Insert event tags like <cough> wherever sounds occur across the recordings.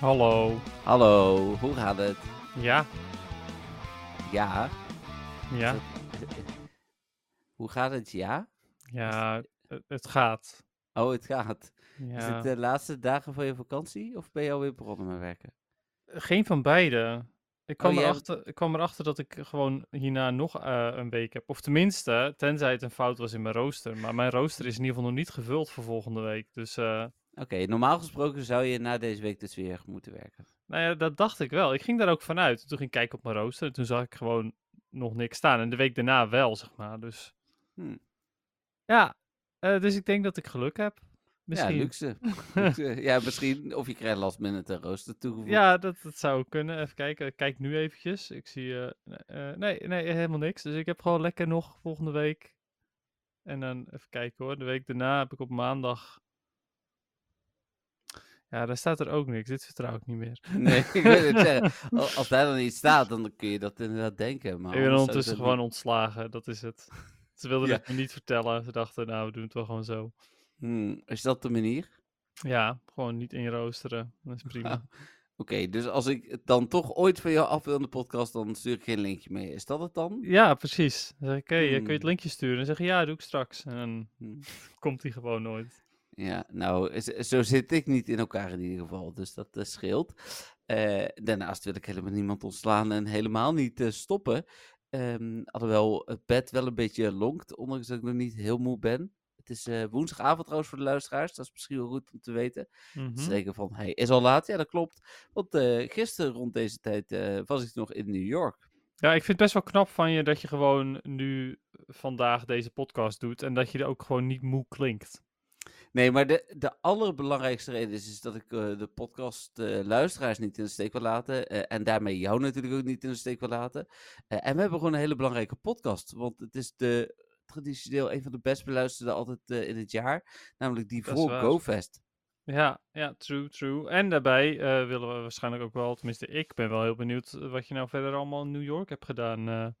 Hallo. Hallo, hoe gaat het? Ja, Ja. ja, <laughs> Hoe gaat het? Ja? ja, het, gaat. Oh, het gaat. Is het de laatste dagen van je vakantie of ben je alweer begonnen met werken? Geen van beide. Ik kwam, jij- erachter, ik kwam erachter dat ik gewoon hierna nog eh, een week heb. Of tenminste, tenzij het een fout was in mijn rooster. Maar mijn rooster is in ieder geval nog niet gevuld voor volgende week. Dus, eh, Oké, normaal gesproken zou je na deze week dus weer moeten werken. nou ja, dat dacht ik wel. Ik ging daar ook vanuit. Toen ging ik kijken op mijn rooster. En toen zag ik gewoon nog niks staan. En de week daarna wel, zeg maar. Dus Hm. ja, eh, dus ik denk dat ik geluk heb. Misschien. Ja, luxe. <laughs> luxe. ja, misschien. Of je krijgt last minute een rooster toegevoegd. Ja, dat, dat zou kunnen. Even kijken. Ik kijk nu eventjes. Ik zie... eh, nee, nee, helemaal niks. Dus ik heb gewoon lekker nog volgende week. En dan even kijken hoor. De week daarna heb ik op maandag... Ja, daar staat er ook niks. Dit vertrouw ik niet meer. <laughs> Nee, ik wil het zeggen. <laughs> Al- Als daar dan iets staat, dan kun je dat inderdaad denken. Maar ik ben ondertussen gewoon niet- ontslagen. Dat is het. Ze wilden Ja. het me niet vertellen. Ze dachten, nou, we doen het wel gewoon zo. Hm, Is dat de manier? Ja, gewoon niet inroosteren. Dat is prima. <laughs> Oké, dus als ik het dan toch ooit van jou af wil in de podcast, dan stuur ik geen linkje mee. Is dat het dan? Ja, precies. Dan zeg ik, hey, eh, kun je het Hmm. linkje sturen? En zeggen, ja, doe ik straks. En dan Hm. komt hij gewoon nooit. Ja, nou, zo zit ik niet in elkaar in ieder geval, dus dat scheelt. Eh, daarnaast wil ik helemaal niemand ontslaan en helemaal niet eh, stoppen. Ehm, alhoewel het bed wel een beetje lonkt, ondanks dat ik nog niet heel moe ben. Het is eh, woensdagavond trouwens voor de luisteraars, dat is misschien wel goed om te weten. Mhm. Ze denken van, hey, is al laat? Ja, dat klopt. Want gisteren rond deze tijd was ik nog in New York. Ja, ik vind het best wel knap van je dat je gewoon nu vandaag deze podcast doet en dat je er ook gewoon niet moe klinkt. Nee, maar de, de allerbelangrijkste reden is, is dat ik eh, de podcast eh, luisteraars niet in de steek wil laten. eh, en daarmee jou natuurlijk ook niet in de steek wil laten. En we hebben gewoon een hele belangrijke podcast. Want het is de, traditioneel een van de best beluisterde altijd in het jaar. Namelijk die voor. GoFest. Ja, ja, true, true. En daarbij willen we waarschijnlijk ook wel, tenminste ik ben wel heel benieuwd wat je nou verder allemaal in New York hebt gedaan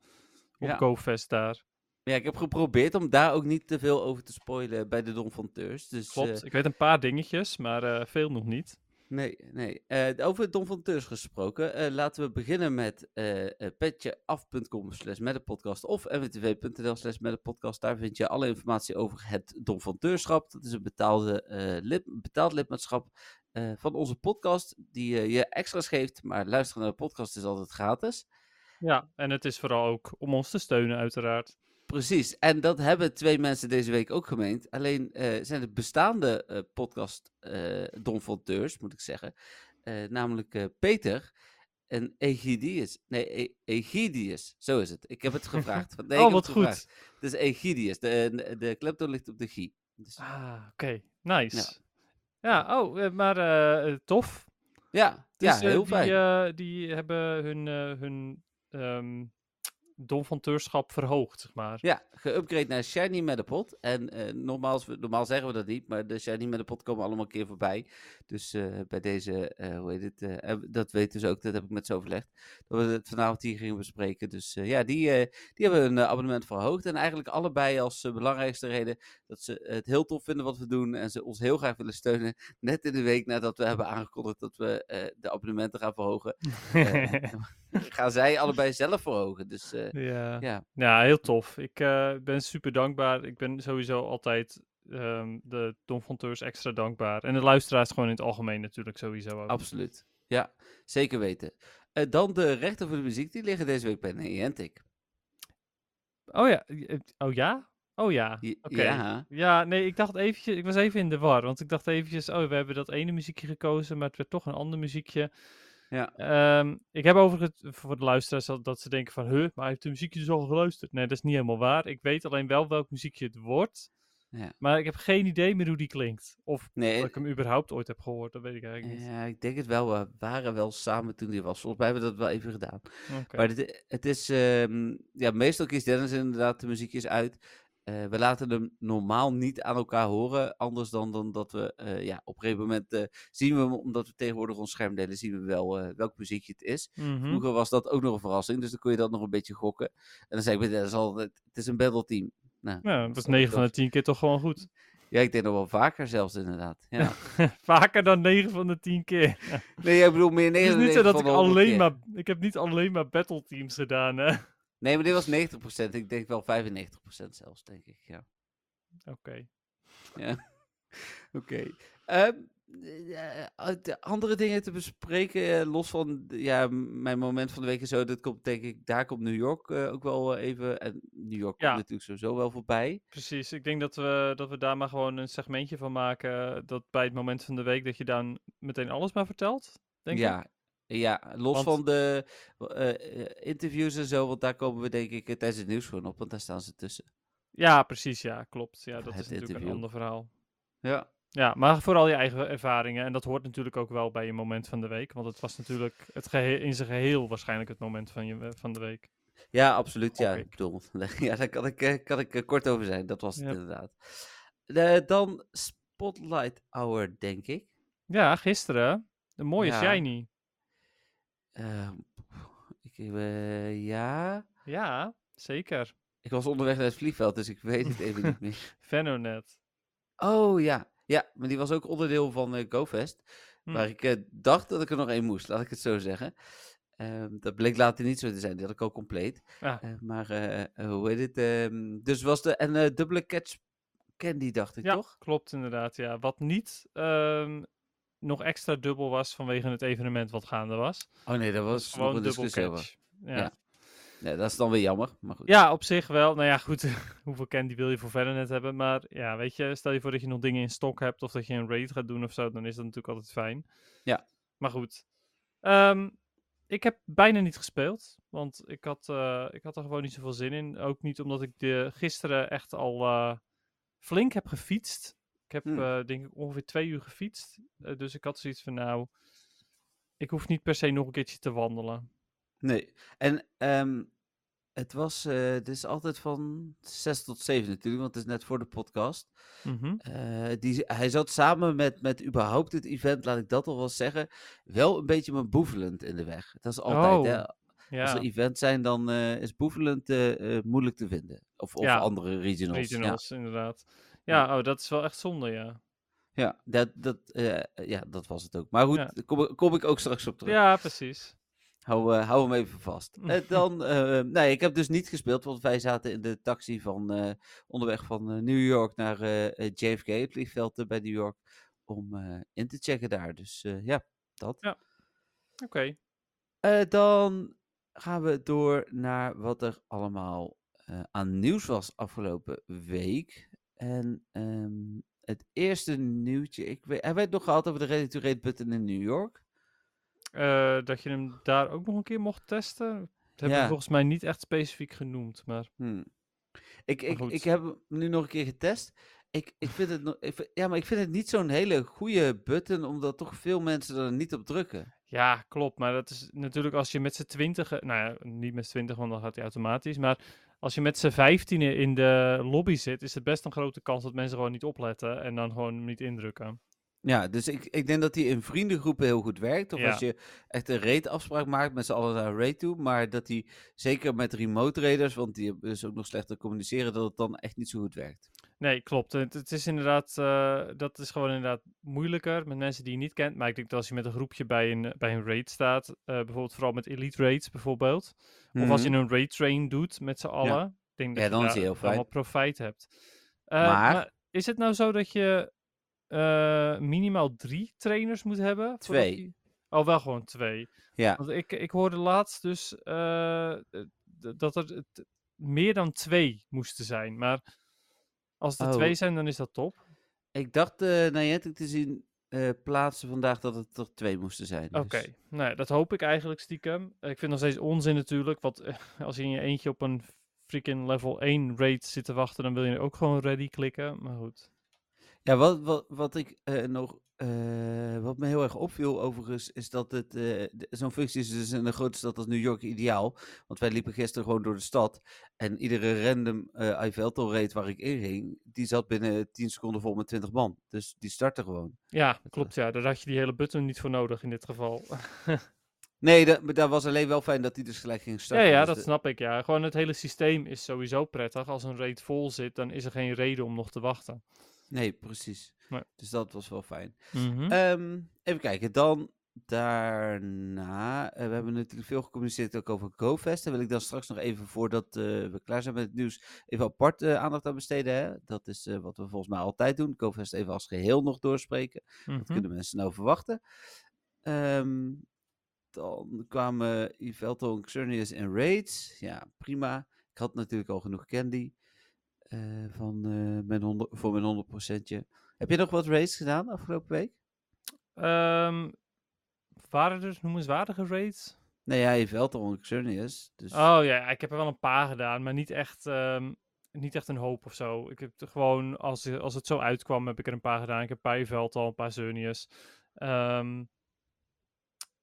op Ja. GoFest daar. Ja, ik heb geprobeerd om daar ook niet te veel over te spoilen bij de Don van Teurs. Dus, Klopt, eh, ik weet een paar dingetjes, maar eh, veel nog niet. Nee, nee. Eh, over Don van Teurs gesproken, laten we beginnen met petjeaf.com slash met de podcast of mwtv.nl slash podcast. Daar vind je alle informatie over het Don van Teurschap. Dat is een betaalde, lid, betaald lidmaatschap van onze podcast, die je extra's geeft, maar luisteren naar de podcast is altijd gratis. Ja, en het is vooral ook om ons te steunen uiteraard. Precies, en dat hebben twee mensen deze week ook gemeend. Alleen eh, zijn het bestaande eh, podcast eh Don van Teurs, moet ik zeggen. Eh, namelijk eh, Peter en Egidius. Nee, E- Egidius, zo is het. Ik heb het gevraagd. <laughs> Nee, oh, wat het goed. gevraagd. Het is Egidius. De, de, ligt op de G. Dus, Ah, oké. Nice. Ja, oh, eh, maar eh, eh, tof. ja, Dus, ja, eh, heel die, fijn. eh, die hebben hun, eh hun ehm donfanteurschap verhoogd, zeg maar. Ja, geüpgrade naar Shiny Metapod. En eh, normaal, normaal zeggen we dat niet, maar de Shiny Metapod komen allemaal een keer voorbij. Dus eh, bij deze, eh, hoe heet het, dat weten ze ook, dat heb ik met ze overlegd. Dat we het vanavond hier gingen bespreken. Dus ja, die, die hebben hun eh, abonnement verhoogd. En eigenlijk allebei als belangrijkste reden dat ze het heel tof vinden wat we doen. En ze ons heel graag willen steunen. Net in de week nadat we hebben aangekondigd dat we de abonnementen gaan verhogen. <laughs> <laughs> gaan zij allebei zelf verhogen. Dus eh, ja. ja, ja, heel tof. Ik eh, ben super dankbaar. Ik ben sowieso altijd ehm, de donfanteurs extra dankbaar. En de luisteraars gewoon in het algemeen natuurlijk sowieso ook. Absoluut. Ja, zeker weten. Eh, dan de rechten voor de muziek, die liggen deze week bij Niantic. Oh ja, oh ja? Oh ja, oké. Ja, Ja, nee, ik dacht eventjes, ik was even in de war, want ik dacht eventjes, oh, we hebben dat ene muziekje gekozen, maar het werd toch een ander muziekje. Ja. Ehm, ik heb overigens, voor de luisteraars, dat, dat ze denken van, huh, maar hij heeft de muziekje dus al geluisterd. Nee, dat is niet helemaal waar. Ik weet alleen wel welk muziekje het wordt. Ja. Maar ik heb geen idee meer hoe die klinkt. Of Nee, dat ik hem überhaupt ooit heb gehoord, dat weet ik eigenlijk niet. ja, ik denk het wel. We waren wel samen toen die was. Volgens mij hebben we dat wel even gedaan. Maar dit, het is, ehm, ja, meestal kiest Dennis inderdaad de muziekjes uit. Eh, we laten hem normaal niet aan elkaar horen. Anders dan, dan dat we, eh, ja, op een gegeven moment eh, zien we hem, omdat we tegenwoordig ons scherm delen, zien we wel welk muziekje het is. Mhm. Vroeger was dat ook nog een verrassing, dus dan kon je dat nog een beetje gokken. En dan zei ik bij Dennis al, het, is een battle team. Nou, Ja, dat is snap ik 9 van de 10 keer toch gewoon goed. Ja, ik denk nog wel vaker zelfs inderdaad. Ja. <laughs> Vaker dan 9 van de 10 keer. nee, ik bedoel meer Het is 99 niet zo dat ik de 100 alleen keer. maar... Ik heb niet alleen maar battle teams gedaan, hè. Nee, maar dit was 90%. Ik denk wel 95% zelfs, denk ik. Ja. Oké. Ja. <laughs> Oké. Ehm, eh, eh, de andere dingen te bespreken, eh, los van ja, mijn moment van de week en zo, dat komt denk ik, daar komt New York ook wel even. En New York Ja. komt natuurlijk sowieso wel voorbij. Precies, ik denk dat we, dat we daar maar gewoon een segmentje van maken. Dat bij het moment van de week dat je dan meteen alles maar vertelt. Denk ja. ik. Ja, los Want- van de eh, eh, interviews en zo, want daar komen we denk ik eh, tijdens het nieuws gewoon op, want daar staan ze tussen. Ja, precies, ja, klopt. Ja, dat het is natuurlijk interview. een ander verhaal. Ja. Ja, maar vooral je eigen ervaringen. En dat hoort natuurlijk ook wel bij je moment van de week. Want het was natuurlijk het in zijn geheel waarschijnlijk het moment van, je, van de week. Ja, absoluut. Ja, ik bedoel, <laughs> ja, daar kan ik, kan ik kort over zijn. Dat was het Ja. inderdaad. Dan Spotlight Hour, denk ik. Ja, gisteren. De mooie Ja. Shiny. Ehm, ik, eh, ja. Ja, zeker. Ik was onderweg naar het vliegveld, dus ik weet het even niet meer. <laughs> Venonet. Oh ja, ja, maar die was ook onderdeel van eh, GoFest. Hm. Waar ik eh, dacht dat ik er nog één moest, laat ik het zo zeggen. Ehm, dat bleek later niet zo te zijn, die had ik al compleet. Ah. Maar hoe heet het? ehm, dus was de en dubbele catch candy, dacht ik Ja, toch? klopt inderdaad. Ja. Wat niet nog extra dubbel was vanwege het evenement wat gaande was. Oh nee, dat was gewoon een dubbel discussie over. catch. Ja. Ja. Nee, dat is dan weer jammer, maar goed. Ja, op zich wel. Nou ja, goed. <laughs> Hoeveel candy wil je voor Venonet hebben? Maar ja, weet je, stel je voor dat je nog dingen in stok hebt of dat je een raid gaat doen of zo, dan is dat natuurlijk altijd fijn. Ja. Maar goed. Ehm, ik heb bijna niet gespeeld, want ik had, eh, ik had er gewoon niet zoveel zin in. Ook niet omdat ik de, gisteren echt al eh, flink heb gefietst. Ik heb Hmm. eh, denk ik ongeveer twee uur gefietst. Eh, dus ik had zoiets van, nou, ik hoef niet per se nog een keertje te wandelen. Nee. En ehm, het was, dit is altijd van 6 tot 7 natuurlijk, want het is net voor de podcast. Mhm. Die, hij zat samen met, met überhaupt het event, laat ik dat al wel zeggen, wel een beetje me boevelend in de weg. Dat is altijd, hè. Oh, Als er events zijn, dan is boevelend moeilijk te vinden. Of, of Ja, andere regionals. regionals inderdaad. Ja, oh, dat is wel echt zonde, ja. Ja, dat, dat, eh, ja, dat was het ook. Maar goed, Ja. daar kom, ik- kom ik ook straks op terug. Ja, precies. Hou, eh, hou hem even vast. <laughs> Eh, dan, nee, ik heb dus niet gespeeld, want wij zaten in de taxi van onderweg van New York naar JFK, het vliegveld bij New York, om in te checken daar. Dus ja, dat. Ja. Oké. Dan gaan we door naar wat er allemaal aan nieuws was afgelopen week. En ehm, het eerste nieuwtje, ik weet, hebben we het nog gehad over de Ready to Rate button in New York? Eh, dat je hem daar ook nog een keer mocht testen. Dat hebben we volgens mij niet echt specifiek genoemd, maar... Hmm. Ik, ik, ik heb hem nu nog een keer getest. Ik, ik vind het nog, ik ja, maar ik vind het niet zo'n hele goede button, omdat toch veel mensen er niet op drukken. Ja, klopt. Maar dat is natuurlijk als je met z'n twintigen... Nou ja, niet met z'n twintig, want dan gaat hij automatisch. Maar als je met z'n vijftienen in de lobby zit, is het best een grote kans dat mensen gewoon niet opletten en dan gewoon niet indrukken. Ja, dus ik, ik denk dat die in vriendengroepen heel goed werkt. Of Ja. als je echt een raid afspraak maakt met z'n allen naar een raid toe. Maar dat die zeker met remote raiders, want die hebben dus ook nog slechter communiceren, dat het dan echt niet zo goed werkt. Nee, klopt. Het, het is inderdaad, eh, dat is gewoon inderdaad moeilijker met mensen die je niet kent. Maar ik denk dat als je met een groepje bij een, bij een raid staat, eh, bijvoorbeeld vooral met elite raids bijvoorbeeld, of als je Mhm. een raid train doet met z'n allen, ik denk dat Ja, je dan daar heel wat profijt hebt. Eh, Maar- is het nou zo dat je eh, minimaal drie trainers moet hebben? Twee. die- Oh, wel gewoon twee. Ja, Want ik, ik hoorde laatst dus eh, eh, dat er meer dan twee moesten zijn. Maar als er Oh. twee zijn, dan is dat top. ik dacht uh, Niantic te zien eh, plaatsen vandaag dat het er twee moesten zijn. dus- Oké, nou dat hoop ik eigenlijk stiekem. Eh, Ik vind nog steeds onzin natuurlijk, want <laughs> als je in je eentje op een freaking level 1 raid zit te wachten, dan wil je ook gewoon ready klikken. Maar goed. Ja, wat, wat, wat ik nog. Eh, wat me heel erg opviel overigens, is dat het. eh, Zo'n functie is dus in een grote stad als New York ideaal. Want wij liepen gisteren gewoon door de stad. En iedere random eh Ivelto raid waar ik in ging, die zat binnen 10 seconden vol met 20 man. Dus die startte gewoon. Ja, klopt. Ja, daar had je die hele button niet voor nodig in dit geval. <laughs> Nee, dat, dat was alleen wel fijn dat die dus gelijk ging ja, starten. ja, Dus dat de- snap ik. Ja, gewoon het hele systeem is sowieso prettig. Als een raid vol zit, dan is er geen reden om nog te wachten. Nee, precies. Nee. Dus dat was wel fijn. Mhm. Ehm, even kijken, dan daarna. eh, we hebben natuurlijk veel gecommuniceerd ook over GoFest. Daar wil ik dan straks nog even, voordat eh, we klaar zijn met het nieuws, even apart eh, aandacht aan besteden. Hè? Dat is wat we volgens mij altijd doen. GoFest even als geheel nog doorspreken. Wat Mhm. kunnen mensen nou verwachten? Ehm, dan kwamen Yvelto en Xerneas en Raids. Ja, prima. Ik had natuurlijk al genoeg candy eh, van, eh, mijn 100, voor mijn 100%. Heb je nog wat raids gedaan afgelopen week? Ehm, waren er noemenswaardige raids? Nee, ja, Yvelto en Xerneas. Dus... Oh ja, ik heb er wel een paar gedaan, maar niet echt, ehm, niet echt een hoop of zo. Ik heb er gewoon, als, als het zo uitkwam, heb ik er een paar gedaan. Ik heb een paar Veld al, een paar Zernius. Ehm,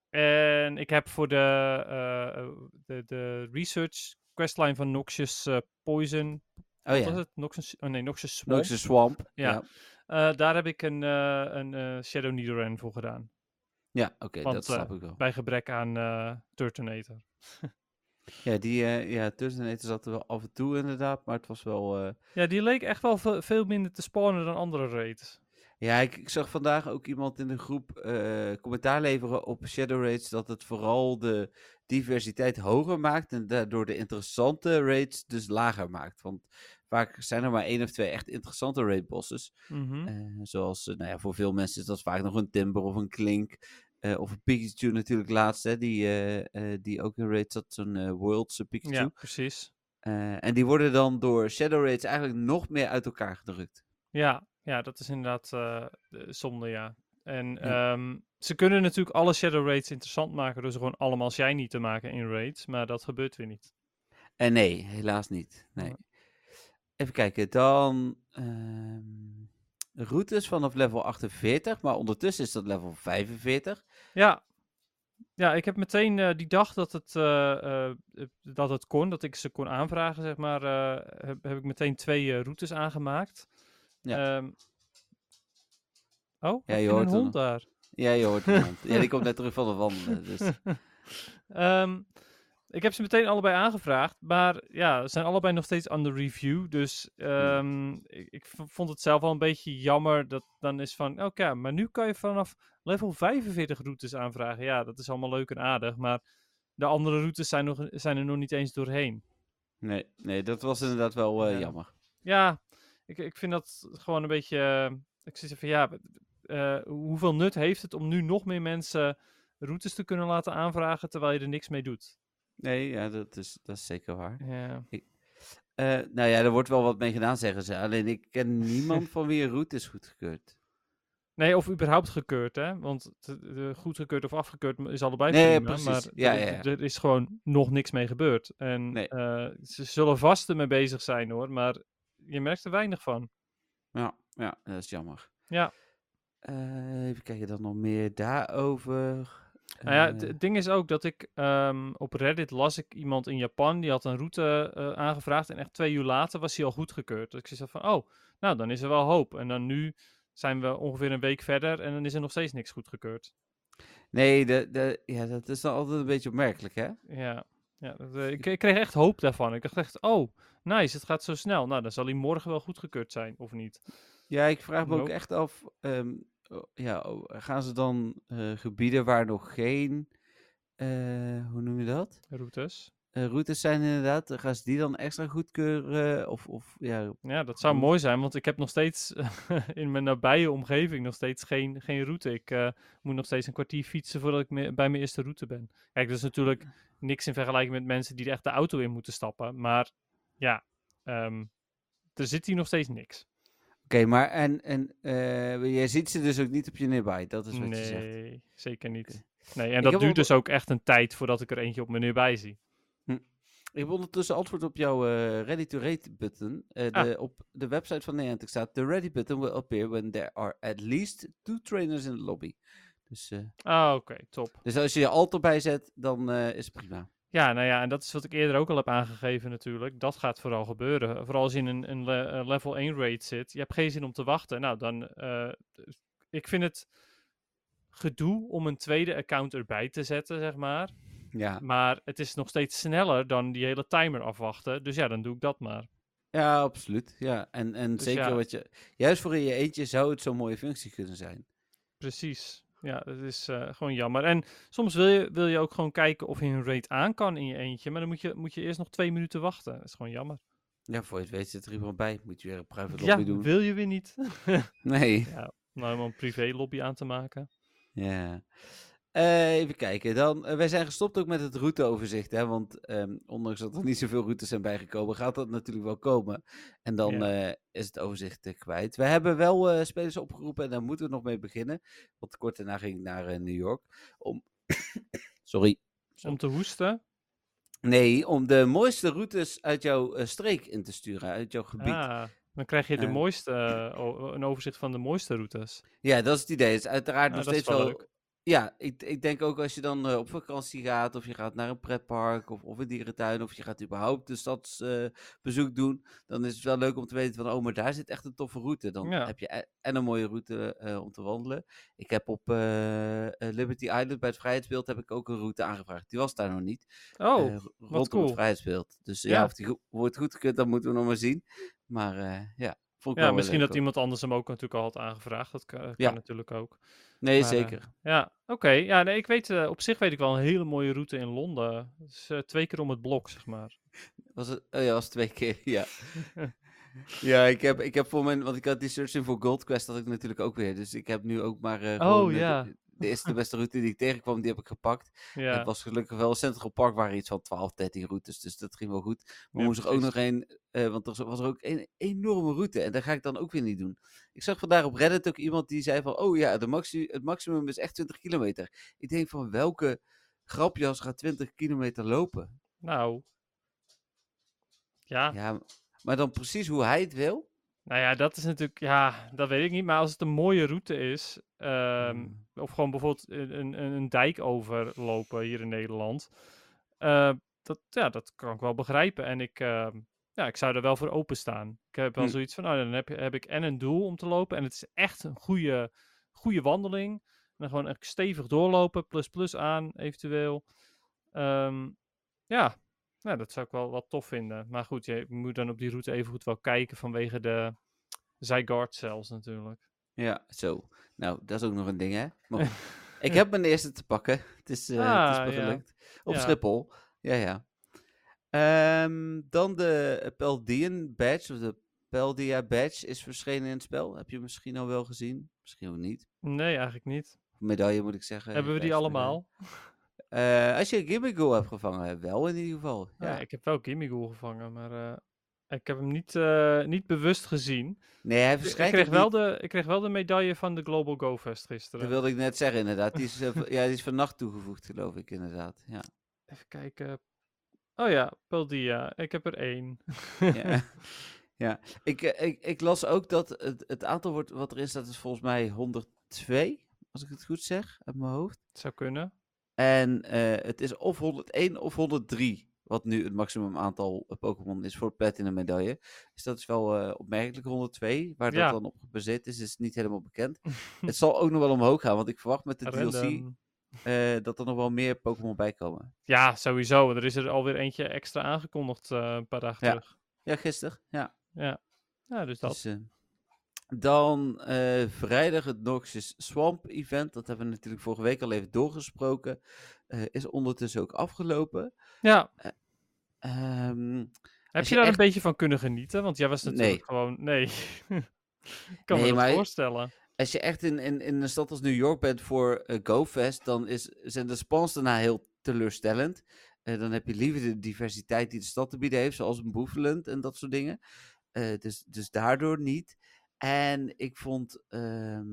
en ik heb voor de, eh, de, de research questline van Noxious Poison. Oh ja, was het? Noxious, oh nee, Noxious Swamp. Noxus Swamp. Ja. Ja, Eh, daar heb ik een, eh, een eh, Shadow Nidoran voor gedaan. ja oké, dat snap ik wel. Bij gebrek aan eh Turtonator. <laughs> Ja, die uh, ja, tusseneter zat er wel af en toe inderdaad, maar het was wel... Ja, die leek echt wel ve- veel minder te spawnen dan andere raids. Ja, ik, ik zag vandaag ook iemand in de groep commentaar leveren op Shadow Raids dat het vooral de diversiteit hoger maakt en daardoor de interessante raids dus lager maakt. Want vaak zijn er maar één of twee echt interessante raid bosses. Mhm. Eh, zoals, eh, nou ja, voor veel mensen is dat vaak nog een Timber of een Klink. eh, of een Pikachu natuurlijk laatst, hè, die, die ook in raid zat, zo'n eh, World's Pikachu. Ja, precies. En die worden dan door Shadow Raids eigenlijk nog meer uit elkaar gedrukt. Ja, ja dat is inderdaad de- zonde, ja. En Ja. ehm, ze kunnen natuurlijk alle shadow raids interessant maken door ze gewoon allemaal shiny te maken in raids, maar dat gebeurt weer niet. En nee, helaas niet. Nee. Nee. Even kijken, dan ehm, routes vanaf level 48, maar ondertussen is dat level 45. Ja, ja ik heb meteen eh, die dag dat het, eh, eh, dat het kon, dat ik ze kon aanvragen, zeg maar, heb, heb ik meteen twee routes aangemaakt. Ja. Ehm, oh, Ja, je een hoort hem. hond daar? Ja, je hoort de hond. <laughs> Ja, die komt net terug van de wandelen. Dus. <laughs> Ehm, ik heb ze meteen allebei aangevraagd, maar ja, ze zijn allebei nog steeds under review. Dus ehm, ik, ik vond het zelf wel een beetje jammer dat dan is van, oké, maar nu kan je vanaf level 45 routes aanvragen. Ja, dat is allemaal leuk en aardig, maar de andere routes zijn, nog, zijn er nog niet eens doorheen. Nee, nee, dat was inderdaad wel eh, Ja. jammer. Ja, ik, ik vind dat gewoon een beetje, eh, ik zit van, ja, eh, hoeveel nut heeft het om nu nog meer mensen routes te kunnen laten aanvragen terwijl je er niks mee doet? Nee, ja, dat is, dat is zeker waar. Ja. Eh, nou ja, er wordt wel wat mee gedaan, zeggen ze. Alleen ik ken <laughs> niemand van wie een route is goedgekeurd. Nee, of überhaupt gekeurd, hè? Want goedgekeurd of afgekeurd is allebei Nee, prima. precies. Maar Ja, er- ja, ja. er is gewoon nog niks mee gebeurd. En Nee. eh, ze zullen vast ermee bezig zijn, hoor. Maar je merkt er weinig van. Ja, ja, dat is jammer. Ja. Eh, even kijken, dan nog meer daarover. Nou ja, het Eh, het ding is ook dat ik ehm, op Reddit las ik iemand in Japan, die had een route eh, aangevraagd. En echt twee uur later was hij al goedgekeurd. Dus ik zei van, oh, nou, dan is er wel hoop. En dan nu zijn we ongeveer een week verder en dan is er nog steeds niks goedgekeurd. Nee, de, de, ja, dat is dan altijd een beetje opmerkelijk, hè? Ja, ja dat, eh, ik, ik kreeg echt hoop daarvan. Ik dacht echt, oh, nice, het gaat zo snel. Nou, dan zal hij morgen wel goedgekeurd zijn, of niet? Ja, ik vraag me ook echt af, ehm, ja, oh, gaan ze dan eh, gebieden waar nog geen, eh, hoe noem je dat? Routes. Eh, routes zijn inderdaad, gaan ze die dan extra goedkeuren? Of, of ja, Ja, dat zou mooi zijn, want ik heb nog steeds <laughs> in mijn nabije omgeving nog steeds geen, geen route. Ik moet nog steeds een kwartier fietsen voordat ik me- bij mijn eerste route ben. Kijk, dat is natuurlijk niks in vergelijking met mensen die er echt de auto in moeten stappen. Maar ja, ehm, er zit hier nog steeds niks. Oké, maar en, en eh, jij ziet ze dus ook niet op je nearby, dat is wat je zegt. Nee, zeker niet. Nee, en Ik dat duurt dus ook echt een tijd voordat ik er eentje op mijn neerbij zie. Ik heb ondertussen antwoord op jouw eh, ready to rate button. Ah. de, op de website van Niantic staat: The ready button will appear when there are at least two trainers in the lobby. Dus, Ah, oké, top. dus als je je alt erbij zet, dan is het prima. Ja, nou ja, en dat is wat ik eerder ook al heb aangegeven natuurlijk. Dat gaat vooral gebeuren. Vooral als je in een, een le- level 1 raid zit. Je hebt geen zin om te wachten. Nou, dan... eh, ik vind het gedoe om een tweede account erbij te zetten, zeg maar. Ja, Maar het is nog steeds sneller dan die hele timer afwachten. Dus ja, dan doe ik dat maar. ja absoluut. Ja. En, en Dus zeker ja. wat je. Juist voor in je eentje zou het zo'n mooie functie kunnen zijn. Precies. Ja, dat is eh, gewoon jammer. En soms wil je, wil je ook gewoon kijken of je een raid aan kan in je eentje. Maar dan moet je, moet je eerst nog twee minuten wachten. Dat is gewoon jammer. Ja, voor je het weet zit er iemand bij. Moet je weer een private Ja, lobby doen. wil je weer niet. <laughs> Nee. nou, om een privé lobby aan te maken. Ja. Eh, even kijken. Dan, eh, wij zijn gestopt ook met het routeoverzicht. Hè, want ehm, ondanks dat er niet zoveel routes zijn bijgekomen, gaat dat natuurlijk wel komen. En dan Ja. eh, is het overzicht kwijt. We hebben wel spelers opgeroepen en daar moeten we nog mee beginnen. Want kort daarna ging ik naar New York. Om... <coughs> Sorry. Om te hoesten. Nee, om de mooiste routes uit jouw streek in te sturen, uit jouw gebied. Ah, dan krijg je de mooiste, een overzicht van de mooiste routes. Ja, dat is het idee. Het is uiteraard nog steeds wel wel. Ja, ik, ik denk ook als je dan eh, op vakantie gaat, of je gaat naar een pretpark, of, of een dierentuin, of je gaat überhaupt een stadsbezoek doen, dan is het wel leuk om te weten van, oh, maar daar zit echt een toffe route. Dan Ja. heb je e- en een mooie route eh, om te wandelen. Ik heb op eh, Liberty Island bij het Vrijheidsbeeld heb ik ook een route aangevraagd. Die was daar nog niet. Oh, eh, rondom cool. het Vrijheidsbeeld. Dus Ja. ja, of die wordt goedgekeurd, dat moeten we nog maar zien. Maar ja, ja, misschien dat iemand anders hem ook natuurlijk al had aangevraagd. Dat kan, Ja. natuurlijk ook. Nee, Maar, eh, zeker. Ja, oké. Ja, nee, ik weet, eh, op zich weet ik wel een hele mooie route in Londen. Dus twee keer om het blok, zeg maar. <laughs> Was het? Oh ja, was twee keer, ja. <laughs> <laughs> ja, ik heb, ik heb voor mijn, want ik had die searching voor Gold Quest had ik natuurlijk ook weer. Dus ik heb nu ook maar eh, ja. de, de eerste de <laughs> beste route die ik tegenkwam, die heb ik gepakt. Ja, Het was gelukkig wel Central Park waren iets van 12, 13 routes, dus dat ging wel goed. Maar Ja, er moest er ook nog een, eh, want er was er ook een enorme route en dat ga ik dan ook weer niet doen. Ik zag vandaag op Reddit ook iemand die zei van, oh ja, de maxi het maximum is echt 20 kilometer. Ik denk van, welke grapjas gaat 20 kilometer lopen? nou. Ja, Ja, maar dan precies hoe hij het wil. Nou ja, dat is natuurlijk, ja, dat weet ik niet. Maar als het een mooie route is, ehm, Hmm. of gewoon bijvoorbeeld een, een, een dijk overlopen hier in Nederland, eh, dat, ja, dat kan ik wel begrijpen. En ik, ehm, ja, ik zou er wel voor openstaan. Ik heb wel Hm. zoiets van, nou, dan heb, heb ik en een doel om te lopen. En het is echt een goede, goede wandeling. En dan gewoon echt stevig doorlopen, plus plus aan eventueel. Ehm, ja, nou, dat zou ik wel wat tof vinden. Maar goed, je moet dan op die route even goed wel kijken vanwege de Zygarde cells natuurlijk. Ja, zo. Nou, dat is ook nog een ding, hè? Maar <laughs> ik heb mijn eerste te pakken. Het is, eh, het is Ah, me ja. gelukt. Op Ja. Schiphol. Ja, ja. Ehm, dan de Peldian badge, of de Peldia badge, is verschenen in het spel. Heb je misschien al wel gezien? Misschien ook niet. Nee, eigenlijk niet. Medaille moet ik zeggen. Hebben we die allemaal? <laughs> Eh, als je een Gimmigo hebt gevangen, wel in ieder geval. Ja. Ja. ik heb wel Gimmighoul gevangen, maar eh, ik heb hem niet, eh, niet bewust gezien. Nee, hij Ik, ik verschijnt kreeg wel niet- de, ik kreeg wel de medaille van de Global Go Fest Dat gisteren. wilde ik net zeggen, inderdaad. Die is, <laughs> ja, die is vannacht toegevoegd, geloof ik, inderdaad. Ja. Even kijken. Oh ja, Peldia. Ik heb er één. Ja. <laughs> <laughs> ja. Ik, ik, ik las ook dat het, het aantal wordt, wat erin staat is volgens mij 102, als ik het goed zeg, uit mijn hoofd. Het zou kunnen. En eh, het is of 101 of 103, wat nu het maximum aantal eh, Pokémon is voor Platinum medaille. Dus dat is wel eh, opmerkelijk 102, waar Ja. dat dan op gebaseerd is, is niet helemaal bekend. <laughs> het zal ook nog wel omhoog gaan, want ik verwacht met de DLC dat er nog wel meer Pokémon bij komen. Ja, sowieso. Er is er alweer eentje extra aangekondigd een paar dagen Ja. terug. Ja, gisteren, ja. Ja. Ja, dus dat. Dus, eh, dan eh, vrijdag het Noxus Swamp event. Dat hebben we natuurlijk vorige week al even doorgesproken. Eh, is ondertussen ook afgelopen. Ja. Ehm, Heb je daar echt- een beetje van kunnen genieten? Want jij was natuurlijk Nee. gewoon... Nee. <laughs> ik kan Nee, me dat voorstellen. als je echt in, in, in een stad als New York bent voor eh, GoFest, dan is, zijn de spawns daarna heel teleurstellend. Eh, dan heb je liever de diversiteit die de stad te bieden heeft, zoals een Boeveland en dat soort dingen. Eh, dus, dus daardoor niet. En ik vond ehm,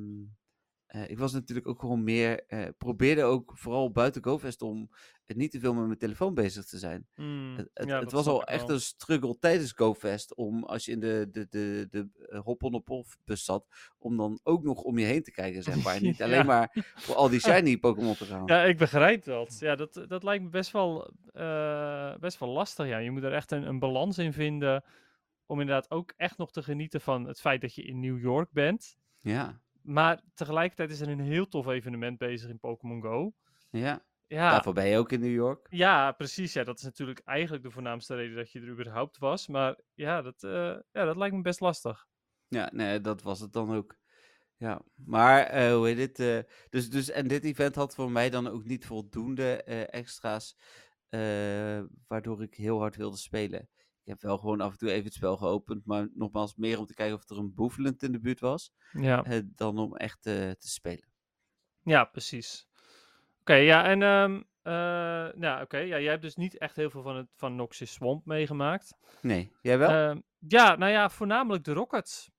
eh, ik was natuurlijk ook gewoon meer, eh, probeerde ook vooral buiten GoFest om niet te veel met mijn telefoon bezig te zijn. Hmm, Het, het, ja, het dat was al echt wel. een struggle tijdens GoFest om, als je in de, de, de, de, eh, hop-on-op-off bus zat, om dan ook nog om je heen te kijken, <laughs> zeg maar. Niet alleen maar voor al die <laughs> shiny Pokémon te gaan. Ja, ik begrijp dat. Ja, dat, dat lijkt me best wel, best wel lastig. Ja. Je moet er echt een, een balans in vinden. Om inderdaad ook echt nog te genieten van het feit dat je in New York bent. Ja, Maar tegelijkertijd is er een heel tof evenement bezig in Pokémon Go. ja. Ja, Daarvoor ben je ook in New York. ja, precies. Ja, dat is natuurlijk eigenlijk de voornaamste reden dat je er überhaupt was. Maar ja, dat, eh, ja, dat lijkt me best lastig. Ja, nee, dat was het dan ook. Ja, maar eh, hoe heet het? eh, dus, dus, en dit event had voor mij dan ook niet voldoende extra's, waardoor ik heel hard wilde spelen. Ik heb wel gewoon af en toe even het spel geopend, maar nogmaals meer om te kijken of er een boevelend in de buurt was, Ja, eh, dan om echt eh, te spelen. ja precies. Oké, ja, en ehm, eh, ja, oké, ja, jij hebt dus niet echt heel veel van, het, van Noxus Swamp meegemaakt. Nee, jij wel? Ehm, ja, nou ja, voornamelijk de Rockets.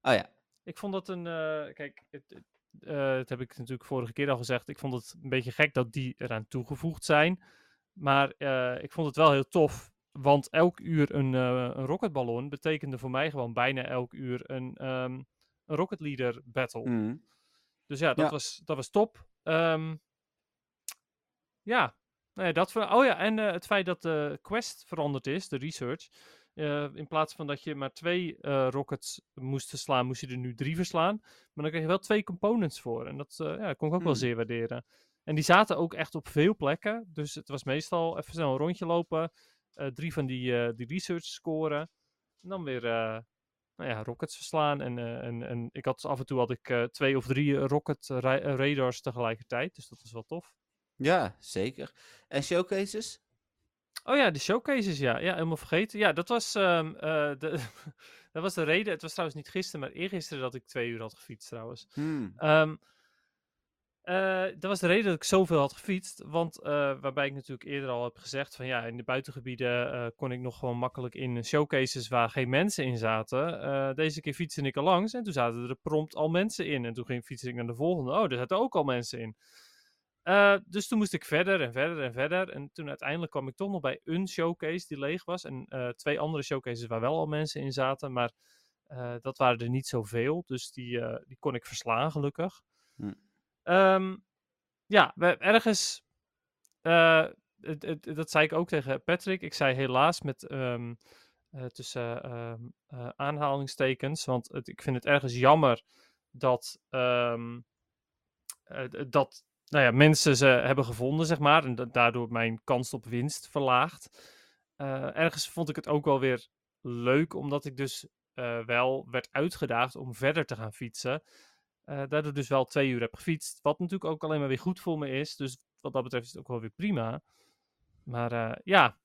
oh ja, Ik vond dat een. kijk, het, het, dat heb ik natuurlijk vorige keer al gezegd. Ik vond het een beetje gek dat die eraan toegevoegd zijn. Maar ik vond het wel heel tof. Want elk uur een, eh, een rocketballon betekende voor mij gewoon bijna elk uur een, ehm, een Rocket Leader battle. Mhm. Dus ja, dat, Ja. Was, dat was top. Ehm, ja, nee, dat voor, oh ja, en eh, het feit dat de quest veranderd is, de research. eh, in plaats van dat je maar twee rockets moest verslaan, moest je er nu drie verslaan. Maar dan kreeg je wel twee components voor. En dat ja, kon ik ook wel Hmm. zeer waarderen. En die zaten ook echt op veel plekken. Dus het was meestal even snel een rondje lopen. Eh, drie van die, eh, die research scoren. En dan weer eh, nou ja, rockets verslaan. En, en, en ik had af en toe had ik twee of drie rocket ra- radars tegelijkertijd. Dus dat was wel tof. ja, zeker. En showcases? Oh ja, de showcases, ja. Ja, helemaal vergeten. Ja, dat was, ehm, eh, de, <laughs> dat was de reden. Het was trouwens niet gisteren, maar eergisteren dat ik twee uur had gefietst trouwens. Hmm. Ehm, eh, dat was de reden dat ik zoveel had gefietst. Want eh, waarbij ik natuurlijk eerder al heb gezegd van ja, in de buitengebieden eh, kon ik nog gewoon makkelijk in showcases waar geen mensen in zaten. Deze keer fietste ik er langs en toen zaten er prompt al mensen in. En toen ging fietste ik naar de volgende. Oh, er zaten ook al mensen in. Dus toen moest ik verder en verder en verder. En toen uiteindelijk kwam ik toch nog bij een showcase die leeg was. En twee andere showcases waar wel al mensen in zaten. Maar dat waren er niet zoveel. Dus die, die kon ik verslaan, gelukkig. Hm. Ehm, ja, we, ergens. eh, het, het, dat zei ik ook tegen Patrick. Ik zei helaas met. ehm, eh, tussen ehm, eh, aanhalingstekens. Want ik vind het ergens jammer dat. dat nou ja, mensen ze hebben gevonden, zeg maar. En daardoor mijn kans op winst verlaagt. Ergens vond ik het ook wel weer leuk, omdat ik dus wel werd uitgedaagd om verder te gaan fietsen. Eh, daardoor dus wel twee uur heb gefietst. Wat natuurlijk ook alleen maar weer goed voor me is. Dus wat dat betreft is het ook wel weer prima. Maar eh, ja,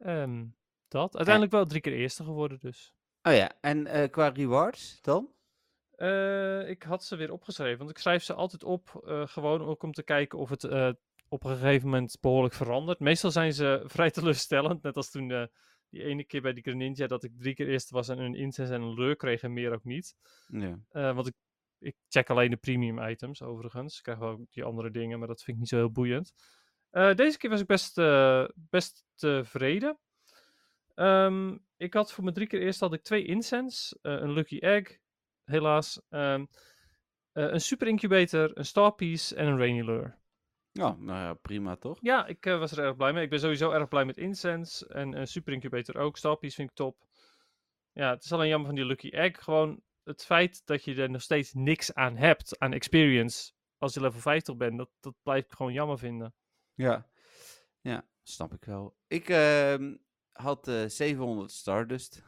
Ehm, dat. Uiteindelijk wel drie keer eerste geworden dus. Oh ja, en eh, qua rewards dan? Ik had ze weer opgeschreven, want ik schrijf ze altijd op, gewoon ook om te kijken of het op een gegeven moment behoorlijk verandert. Meestal zijn ze <laughs> vrij teleurstellend, net als toen die ene keer bij die Greninja dat ik drie keer eerste was en een incense en een leur kreeg en meer ook niet. Ja. Want ik, ik check alleen de premium items overigens. Ik krijg wel die andere dingen, maar dat vind ik niet zo heel boeiend. Eh, deze keer was ik best, eh, best tevreden. Ehm, ik had voor mijn drie keer eerst had ik twee incense, eh, een lucky egg, helaas. ehm, eh, een super incubator, een star piece en een rainy lure. Ja, nou ja, prima toch? Ja, ik was er erg blij mee. Ik ben sowieso erg blij met incense en een super incubator ook. Star piece vind ik top. Ja, het is alleen jammer van die lucky egg. Gewoon het feit dat je er nog steeds niks aan hebt, aan experience, als je level 50 bent, dat, dat blijf ik gewoon jammer vinden. Ja. Ja, snap ik wel. Ik ehm, had eh 700 Stardust.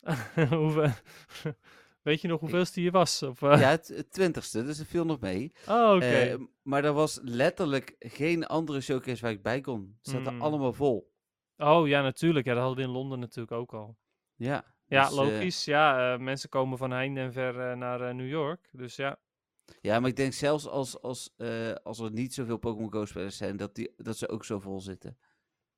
<laughs> Hoeveel- <laughs> Weet je nog hoeveelste je was? Of, eh? Ja, het, het twintigste, dus het viel nog mee. Oh, oké. Eh, maar er was letterlijk geen andere showcase waar ik bij kon. Ze zaten Hmm. allemaal vol. oh ja, natuurlijk. Ja, dat hadden we in Londen natuurlijk ook al. Ja. Ja, dus, eh, logisch. ja, eh, mensen komen van heinde en ver eh, naar New York. Dus ja. ja, maar ik denk zelfs als, als, als er niet zoveel Pokémon Go-spelers zijn, dat, die, dat ze ook zo vol zitten.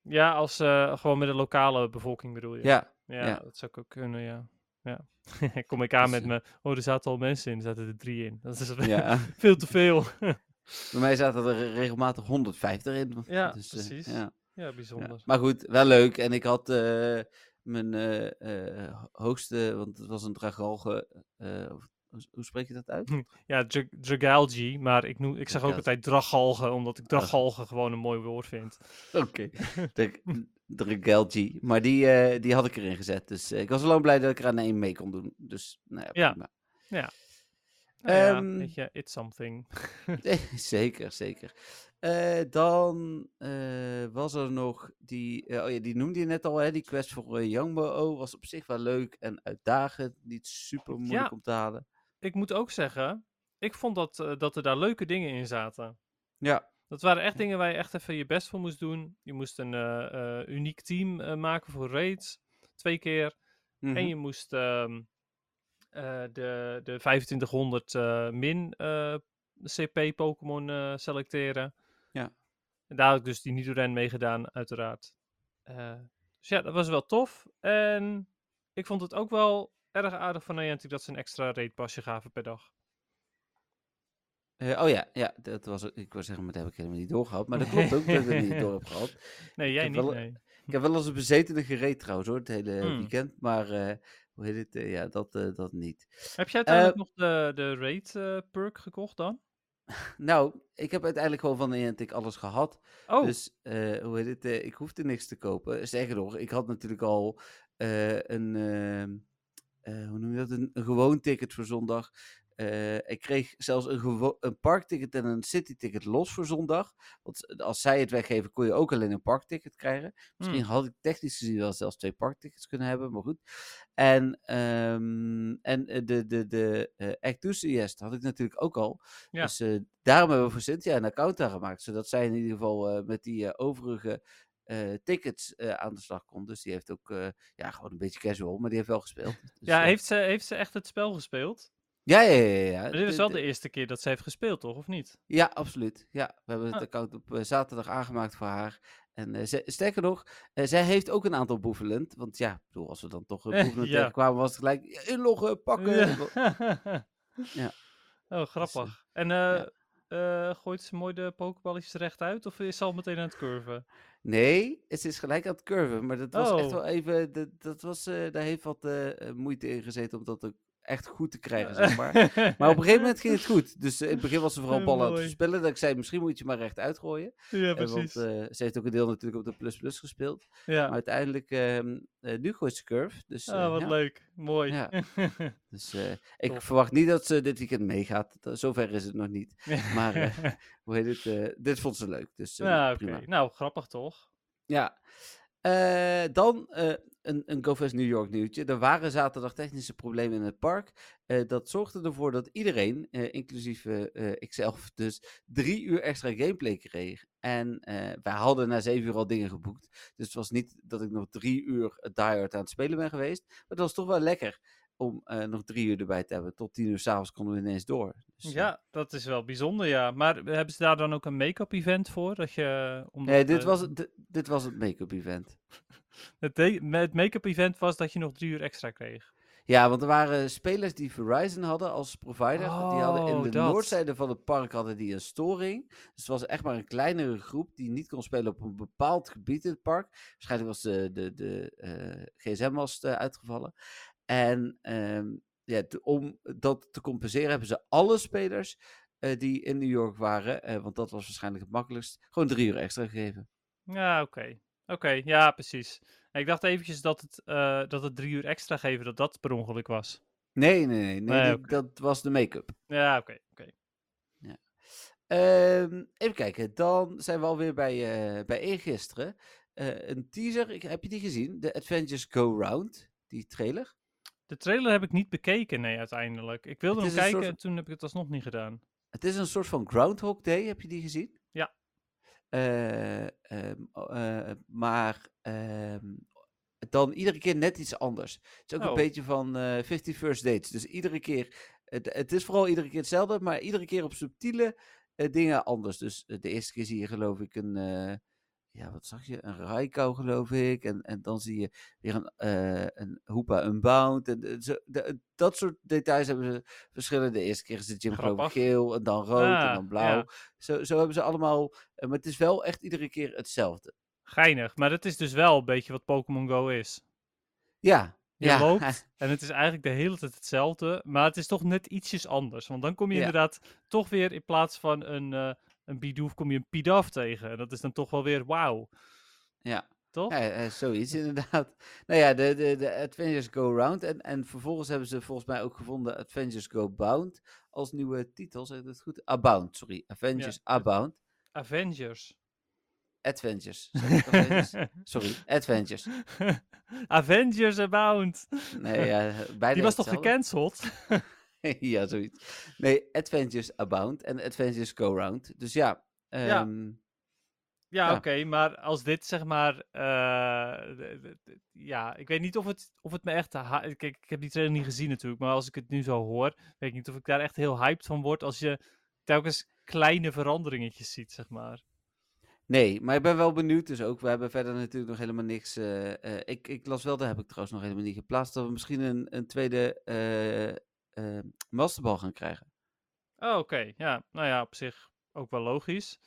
Ja, als eh, gewoon met de lokale bevolking bedoel je. Ja, Ja, ja. dat zou ik ook kunnen, ja. <laughs> Kom ik aan met me, oh, er zaten al mensen in, er zaten er drie in. Dat is Ja. <laughs> veel te veel. <laughs> Bij mij zaten er regelmatig 150 in. Ja, Dus, precies. ja. ja, Ja, bijzonder. Maar goed, wel leuk. En ik had mijn eh, eh, hoogste, want het was een dragalge. eh, hoe, spreek je dat uit? Ja, Dra- Dragalgi, maar ik, noem, ik zeg ook altijd dragalgen, omdat ik dragalgen gewoon een mooi woord vind. Oké. <laughs> Gelgi. Maar die, die had ik erin gezet. Dus ik was wel blij dat ik er aan één mee kon doen. Dus, nou ja, Ja. Nou ja, Ehm, weet je, it's something. <laughs> <laughs> zeker, zeker. Eh, dan eh, was er nog die, eh, oh ja, die noemde je net al, hè, die quest voor Youngbo was op zich wel leuk en uitdagend. Niet super moeilijk Ja. om te halen. Ik moet ook zeggen, ik vond dat, dat er daar leuke dingen in zaten. Ja, Dat waren echt dingen waar je echt even je best voor moest doen. Je moest een uniek team maken voor raids, twee keer. mhm. En je moest ehm, eh, de, de 2500 eh, min eh, CP Pokémon eh, selecteren. Ja. En daar had ik dus die Nidoran mee gedaan, uiteraard. Eh, dus ja, dat was wel tof. En ik vond het ook wel erg aardig van Niantic dat ze een extra raidpasje gaven per dag. Eh, oh ja, ja, dat was, ik wou zeggen, maar dat heb ik helemaal niet doorgehad. Maar dat klopt ook dat ik het niet door heb gehad. Nee, <laughs> jij heb niet, wel- nee. Ik heb wel eens een bezetene gereed trouwens hoor, het hele Hmm. weekend. Maar eh, hoe heet het? Eh, ja, dat, eh, dat niet. Heb jij uiteindelijk Eh, nog de, de raid perk gekocht dan? <laughs> Nou, ik heb uiteindelijk gewoon van Niantic alles gehad. Oh, Dus hoe heet het? ik hoefde niks te kopen. Sterker nog, ik had natuurlijk al een, ehm, eh, hoe noem je dat? Een, een gewoon ticket voor zondag. Eh, ik kreeg zelfs een, een parkticket en een cityticket los voor zondag. Want als zij het weggeven, kon je ook alleen een parkticket krijgen. Misschien had ik technisch gezien wel zelfs twee parktickets kunnen hebben, maar goed. En, ehm, en eh, de, de, de eh Enthusiast had ik natuurlijk ook al. Ja. Dus eh, daarom hebben we voor Cynthia een account aangemaakt. Zodat zij in ieder geval eh, met die eh, overige eh, tickets eh, aan de slag kon. Dus die heeft ook, eh, ja, gewoon een beetje casual, maar die heeft wel gespeeld. Dus, ja, eh, heeft ze, heeft ze echt het spel gespeeld? Ja, ja, ja. ja. Maar dit is wel de- eerste keer dat ze heeft gespeeld, toch? Of niet? Ja, absoluut. Ja, we hebben het Ah. account op eh, zaterdag aangemaakt voor haar. En eh, ze- sterker nog, eh, zij heeft ook een aantal boevelend. Want ja, bedoel, als we dan toch <laughs> een boevelend ja. tegenkwamen, was het gelijk inloggen, pakken. Ja. <laughs> Ja. Oh, grappig. En ja. gooit ze mooi de pokeballetjes recht uit? Of is ze al meteen aan het curven? Nee, het is gelijk aan het curven. Maar dat was echt Oh. wel even. Dat, dat was, daar heeft wat moeite in gezeten om dat ook echt goed te krijgen, zeg maar. Maar op een gegeven moment ging het goed. Dus eh, in het begin was ze vooral <laughs> ballen aan het verspillen. Dat ik zei, misschien moet je maar recht uitgooien. Ja, precies. want eh, ze heeft ook een deel natuurlijk op de plus plus gespeeld. ja. Maar uiteindelijk, eh, nu gooit ze curve. Dus, ah, wat ja. leuk. Mooi. Ja. <laughs> Dus ik verwacht niet dat ze dit weekend meegaat. Zover is het nog niet. <laughs> Maar, Hoe heet het? dit vond ze leuk. Dus prima. Nou, grappig toch? Ja. Dan een, een GoFest New York nieuwtje. Er waren zaterdag technische problemen in het park. Eh, dat zorgde ervoor dat iedereen, eh, inclusief eh, ikzelf, dus drie uur extra gameplay kreeg. En wij hadden na zeven uur al dingen geboekt. Dus het was niet dat ik nog drie uur Die Hard aan het spelen ben geweest. Maar het was toch wel lekker om nog drie uur erbij te hebben. Tot tien uur s'avonds konden we ineens door. Dus, Ja, dat is wel bijzonder, ja. Maar hebben ze daar dan ook een make-up event voor? Dat je, omdat, Nee, dit was, het- dit was het make-up event. Het, het make-up event was dat je nog drie uur extra kreeg. Ja, want er waren spelers die Verizon hadden als provider. die hadden in Oh, de dat. noordzijde van het park hadden die een storing. Dus het was echt maar een kleinere groep die niet kon spelen op een bepaald gebied in het park. Waarschijnlijk was de, de, de eh, gsm was eh, uitgevallen. En ehm, ja, om dat te compenseren hebben ze alle spelers eh, die in New York waren, eh, want dat was waarschijnlijk het makkelijkst, gewoon drie uur extra gegeven. Ja, oké. Oké, ja, precies. Ik dacht eventjes dat het, eh, dat het drie uur extra geven, dat dat per ongeluk was. Nee, nee, nee, nee, Nee, die- oké. dat was de make-up. Ja, oké, oké. Ehm, even kijken, dan zijn we alweer bij, eh bij eergisteren. Eh een teaser, ik, heb je die gezien? De Adventures Go Round, die trailer. De trailer heb ik niet bekeken, nee, uiteindelijk. Ik wilde hem kijken soort- en toen heb ik het alsnog niet gedaan. Het is een soort van Groundhog Day, heb je die gezien? Ja. Eh, ehm, eh, maar ehm, dan iedere keer net iets anders. Het is ook Oh. een beetje van eh 50 First Dates. Dus iedere keer, het, het is vooral iedere keer hetzelfde, maar iedere keer op subtiele dingen anders. Dus de eerste keer zie je geloof ik een, ja, wat zag je? Een Raikou, geloof ik. En, en dan zie je weer een, uh, een Hoopa Unbound. En, de, zo, de, dat soort details hebben ze verschillende. De eerste keer is de geloof ik geel, en dan rood, en dan blauw. Ja. Zo, zo hebben ze allemaal... Maar het is wel echt iedere keer hetzelfde. Geinig, maar dat is dus wel een beetje wat Pokémon Go is. Ja, je ja. loopt <laughs> en het is eigenlijk de hele tijd hetzelfde, maar het is toch net ietsjes anders. Want dan kom je ja. inderdaad toch weer in plaats van een, uh, een Bidoof, kom je een Pidaf tegen. En dat is dan toch wel weer wauw. Ja. Toch? Ja, uh, zoiets <laughs> inderdaad. Nou ja, de, de, de Adventures Go Round. En, en vervolgens hebben ze volgens mij ook gevonden Adventures Go Bound als nieuwe titel. Zeg ik dat goed? Abound, sorry. Avengers ja. Abound. Avengers. Adventures. <laughs> Adventures? Sorry, Adventures. <laughs> Avengers Abound. Nee, ja, bijna Die was toch gecanceld? <laughs> ja, zoiets. Nee, Adventures Abound en Adventures Go Round. Dus ja. Um, ja, ja, ja. oké, okay, maar als dit zeg maar. Uh, ja, ik weet niet of het, of het me echt. Kijk, ik heb die trailer niet gezien natuurlijk, maar als ik het nu zo hoor, weet ik niet of ik daar echt heel hyped van word als je telkens kleine veranderingetjes ziet, zeg maar. Nee, maar ik ben wel benieuwd dus ook. We hebben verder natuurlijk nog helemaal niks. Uh, uh, ik, ik las wel, daar heb ik trouwens nog helemaal niet geplaatst, dat we misschien een, een tweede uh, masterbal gaan krijgen. Oh, oké. Okay. Ja, nou ja, op zich ook wel logisch.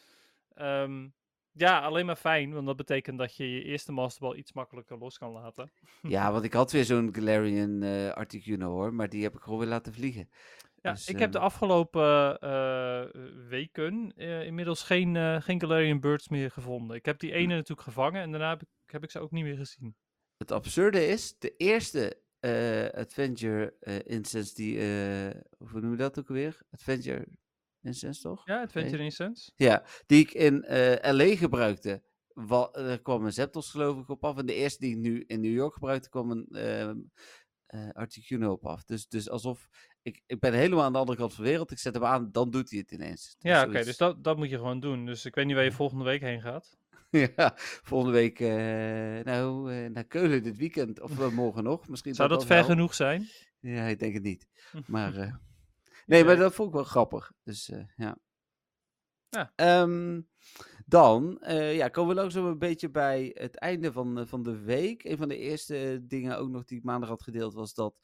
Um, ja, alleen maar fijn, want dat betekent dat je je eerste masterbal iets makkelijker los kan laten. ja, want ik had <laughs> weer zo'n Galarian Articuno hoor, maar die heb ik gewoon weer laten vliegen. Ja, dus, ik heb de afgelopen uh, weken uh, inmiddels geen, uh, geen Galarian Birds meer gevonden. Ik heb die ene natuurlijk gevangen en daarna heb ik, heb ik ze ook niet meer gezien. Het absurde is, de eerste Adventure Instance die, hoe noem je dat ook weer? Adventure Instance toch? Ja, Adventure nee. Instance. Ja, die ik in LA gebruikte. Wat, er kwam een Zapdos geloof ik op af. En de eerste die ik nu in New York gebruikte kwam een Articuno op af. Dus, dus alsof ik, ik ben helemaal aan de andere kant van de wereld. Ik zet hem aan, dan doet hij het ineens. Dus ja, oké. Okay, dus dat, dat moet je gewoon doen. Dus ik weet niet waar je volgende week heen gaat. <laughs> ja, volgende week uh, nou, uh, naar Keulen dit weekend. Of uh, morgen nog. Misschien Zou dat ver wel. genoeg zijn? Ja, ik denk het niet. <laughs> Maar nee, maar dat vond ik wel grappig. Dus ja. ja. Um, dan ja, komen we langzaam een beetje bij het einde van, van de week. Een van de eerste dingen ook nog die ik maandag had gedeeld was dat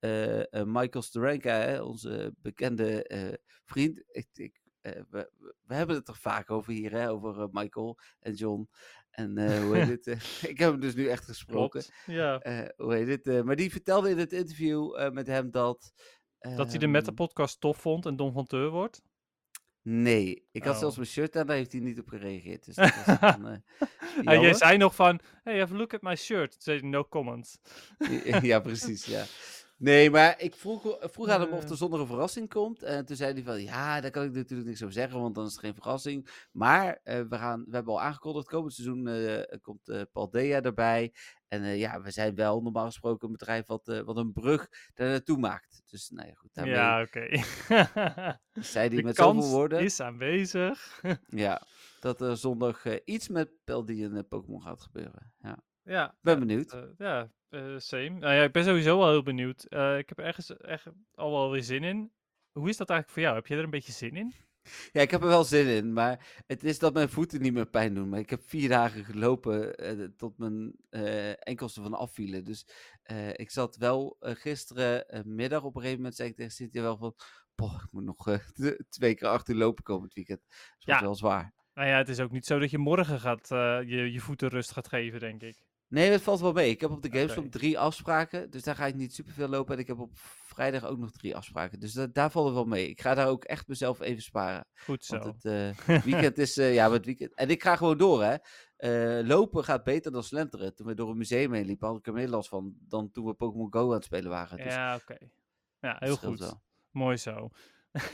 uh, Michael Steranka, hè, onze bekende vriend. Ik, ik, we, we, hebben het er vaak over hier, hè, over Michael en John. En hoe heet het? <laughs> ik heb hem dus nu echt gesproken. Klopt, ja. hoe heet het? maar die vertelde in het interview met hem dat. dat hij de Meta-podcast tof vond en Don van Teur wordt? Nee, ik had oh. zelfs mijn shirt aan, daar heeft hij niet op gereageerd. Dus dat was <laughs> dan, en jij zei nog van, hey, have a look at my shirt. Toen zei no comment. <laughs> ja, precies, ja. Nee, maar ik vroeg, vroeg aan hem of er zonder een verrassing komt. En toen zei hij van, ja, daar kan ik natuurlijk niks over zeggen, want dan is het geen verrassing. Maar uh, we, gaan, we hebben al aangekondigd, komend seizoen uh, komt uh, Paldea erbij. En ja, we zijn wel normaal gesproken een bedrijf wat, wat een brug daar naartoe maakt. Dus, nou ja, goed. Daarmee ja, oké. Okay. <laughs> zei hij met zoveel woorden. is aanwezig. <laughs> ja, dat er zondag iets met Paldea en Pokémon gaat gebeuren. Ja. Ja. Ben benieuwd. ja, uh, same. Nou ja, ik ben sowieso wel heel benieuwd. Uh, ik heb ergens echt al wel weer zin in. Hoe is dat eigenlijk voor jou? Heb je er een beetje zin in? Ja, ik heb er wel zin in, maar het is dat mijn voeten niet meer pijn doen. Maar ik heb vier dagen gelopen uh, tot mijn enkelste van afvielen. Dus ik zat wel gisteren middag op een gegeven moment, zei ik tegen Cynthia wel van... Ik moet nog <laughs> twee keer achter lopen komend weekend. Dat is ja. wel zwaar. Nou ja, het is ook niet zo dat je morgen gaat, je, je voeten rust gaat geven, denk ik. Nee, het valt wel mee. Ik heb op de Gamescom okay. drie afspraken. Dus daar ga ik niet superveel lopen. En ik heb op vrijdag ook nog drie afspraken. Dus dat, daar valt het wel mee. Ik ga daar ook echt mezelf even sparen. Goed zo. Want het uh, weekend is... Uh, ja, het weekend... En ik ga gewoon door, hè. Uh, lopen gaat beter dan slenteren. Toen we door een museum heen liepen, had ik er meer last van dan toen we Pokémon Go aan het spelen waren. Dus ja, oké. Okay. Ja, heel goed. Wel. Mooi zo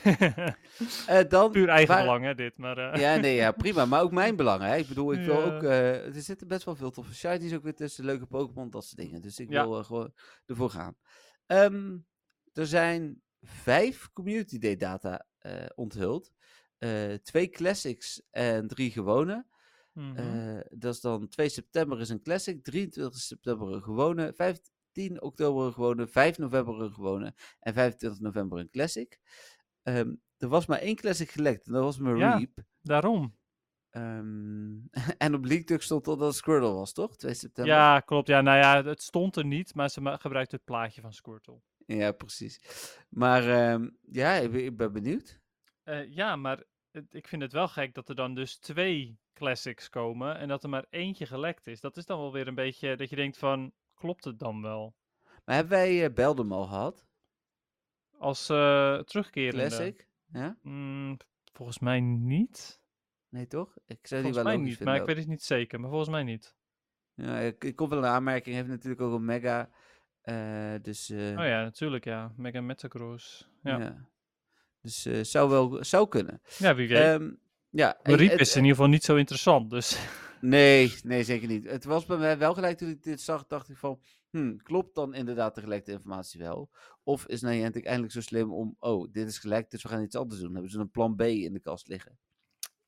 uh, <laughs> dan, Puur eigen waar... belang, hè, dit. Maar, uh... Ja, nee, ja, <laughs> prima. Maar ook mijn belang, hè. Ik bedoel, ik wil ja. ook... Uh, er zitten best wel veel toffe shinies ook weer tussen, leuke Pokémon, dat soort dingen. Dus ik ja. wil gewoon ervoor gaan. Um, er zijn vijf Community Day data onthuld. twee Classics en drie gewone. Mm -hmm. dat is dan 2 september is een Classic, 23 september een gewone, 15 oktober een gewone, 5 november een gewone en 25 november een Classic. Um, er was maar één classic gelekt en dat was Mareep. Ja, daarom. Ehm, <laughs> en op LeakDuck stond al dat het Squirtle was, toch? 2 september? Ja, klopt. Ja, nou ja, het stond er niet, maar ze gebruikte het plaatje van Squirtle. Ja, precies. Maar ehm, ja, ik ben, ik ben benieuwd. Eh, ja, maar het- ik vind het wel gek dat er dan dus twee classics komen en dat er maar eentje gelekt is. Dat is dan wel weer een beetje dat je denkt van, klopt het dan wel? Maar hebben wij uh, Beldem al gehad? Als uh, terugkerende. Classic? Ja? Mm, volgens mij niet. Nee, toch? Ik zou volgens die wel mij niet, maar ik weet het niet zeker. Maar volgens mij niet. Ja, ik, ik kom wel een aanmerking. Heeft natuurlijk ook een mega. eh, dus. eh, Oh ja, natuurlijk ja. Mega Metagross. Ja, ja. ja. Dus eh, zou wel zou kunnen. wie weet. Ehm, ja, en- Riep is in ieder geval niet zo interessant, dus... Nee, nee, zeker niet. Het was bij mij wel gelijk toen ik dit zag, dacht ik van, hmm, klopt dan inderdaad de gelekte informatie wel? Of is Niantic eindelijk zo slim om, oh, dit is gelekt, dus we gaan iets anders doen. Hebben ze een plan B in de kast liggen?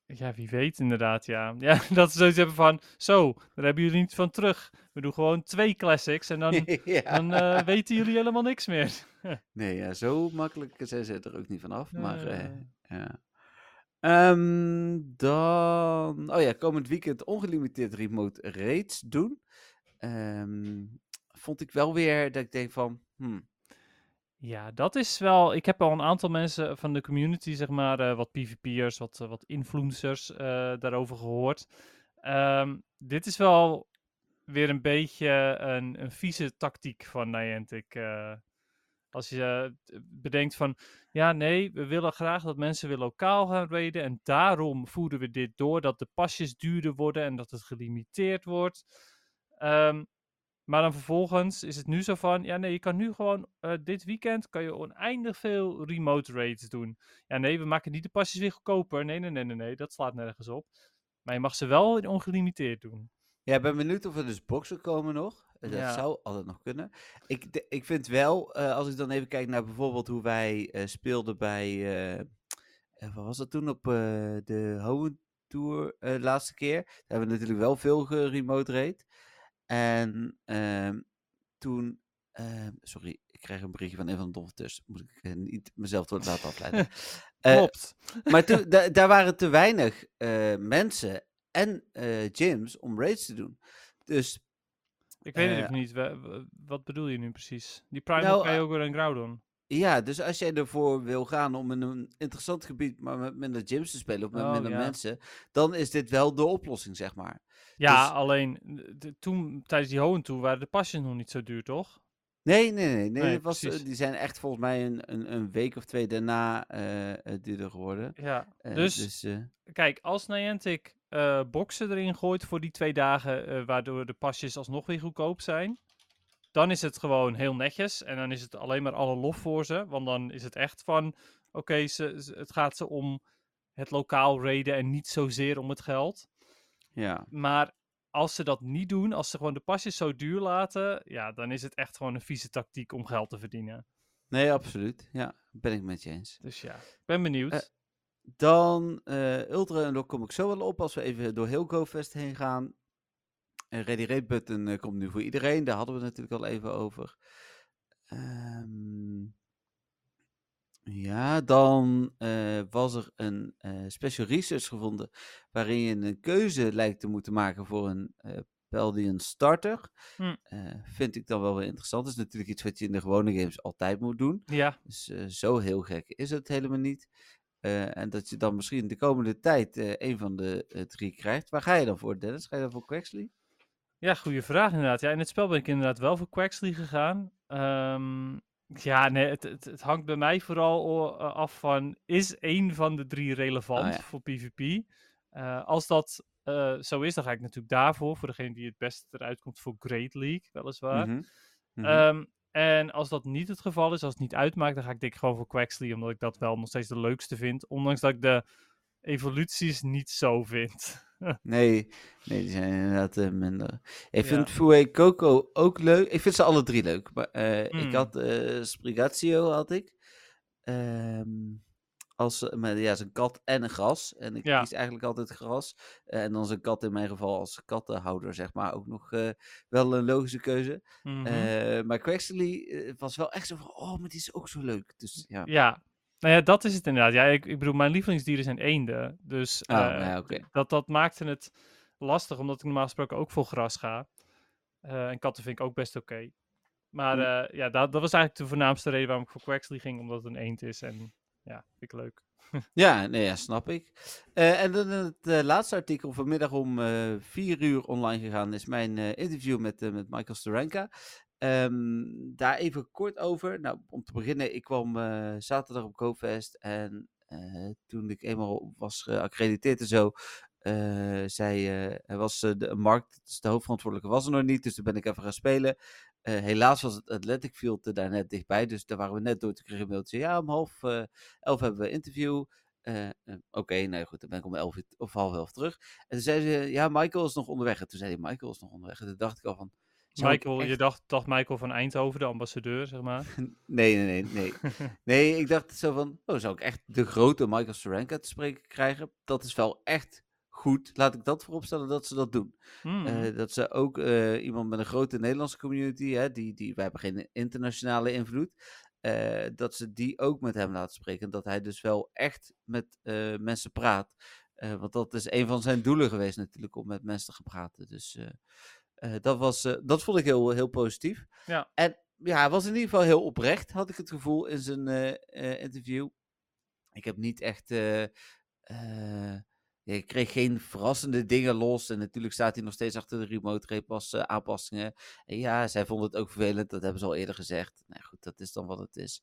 Ja, wie weet inderdaad, ja. <laughs> Ja, dat ze zoiets hebben van, zo, daar hebben jullie niet van terug. We doen gewoon twee classics en dan, <laughs> ja. dan eh, weten jullie helemaal niks meer. <laughs> Nee, ja, zo makkelijk zijn ze er ook niet vanaf. Maar eh, ja. Ehm, dan, oh ja, komend weekend ongelimiteerd remote raids doen. Ehm, vond ik wel weer dat ik denk van, hmm, Ja, dat is wel. Ik heb al een aantal mensen van de community, zeg maar, eh, wat PvP'ers, wat, eh, wat influencers eh, daarover gehoord. Ehm, dit is wel weer een beetje een, een vieze tactiek van Niantic. als je bedenkt van, ja, nee, we willen graag dat mensen weer lokaal gaan raiden. En daarom voeren we dit door, dat de pasjes duurder worden en dat het gelimiteerd wordt. Ehm, maar dan vervolgens is het nu zo van, ja nee, je kan nu gewoon eh, dit weekend kan je oneindig veel remote raids doen. Ja nee, we maken niet de pasjes weer goedkoper. Nee, nee, nee, nee, nee, dat slaat nergens op. Maar je mag ze wel in ongelimiteerd doen. Ja, ik ben benieuwd of er dus boxen komen nog. Eh, Dat Ja. zou altijd nog kunnen. Ik, de- ik vind wel, eh, als ik dan even kijk naar bijvoorbeeld hoe wij speelden bij, wat was dat toen op de Hohen Tour laatste keer. Daar hebben we natuurlijk wel veel geremote raid. En ehm, toen, ehm, sorry, ik krijg een berichtje van een van de donateurs. Moet ik eh, niet mezelf door laten afleiden. <laughs> Eh, Klopt. maar toen, <laughs> da- daar waren te weinig eh, mensen en gyms om raids te doen. Dus Ik weet het niet. Wa- wa- Wat bedoel je nu precies? Die Primal Nou, Kyogre en Groudon. ja, dus als jij ervoor wil gaan om in een interessant gebied, maar met minder gyms te spelen of met Oh, minder ja. mensen, dan is dit wel de oplossing, zeg maar. Ja, dus- alleen de- toen, tijdens die Hohen Tour waren de pasjes nog niet zo duur, toch? Nee, nee, nee. nee, was, eh, die zijn echt volgens mij een, een, een week of twee daarna eh, eh, duurder geworden. Ja, dus eh, kijk, als Niantic boxen erin gooit voor die twee dagen, waardoor de pasjes alsnog weer goedkoop zijn, dan is het gewoon heel netjes. En dan is het alleen maar alle lof voor ze. Want dan is het echt van, oké, ze, ze- het gaat ze om het lokaal raiden en niet zozeer om het geld. Ja. Maar als ze dat niet doen, als ze gewoon de pasjes zo duur laten, ja, dan is het echt gewoon een vieze tactiek om geld te verdienen. Nee, absoluut. Ja, ben ik met je eens. Dus ja, ik ben benieuwd. Eh, Dan eh, Ultra, en daar kom ik zo wel op als we even door heel GoFest heen gaan. Een Ready Rate button eh, komt nu voor iedereen. Daar hadden we het natuurlijk al even over. Ehm, ja, dan eh, was er een eh, special research gevonden waarin je een keuze lijkt te moeten maken voor een eh Paldean starter. Hm. Vind ik dan wel weer interessant. Dat is natuurlijk iets wat je in de gewone games altijd moet doen. ja, Dus zo heel gek is het helemaal niet. En dat je dan misschien de komende tijd een van de drie krijgt. Waar ga je dan voor, Dennis? Ga je dan voor Quaxley? Ja, goede vraag inderdaad. Ja, in het spel ben ik inderdaad wel voor Quaxley gegaan. Ehm, ja, nee, het, het, het hangt bij mij vooral eh, af van, is één van de drie relevant Ah, ja. voor PvP? Eh, als dat eh, zo is, dan ga ik natuurlijk daarvoor, voor degene die het beste eruit komt voor Great League, weliswaar. Mhm. Mhm. Ehm, en als dat niet het geval is, als het niet uitmaakt, dan ga ik denk ik gewoon voor Quaxley, omdat ik dat wel nog steeds de leukste vind. Ondanks dat ik de evoluties niet zo vind. <laughs> nee, nee, die zijn inderdaad eh, minder. Ik Ja. vind Fue Coco ook leuk. Ik vind ze alle drie leuk. Maar eh, ik Mm. had eh Sprigatio, had ik. Ehm, als, maar ja, zijn kat en een gras. En ik Ja. kies eigenlijk altijd gras. En dan zijn kat in mijn geval als kattenhouder, zeg maar. Ook nog wel een logische keuze. Mhm. Maar Quaxley eh, was wel echt zo van, oh, maar die is ook zo leuk. Dus ja. Ja. Nou ja, dat is het inderdaad. Ja, ik, ik bedoel, mijn lievelingsdieren zijn eenden. Dus Oh, eh, nou ja, oké. dat, dat maakte het lastig, omdat ik normaal gesproken ook voor gras ga. Eh, en katten vind ik ook best oké. Maar Hm. eh, ja, dat, dat was eigenlijk de voornaamste reden waarom ik voor Quaxley ging, omdat het een eend is. En ja, vind ik leuk. <laughs> Ja, nee, ja, snap ik. Eh, en dan het eh, laatste artikel vanmiddag om eh vier uur online gegaan is mijn eh, interview met, eh, met Michael Steranka. Ehm, daar even kort over. Nou, om te beginnen, ik kwam eh, zaterdag op GoFest en eh, toen ik eenmaal was geaccrediteerd en zo, eh, zei, er was de markt, dus de hoofdverantwoordelijke was er nog niet, dus toen ben ik even gaan spelen. Helaas was het Athletic Field daar net dichtbij, dus daar waren we net door. Ik een mailtje, ja, om half elf hebben we een interview. Oké, nou goed, dan ben ik om elf of half elf terug. En toen zei ze, ja, Michael is nog onderweg. En toen zei hij, Michael is nog onderweg. En toen dacht ik al van... Michael, je dacht, dacht Michael van Eindhoven, de ambassadeur, zeg maar. <laughs> Nee, nee, nee, nee. <laughs> Nee, ik dacht zo van, oh, zou ik echt de grote Michael Steranka te spreken krijgen? Dat is wel echt goed. Laat ik dat vooropstellen dat ze dat doen. Hmm. Eh, dat ze ook eh, iemand met een grote Nederlandse community, hè, die, die, wij hebben geen internationale invloed, eh, dat ze die ook met hem laten spreken. En dat hij dus wel echt met mensen praat. Want dat is een van zijn doelen geweest natuurlijk, om met mensen te gaan praten. Dus dat, was, eh, dat vond ik heel, heel positief. Ja. En ja, hij was in ieder geval heel oprecht, had ik het gevoel in zijn eh, eh, interview. Ik heb niet echt. eh, eh, ja, ik kreeg geen verrassende dingen los. En natuurlijk staat hij nog steeds achter de remote repas eh, aanpassingen. En ja, zij vonden het ook vervelend. Dat hebben ze al eerder gezegd. Nou goed, dat is dan wat het is.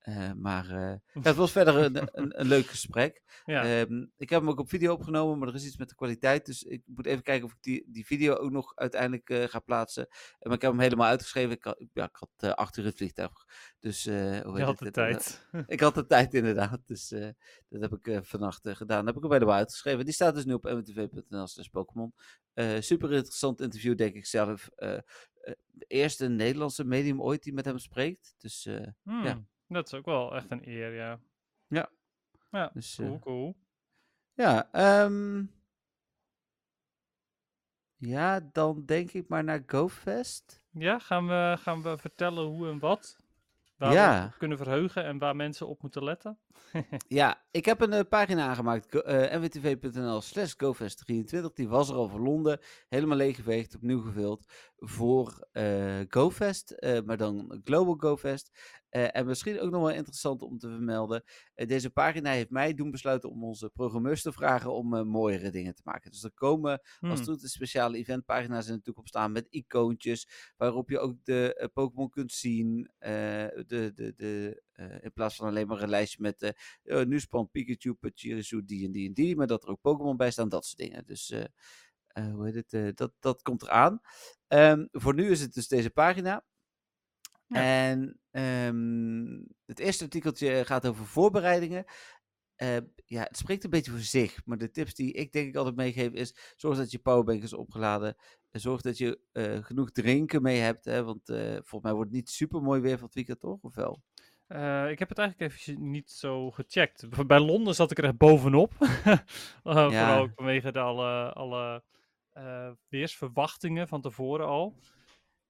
Eh, maar eh, ja, het <laughs> was verder een, een, een leuk gesprek. ja. Ehm, ik heb hem ook op video opgenomen, maar er is iets met de kwaliteit. Dus ik moet even kijken of ik die, die video ook nog uiteindelijk eh, ga plaatsen. Maar ik heb hem helemaal uitgeschreven. Ik had, ja, ik had acht uur het vliegtuig. Dus hoe je had de tijd. ik had de tijd inderdaad, dus dat heb ik vannacht gedaan. Dat heb ik hem helemaal uitgeschreven. Die staat dus nu op mwtv.nl slash Pokémon. Super interessant interview, denk ik zelf. De eerste Nederlandse medium ooit die met hem spreekt. Dus, eh, Hmm, Dat is ook wel echt een eer, ja. Ja. Ja, dus eh, cool, cool. ja, ehm, ja, dan denk ik maar naar GoFest. Ja, gaan we, gaan we vertellen hoe en wat? Waar we Ja. kunnen verheugen en waar mensen op moeten letten? <laughs> Ja, ik heb een eh, pagina aangemaakt, go- eh, nwtv.nl slash GoFest23. Die was er al voor Londen, helemaal leeggeveegd, opnieuw gevuld voor eh, GoFest, eh, maar dan Global GoFest. Eh, en misschien ook nog wel interessant om te vermelden, deze pagina heeft mij doen besluiten om onze programmeurs te vragen om mooiere dingen te maken. Dus er komen als Hmm, het goed is speciale eventpagina's in de toekomst staan met icoontjes, waarop je ook de Pokémon kunt zien, de, de, de, in plaats van alleen maar een lijstje met eh, nu spant Pikachu, Pachirisu, die en die en die, maar dat er ook Pokémon bij staan, dat soort dingen. Dus hoe heet het, eh, dat, dat komt eraan. Ehm, voor nu is het dus deze pagina. Ja. En ehm, het eerste artikeltje gaat over voorbereidingen. Eh, ja, het spreekt een beetje voor zich, maar de tips die ik denk ik altijd meegeef is: zorg dat je powerbank is opgeladen. En zorg dat je eh, genoeg drinken mee hebt, hè, want eh, volgens mij wordt het niet super mooi weer van het weekend, toch? Of wel? Eh, ik heb het eigenlijk even niet zo gecheckt. Bij Londen zat ik er echt bovenop. <laughs> Eh, Vooral ook vanwege de alle, alle eh, weersverwachtingen van tevoren al.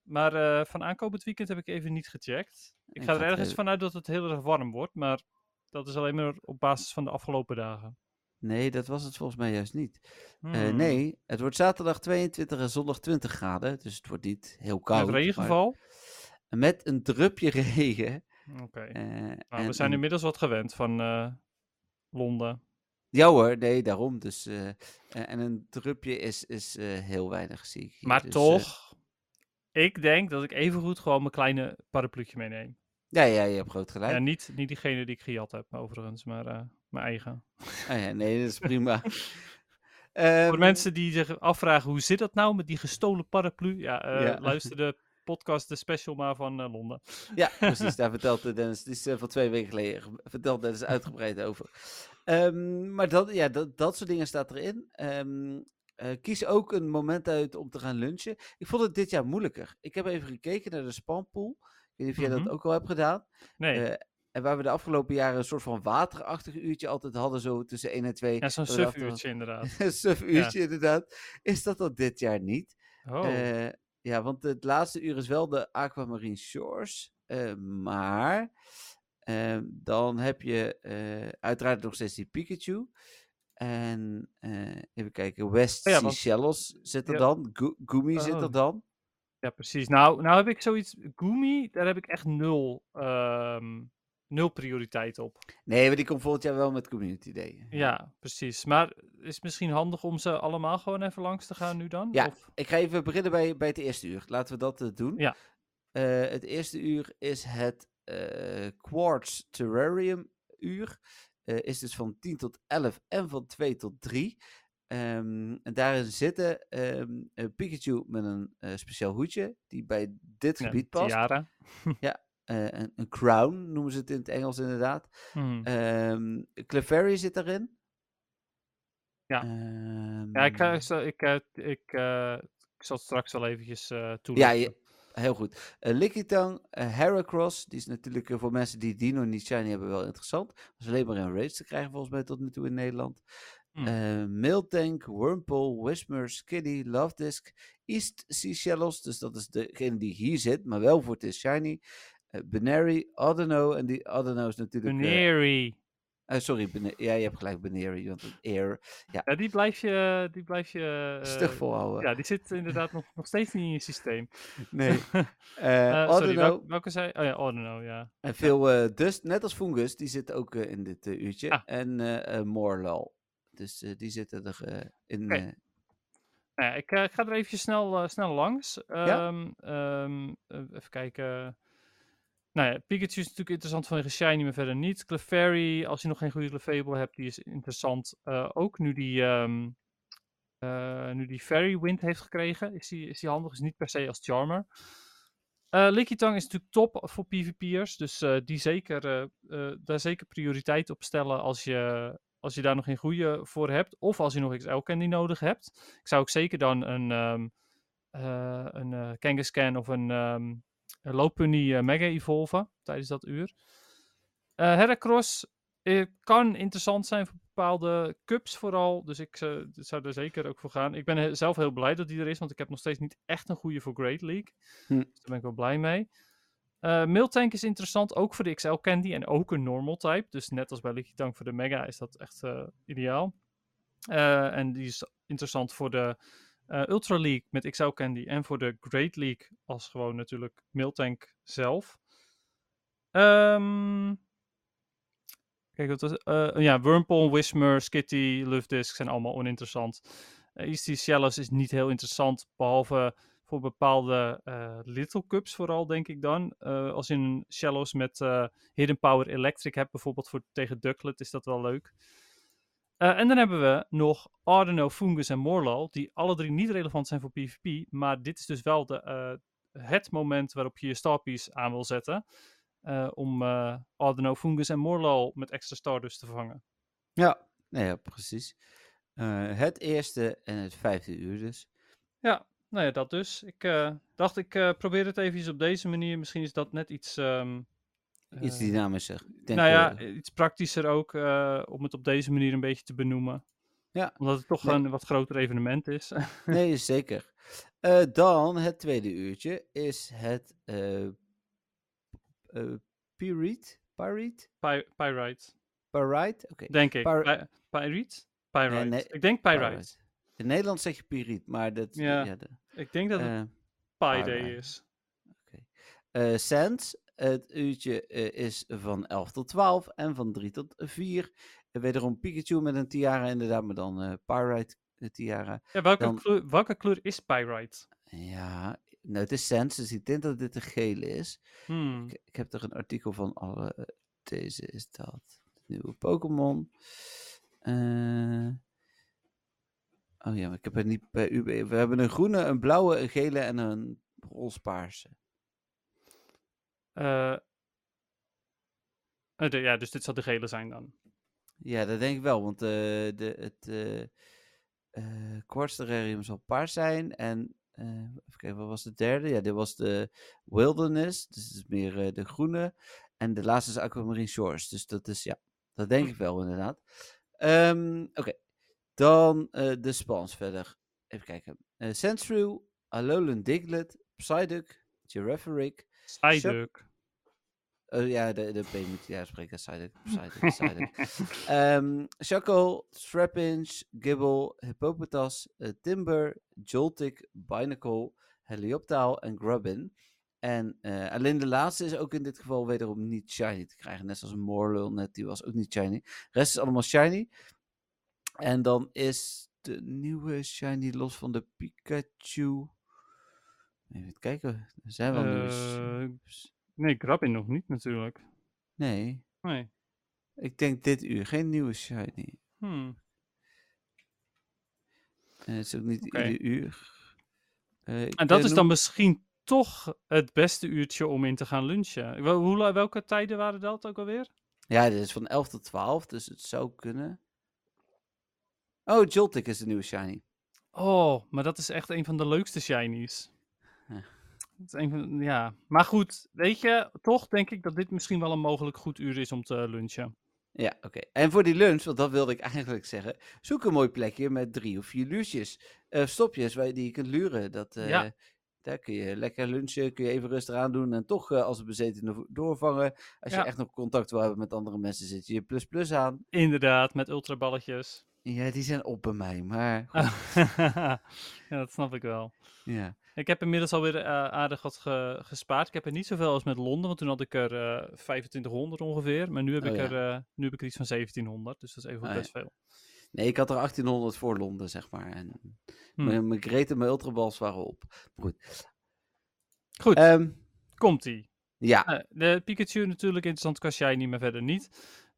Maar eh, van aankomend weekend heb ik even niet gecheckt. Ik Ik ga er ergens even- vanuit dat het heel erg warm wordt, maar dat is alleen maar op basis van de afgelopen dagen. Nee, dat was het volgens mij juist niet. Eh, Hmm. nee, het wordt zaterdag 22 en zondag 20 graden, dus het wordt niet heel koud. Met regenval? Met een drupje regen. Oké. eh, Nou, we zijn inmiddels wat gewend van eh, Londen. Ja hoor, nee, daarom. Dus, eh, en een drupje is, is eh, heel weinig, zie ik hier. Maar Dus, eh, toch, ik denk dat ik evengoed gewoon mijn kleine parapluutje meeneem. ja, ja, je hebt groot gelijk. Ja, niet, niet diegene die ik gejat heb, overigens, maar mijn eigen. Ah ja, nee, dat is <laughs> prima. Voor Ehm, mensen die zich afvragen, hoe zit dat nou met die gestolen paraplu? Ja, Ja. luister de podcast, de special maar van Londen. Ja, precies. <laughs> Daar vertelt Dennis, die is van twee weken geleden, ge- vertelt Dennis uitgebreid over. Ehm, maar dat, ja, dat, dat soort dingen staat erin. Ehm, eh, kies ook een moment uit om te gaan lunchen. Ik vond het dit jaar moeilijker. Ik heb even gekeken naar de spampool. Ik weet niet of jij Mhm. dat ook al hebt gedaan. Nee, Eh, en waar we de afgelopen jaren een soort van waterachtig uurtje altijd hadden, zo tussen 1 en 2. ja, zo'n suf-uurtje inderdaad. Een <laughs> suf uurtje inderdaad. Is dat dat dit jaar niet? Oh, Eh, ja, want het laatste uur is wel de Aquamarine Shores. maar Ehm, dan heb je eh, uiteraard nog steeds die Pikachu. En eh, even kijken, West Oh ja, want- Seychelles zit er Ja. dan. Go- Gumi zit Oh. er dan. Ja, precies. Nou, nou heb ik zoiets. Gumi, daar heb ik echt nul, ehm, nul prioriteit op. Nee, maar die komt volgend jaar wel met Community Day. Ja, precies. Maar is het misschien handig om ze allemaal gewoon even langs te gaan nu dan? Ja. Of- Ik ga even beginnen bij, bij het eerste uur. Laten we dat eh, doen. Ja. Het eerste uur is het Quartz Terrarium uur. Eh, is dus van 10 tot 11 en van 2 tot 3. Ehm, en daarin zitten een Pikachu met een eh, speciaal hoedje die bij dit ja, gebied past. Tiara. <laughs> Eh, een, een crown noemen ze het in het Engels inderdaad. Ehm Clefairy zit erin. Ja. Ehm, Ja, ik, ga, ik, zal- ik, eh, ik, eh, ik zal het straks wel eventjes eh Ja, toelichten. je, heel goed. Uh, Lickitung, uh, Heracross, die is natuurlijk eh, voor mensen die Dino niet shiny hebben wel interessant. Dat is alleen maar in raids te krijgen volgens mij tot nu toe in Nederland. Hmm. Eh, Miltank, Wurmple, Whismer, Skiddy, Lovedisk, East Seychelles, dus dat is degene die hier zit, maar wel voor het is shiny. Eh Benary, Adeno, en die Adeno is natuurlijk... eh, Beneri. eh, sorry, ja, je hebt gelijk, Benary, want een air. Ja, die blijf je, die blijf je eh, Stug volhouden. Ja, die zit inderdaad nog, nog steeds niet in je systeem. Nee. <laughs> Eh, Eh sorry, welke, welke zei Oh ja, Ordeno, ja. En veel eh dust, net als Fungus, die zit ook eh, in dit eh, uurtje. Ah. En eh eh, Morlal. Dus eh, die zitten er eh, in. Eh, Nou ja, ik, eh, ik ga er eventjes snel, eh, snel langs. Ja. Ehm, ehm, eh, even kijken. Nou ja, Pikachu is natuurlijk interessant vanwege Shiny, maar verder niet. Clefairy, als je nog geen goede Clefable hebt, die is interessant. eh, ook nu die, ehm eh, nu die Fairy Wind heeft gekregen, is die, is die handig. Is niet per se als Charmer. Eh Lickitung is natuurlijk top voor PvP'ers, dus die zeker, daar zeker prioriteit op stellen als je, als je daar nog geen goede voor hebt. Of als je nog XL Candy nodig hebt. Ik zou ook zeker dan een, eh een Kangaskhan of een, ehm een Lopunny eh, Mega Evolven tijdens dat uur. Eh Heracross eh, kan interessant zijn voor bepaalde cups vooral. Dus ik eh, zou er zeker ook voor gaan. Ik ben he- zelf heel blij dat die er is, want ik heb nog steeds niet echt een goede voor Great League. Hm. Dus daar ben ik wel blij mee. Eh Miltank is interessant, ook voor de XL Candy en ook een normal type. Dus net als bij Lickitung voor de Mega is dat echt eh, ideaal. Eh, en die is interessant voor de eh, Ultra League met XL Candy en voor de Great League als gewoon natuurlijk Miltank zelf. Ehm kijk, wat was eh, ja, Whismer, Skitty, Luftdisk zijn allemaal oninteressant. Uh, Easty Shellos is niet heel interessant, behalve voor bepaalde eh, Little Cups vooral, denk ik dan. Eh, als je een Shellos met eh, Hidden Power Electric hebt, bijvoorbeeld voor, tegen Ducklet, is dat wel leuk. Eh, en dan hebben we nog Ardeno, Fungus en Morlal, die alle drie niet relevant zijn voor PvP. Maar dit is dus wel de, eh, het moment waarop je je Starpiece aan wil zetten. eh, om Ardeno, Fungus en Morlal met extra Stardust te vangen. ja, nee, ja, precies. Het eerste en het vijfde uur dus. Ja, nou ja, dat dus. Ik dacht, ik probeer het even op deze manier. Misschien is dat net iets... ehm, Iets eh, dynamischer. Ik denk, nou ja, eh, iets praktischer ook eh, om het op deze manier een beetje te benoemen. Ja. Omdat het toch Nee. een wat groter evenement is. <laughs> nee, zeker. Dan het tweede uurtje is het eh eh Pyrite? Pyrite? Py Pyrite, Pyrite? Oké. denk ik. Pyr- Py Pyrite? Pyrite. nee, ik denk Pyrite. Pyrite. In Nederland zeg je Pyrite, maar dat... Ja. ja, de, Ik denk dat het Pi Day is. Eh Sands, het uurtje eh, is van 11 tot 12 en van 3 tot 4. En wederom Pikachu met een tiara, inderdaad, maar dan eh Pyrite eh, tiara. Ja, welke, Dan- kleur, welke kleur is Pyrite? Ja, nou, het is Sands, dus ik denk dat dit de gele is. Hmm. Ik, ik heb er een artikel van alle. eh, Deze is dat. Nieuwe Pokémon. Oh ja, maar ik heb er niet bij u. We hebben een groene, een blauwe, een gele en een roze-paarse. Eh, eh, de- ja, dus dit zal de gele zijn dan. Ja, dat denk ik wel, want eh, de, het eh eh Terrarium zal paars zijn. En even kijken, wat was de derde? Ja, dit was de Wilderness, dus het is meer de groene. En de laatste is Aquamarine Shores, dus dat is, ja, dat denk ik wel inderdaad. Ehm, Oké, dan de spawns verder. Even kijken. Eh Sandshrew, Alolan Diglett, Psyduck, Psyduck. Oh ja, de, de P moet je uitspreken. Psyduck, Psyduck, <laughs> Psyduck. Ehm Shackle, Strapinch, Gibble, Hippopotas, eh, Timber, Joltik, Binacle, Helioptaal en Grubbin. En eh, alleen de laatste is ook in dit geval wederom niet shiny te krijgen. Net zoals Morlul net, die was ook niet shiny. De rest is allemaal shiny. En dan is de nieuwe shiny los van de Pikachu. Even kijken, er zijn wel nieuwe. Eh, sh- Nee, Grabbin nog niet natuurlijk. Nee, Nee. ik denk dit uur. Geen nieuwe shiny. Hmm. En het is ook niet Oké. ieder uur. Eh, En dat eh, is dan noem- misschien toch het beste uurtje om in te gaan lunchen. Wel- Hoe, welke tijden waren dat ook alweer? Ja, dit is van 11 tot 12, dus het zou kunnen. Oh, Joltik is de nieuwe shiny. Oh, maar dat is echt een van de leukste shinies. Ja. Dat is een van, ja, maar goed, weet je, toch denk ik dat dit misschien wel een mogelijk goed uur is om te lunchen. Ja, oké. En voor die lunch, want dat wilde ik eigenlijk zeggen. Zoek een mooi plekje met drie of vier luurtjes. eh, stopjes waar je die je kunt luren. Dat, eh, Ja. Daar kun je lekker lunchen, kun je even rustig aan doen. En toch eh, als een bezetene doorvangen. Als Ja. je echt nog contact wil hebben met andere mensen, zet je je plus plus aan. Inderdaad, met ultraballetjes. Ja, die zijn op bij mij, maar <laughs> ja, dat snap ik wel. ja. Ik heb inmiddels alweer eh, aardig wat ge- gespaard. Ik heb er niet zoveel als met Londen, want toen had ik er eh 2500 ongeveer. Maar nu heb, Oh ik ja. er, eh, nu heb ik er iets van 1700, dus dat is even Ah, best veel. Nee, ik had er 1800 voor Londen, zeg maar. En Hm. mijn, mijn en mijn Ultrabals waren op. Maar goed. Goed, Ehm, komt-ie. ja, Eh, de Pikachu natuurlijk interessant qua shiny, maar verder niet.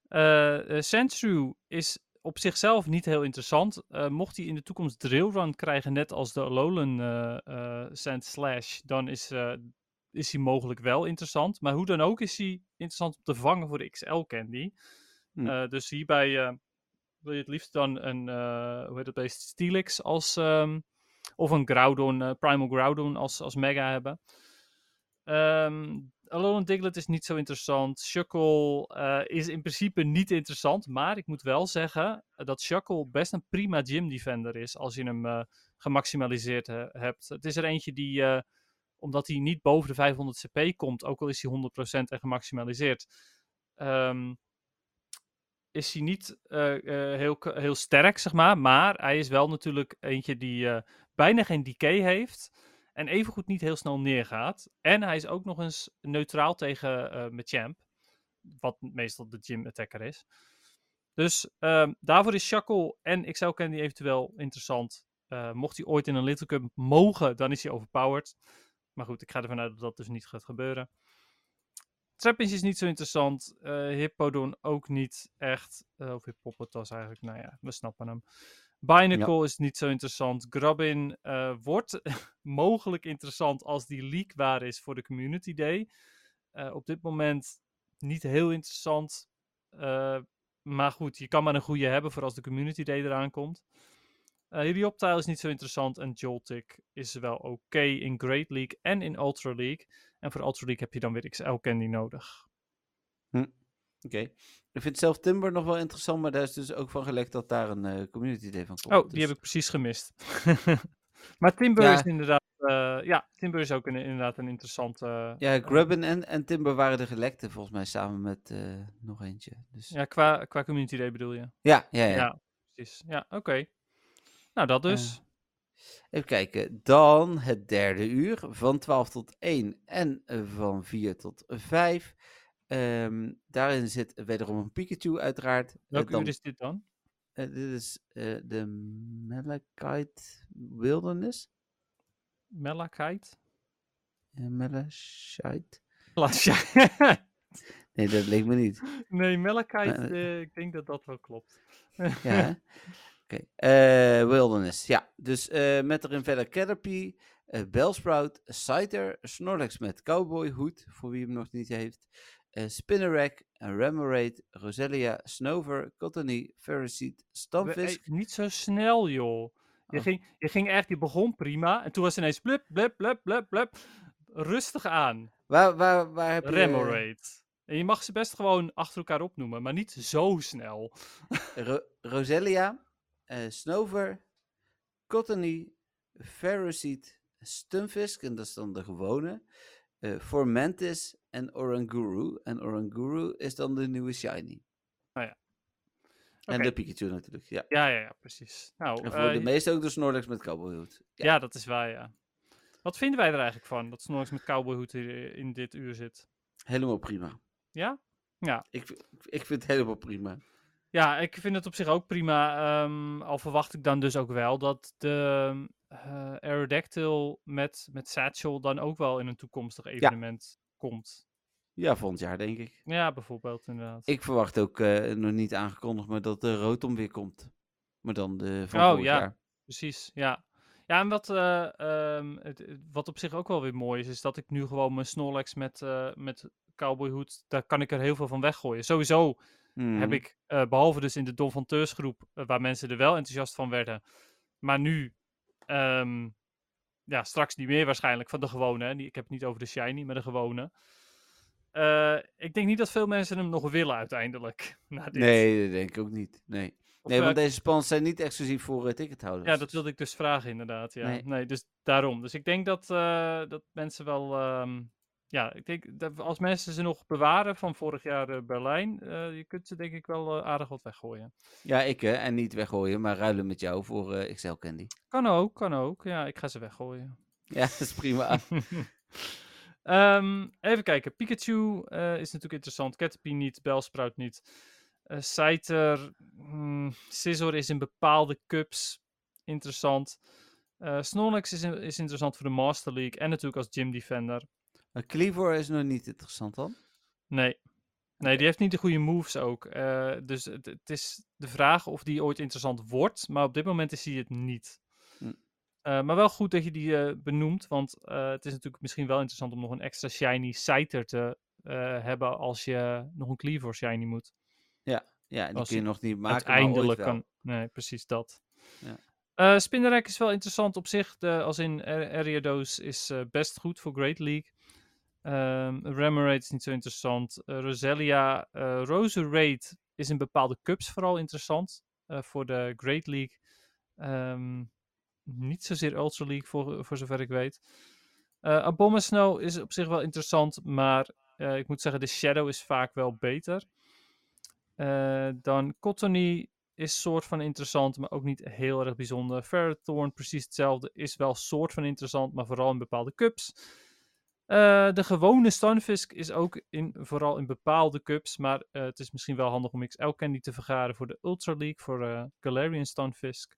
Eh eh, Sandshrew is op zichzelf niet heel interessant. Eh, mocht hij in de toekomst Drillrun krijgen, net als de Alolan eh, Sand Slash, dan is, is hij mogelijk wel interessant. Maar hoe dan ook is hij interessant om te vangen voor de XL Candy. Hm. Dus hierbij wil je het liefst dan een, hoe heet het beest, Steelix als, ehm, of een Groudon, Primal Groudon als, als mega hebben. Ehm Alolan Diglett is niet zo interessant. Shuckle eh, is in principe niet interessant. Maar ik moet wel zeggen dat Shuckle best een prima gym defender is. Als je hem eh, gemaximaliseerd he- hebt. Het is er eentje die, eh, omdat hij niet boven de 500 CP komt. Ook al is hij 100% en gemaximaliseerd. ehm, is hij niet eh, eh, heel, heel sterk, zeg maar. Maar hij is wel natuurlijk eentje die eh, bijna geen decay heeft. En evengoed niet heel snel neergaat. En hij is ook nog eens neutraal tegen eh Machamp. Wat meestal de gym attacker is. Dus ehm, daarvoor is Shackle en XL Candy eventueel interessant. Eh, mocht hij ooit in een Little Cup mogen, dan is hij overpowered. Maar goed, ik ga ervan uit dat dat dus niet gaat gebeuren. Trapinch is niet zo interessant. eh Hippodon ook niet echt. Of Hippopotas eigenlijk. Nou ja, we snappen hem. Binacle is niet zo interessant. Grabbin eh, wordt <laughs> mogelijk interessant als die leak waar is voor de Community Day. Eh, op dit moment niet heel interessant. Eh, maar goed, je kan maar een goede hebben voor als de Community Day eraan komt. Helioptile is niet zo interessant en Joltik is wel oké in Great League en in Ultra League. En voor Ultra League heb je dan weer XL Candy nodig. Oké. Ik vind zelf Timber nog wel interessant, maar daar is dus ook van gelekt dat daar een eh, community day van komt. Oh, die dus- heb ik precies gemist. <laughs> maar Timber Ja. is inderdaad, eh, ja, Timber is ook een, inderdaad een interessante. eh, Ja, Grubbin en, en Timber waren de gelekte volgens mij samen met eh, nog eentje. Dus... Ja, ja, qua, qua Community Day bedoel je? ja, ja. Ja, precies. Ja, oké. Nou, dat dus. Eh, Even kijken. Dan het derde uur van 12 tot 1 en eh, van 4 tot 5. Ehm, daarin zit wederom een Pikachu uiteraard. Eh, Welke dan, uur is dit dan? eh, dit is eh, de Malachite Wilderness. Malachite? Uh, Malachite? Malachite. <laughs> Nee, dat leek me niet. <laughs> nee, Malachite, ik denk dat dat wel klopt. Ja? <laughs> Oké. Wilderness, ja. Dus met erin verder Caterpie, Bellsprout, Scyther, Snorlax met Cowboy hoed, voor wie hem nog niet heeft. Eh Spinnerack, Remoraid, Roselia, Snover, Cottony, Ferroseed, We- Stamfisk. niet zo snel, joh. Je, Oh. ging, je ging echt, je begon prima. En toen was ineens blip, blip, blip, blip, blip. Rustig aan. Waar, waar, waar heb je... Remoraid. En je mag ze best gewoon achter elkaar opnoemen, maar niet zo snel. <laughs> Ro- Roselia, eh, Snover, Cottony, Ferroseed, Stunfisk, en dat is dan de gewone. Eh Formantis en Oranguru. En Oranguru is dan de nieuwe Shiny. En Oké. de Pikachu natuurlijk, ja. Ja, ja, ja, precies. Nou, En voor eh, de meesten ook de Snorlax met cowboyhoed. ja. dat is waar, ja. Wat vinden wij er eigenlijk van, dat Snorlax met cowboyhoed hier in dit uur zit? Helemaal prima. Ja? Ja. Ik, ik vind het helemaal prima. Ja, ik vind het op zich ook prima. ehm, al verwacht ik dan dus ook wel dat de eh Aerodactyl met, met Satchel dan ook wel in een toekomstig evenement komt. Ja, volgend jaar denk ik. Ja, bijvoorbeeld inderdaad. Ik verwacht ook eh, nog niet aangekondigd, maar dat de Rotom weer komt. Maar dan de van Oh, ja. jaar. Precies, ja. Ja, en wat, eh, ehm, het, wat op zich ook wel weer mooi is, is dat ik nu gewoon mijn Snorlax met, eh met cowboyhoed, daar kan ik er heel veel van weggooien. Sowieso heb Mhm. ik, eh, behalve dus in de Don van Teurs groep, eh, waar mensen er wel enthousiast van werden, maar nu, ehm, ja, straks niet meer waarschijnlijk, van de gewone. Hè. Die, ik heb het niet over de shiny, maar de gewone. Eh, ik denk niet dat veel mensen hem nog willen uiteindelijk. <laughs> Na dit. Nee, dat denk ik ook niet. Nee, Of, nee want deze spans zijn niet exclusief voor tickethouders. Ja, dat wilde ik dus vragen inderdaad. Ja. Nee. Nee. dus daarom. Dus ik denk dat, dat mensen wel. ehm, ja, ik denk dat als mensen ze nog bewaren van vorig jaar eh, Berlijn, eh, je kunt ze denk ik wel eh, aardig wat weggooien. Ja, ik hè. En niet weggooien, maar ruilen met jou voor XL Candy. Kan ook, kan ook. Ja, ik ga ze weggooien. <laughs> Ja, dat is prima. <laughs> Ehm, even kijken. Pikachu is natuurlijk interessant. Caterpie niet. Bellsprout niet. Eh Scyther. hmm, Scizor is in bepaalde cups interessant. Snorlax is, in- is interessant voor de Master League. En natuurlijk als Gym Defender. Maar Cleavor is nog niet interessant dan? Nee. Nee, die heeft niet de goede moves ook. Eh, dus het, het is de vraag of die ooit interessant wordt. Maar op dit moment is hij het niet. Hm. Eh, maar wel goed dat je die eh, benoemt. Want het is natuurlijk misschien wel interessant om nog een extra shiny Scyther te hebben. Als je nog een Cleavor shiny moet. Ja, die Als kun je nog niet maken, Uiteindelijk kan. Nee, precies dat. Ja. Is wel interessant op zich. De, als in Ar- Ariados is best goed voor Great League. Ehm Remoraid is niet zo interessant. Eh, Roselia, eh Roserade is in bepaalde cups vooral interessant. eh, voor de Great League. Ehm, niet zozeer Ultra League, voor, voor zover ik weet. Abomasnow is op zich wel interessant, maar ik moet zeggen, de Shadow is vaak wel beter. Dan Cottony is soort van interessant, maar ook niet heel erg bijzonder. Ferrothorn, precies hetzelfde, is wel soort van interessant, maar vooral in bepaalde cups. Eh, de gewone Stunfisk is ook in, vooral in bepaalde cups, maar eh, het is misschien wel handig om XL Candy te vergaren voor de Ultra League, voor eh Galarian Stunfisk.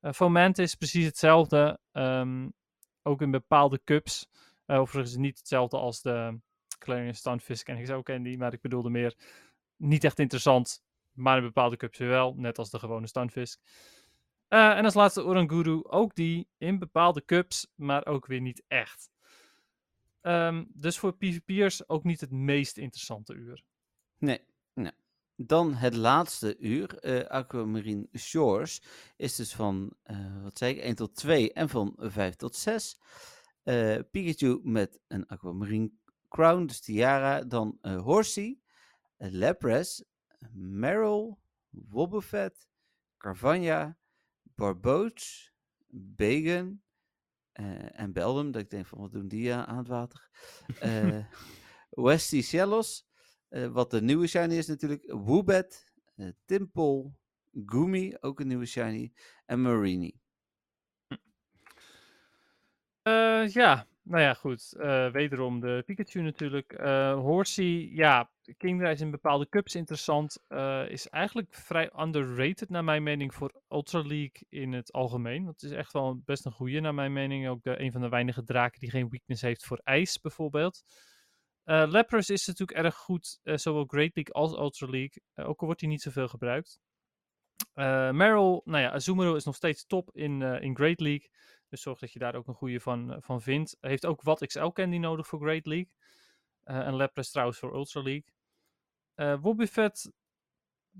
Fomantis is precies hetzelfde, ehm, ook in bepaalde cups. Overigens niet hetzelfde als de Galarian Stunfisk en XL Candy, maar ik bedoelde meer niet echt interessant, maar in bepaalde cups wel, net als de gewone Stunfisk. En als laatste Oranguru, ook die in bepaalde cups, maar ook weer niet echt. Ehm, dus voor PvP'ers ook niet het meest interessante uur. Nee, nee. Dan het laatste uur, eh Aquamarine Shores, is dus van, eh, wat zei ik, 1 tot 2 en van 5 tot 6. Eh, Pikachu met een Aquamarine Crown, dus Tiara. Dan eh Horsey, Lapras, Meryl, Wobbuffet, Carvania, Barboach, Bacon eh, en Beldum. Dat ik denk van, wat doen die eh, aan het water? Eh <laughs> Westy Shellos, eh, wat de nieuwe shiny is natuurlijk. Woobat, Timple, Gumi, ook een nieuwe shiny. En Marini. Eh, ja, nou ja, goed. Eh, wederom de Pikachu natuurlijk. Horsey, ja, Kingdra is in bepaalde cups interessant. eh, is eigenlijk vrij underrated naar mijn mening voor Ultra League in het algemeen. Het is echt wel best een goede naar mijn mening. Ook een van de weinige draken die geen weakness heeft voor ijs bijvoorbeeld. Eh Lapras is natuurlijk erg goed, zowel Great League als Ultra League. ook al wordt hij niet zoveel gebruikt. Meryl, nou ja, Azumarill is nog steeds top in, in Great League. Dus zorg dat je daar ook een goede van, eh, van vindt. Heeft ook wat XL Candy nodig voor Great League. Eh, en Lapras trouwens voor Ultra League. Eh Wobbuffet,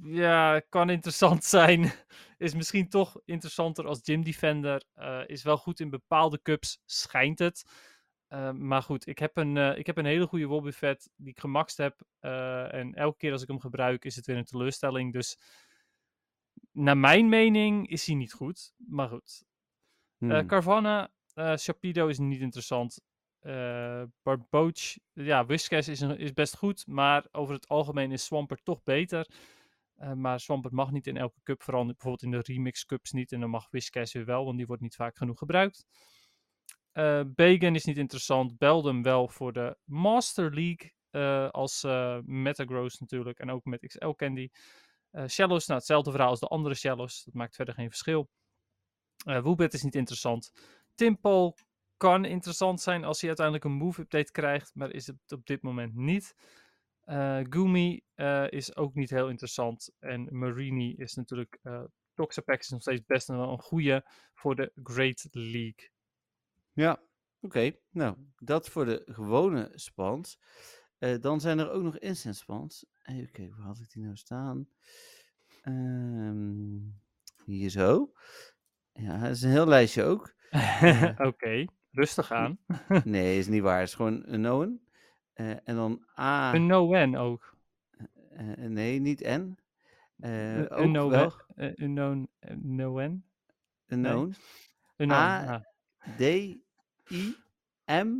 ja, kan interessant <laughs> zijn. is misschien toch interessanter als Gym Defender. Is wel goed in bepaalde cups, schijnt het. Maar goed, ik heb, een, ik heb een hele goede Wobbuffet die ik gemaxt heb. en elke keer als ik hem gebruik is het weer een teleurstelling. Dus naar mijn mening is hij niet goed. Maar goed, Hmm. Carvanha, eh Shapido is niet interessant. eh Barboach, ja, Whiskas is, is best goed, maar over het algemeen is Swampert toch beter. Eh, maar Swampert mag niet in elke cup, vooral bijvoorbeeld in de remix cups niet. En dan mag Whiskas weer wel, want die wordt niet vaak genoeg gebruikt. Eh Bagan is niet interessant. Beldum wel voor de Master League. eh, als eh Metagross natuurlijk. En ook met XL Candy. Eh Shallows, nou hetzelfde verhaal als de andere Shallows. Dat maakt verder geen verschil. Woobet is niet interessant. Timpol kan interessant zijn als hij uiteindelijk een move update krijgt. Maar is het op dit moment niet. Eh Gumi eh, is ook niet heel interessant. En Marini is natuurlijk. eh Toxapex is nog steeds best wel een goede voor de Great League. Ja, oké. Nou, dat voor de gewone spans. Dan zijn er ook nog incense spans. Even kijken, waar had ik die nou staan? Ehm, hier zo. Ja, dat is een heel lijstje ook. <laughs> Oké, rustig aan. <laughs> Nee, is niet waar. Het is gewoon een Noen. Eh, en dan A. Een no-wen ook. eh, nee, niet N. Eh Een ook no wel Een no no-wen. een. Noen. Een A- ah. D, I, M,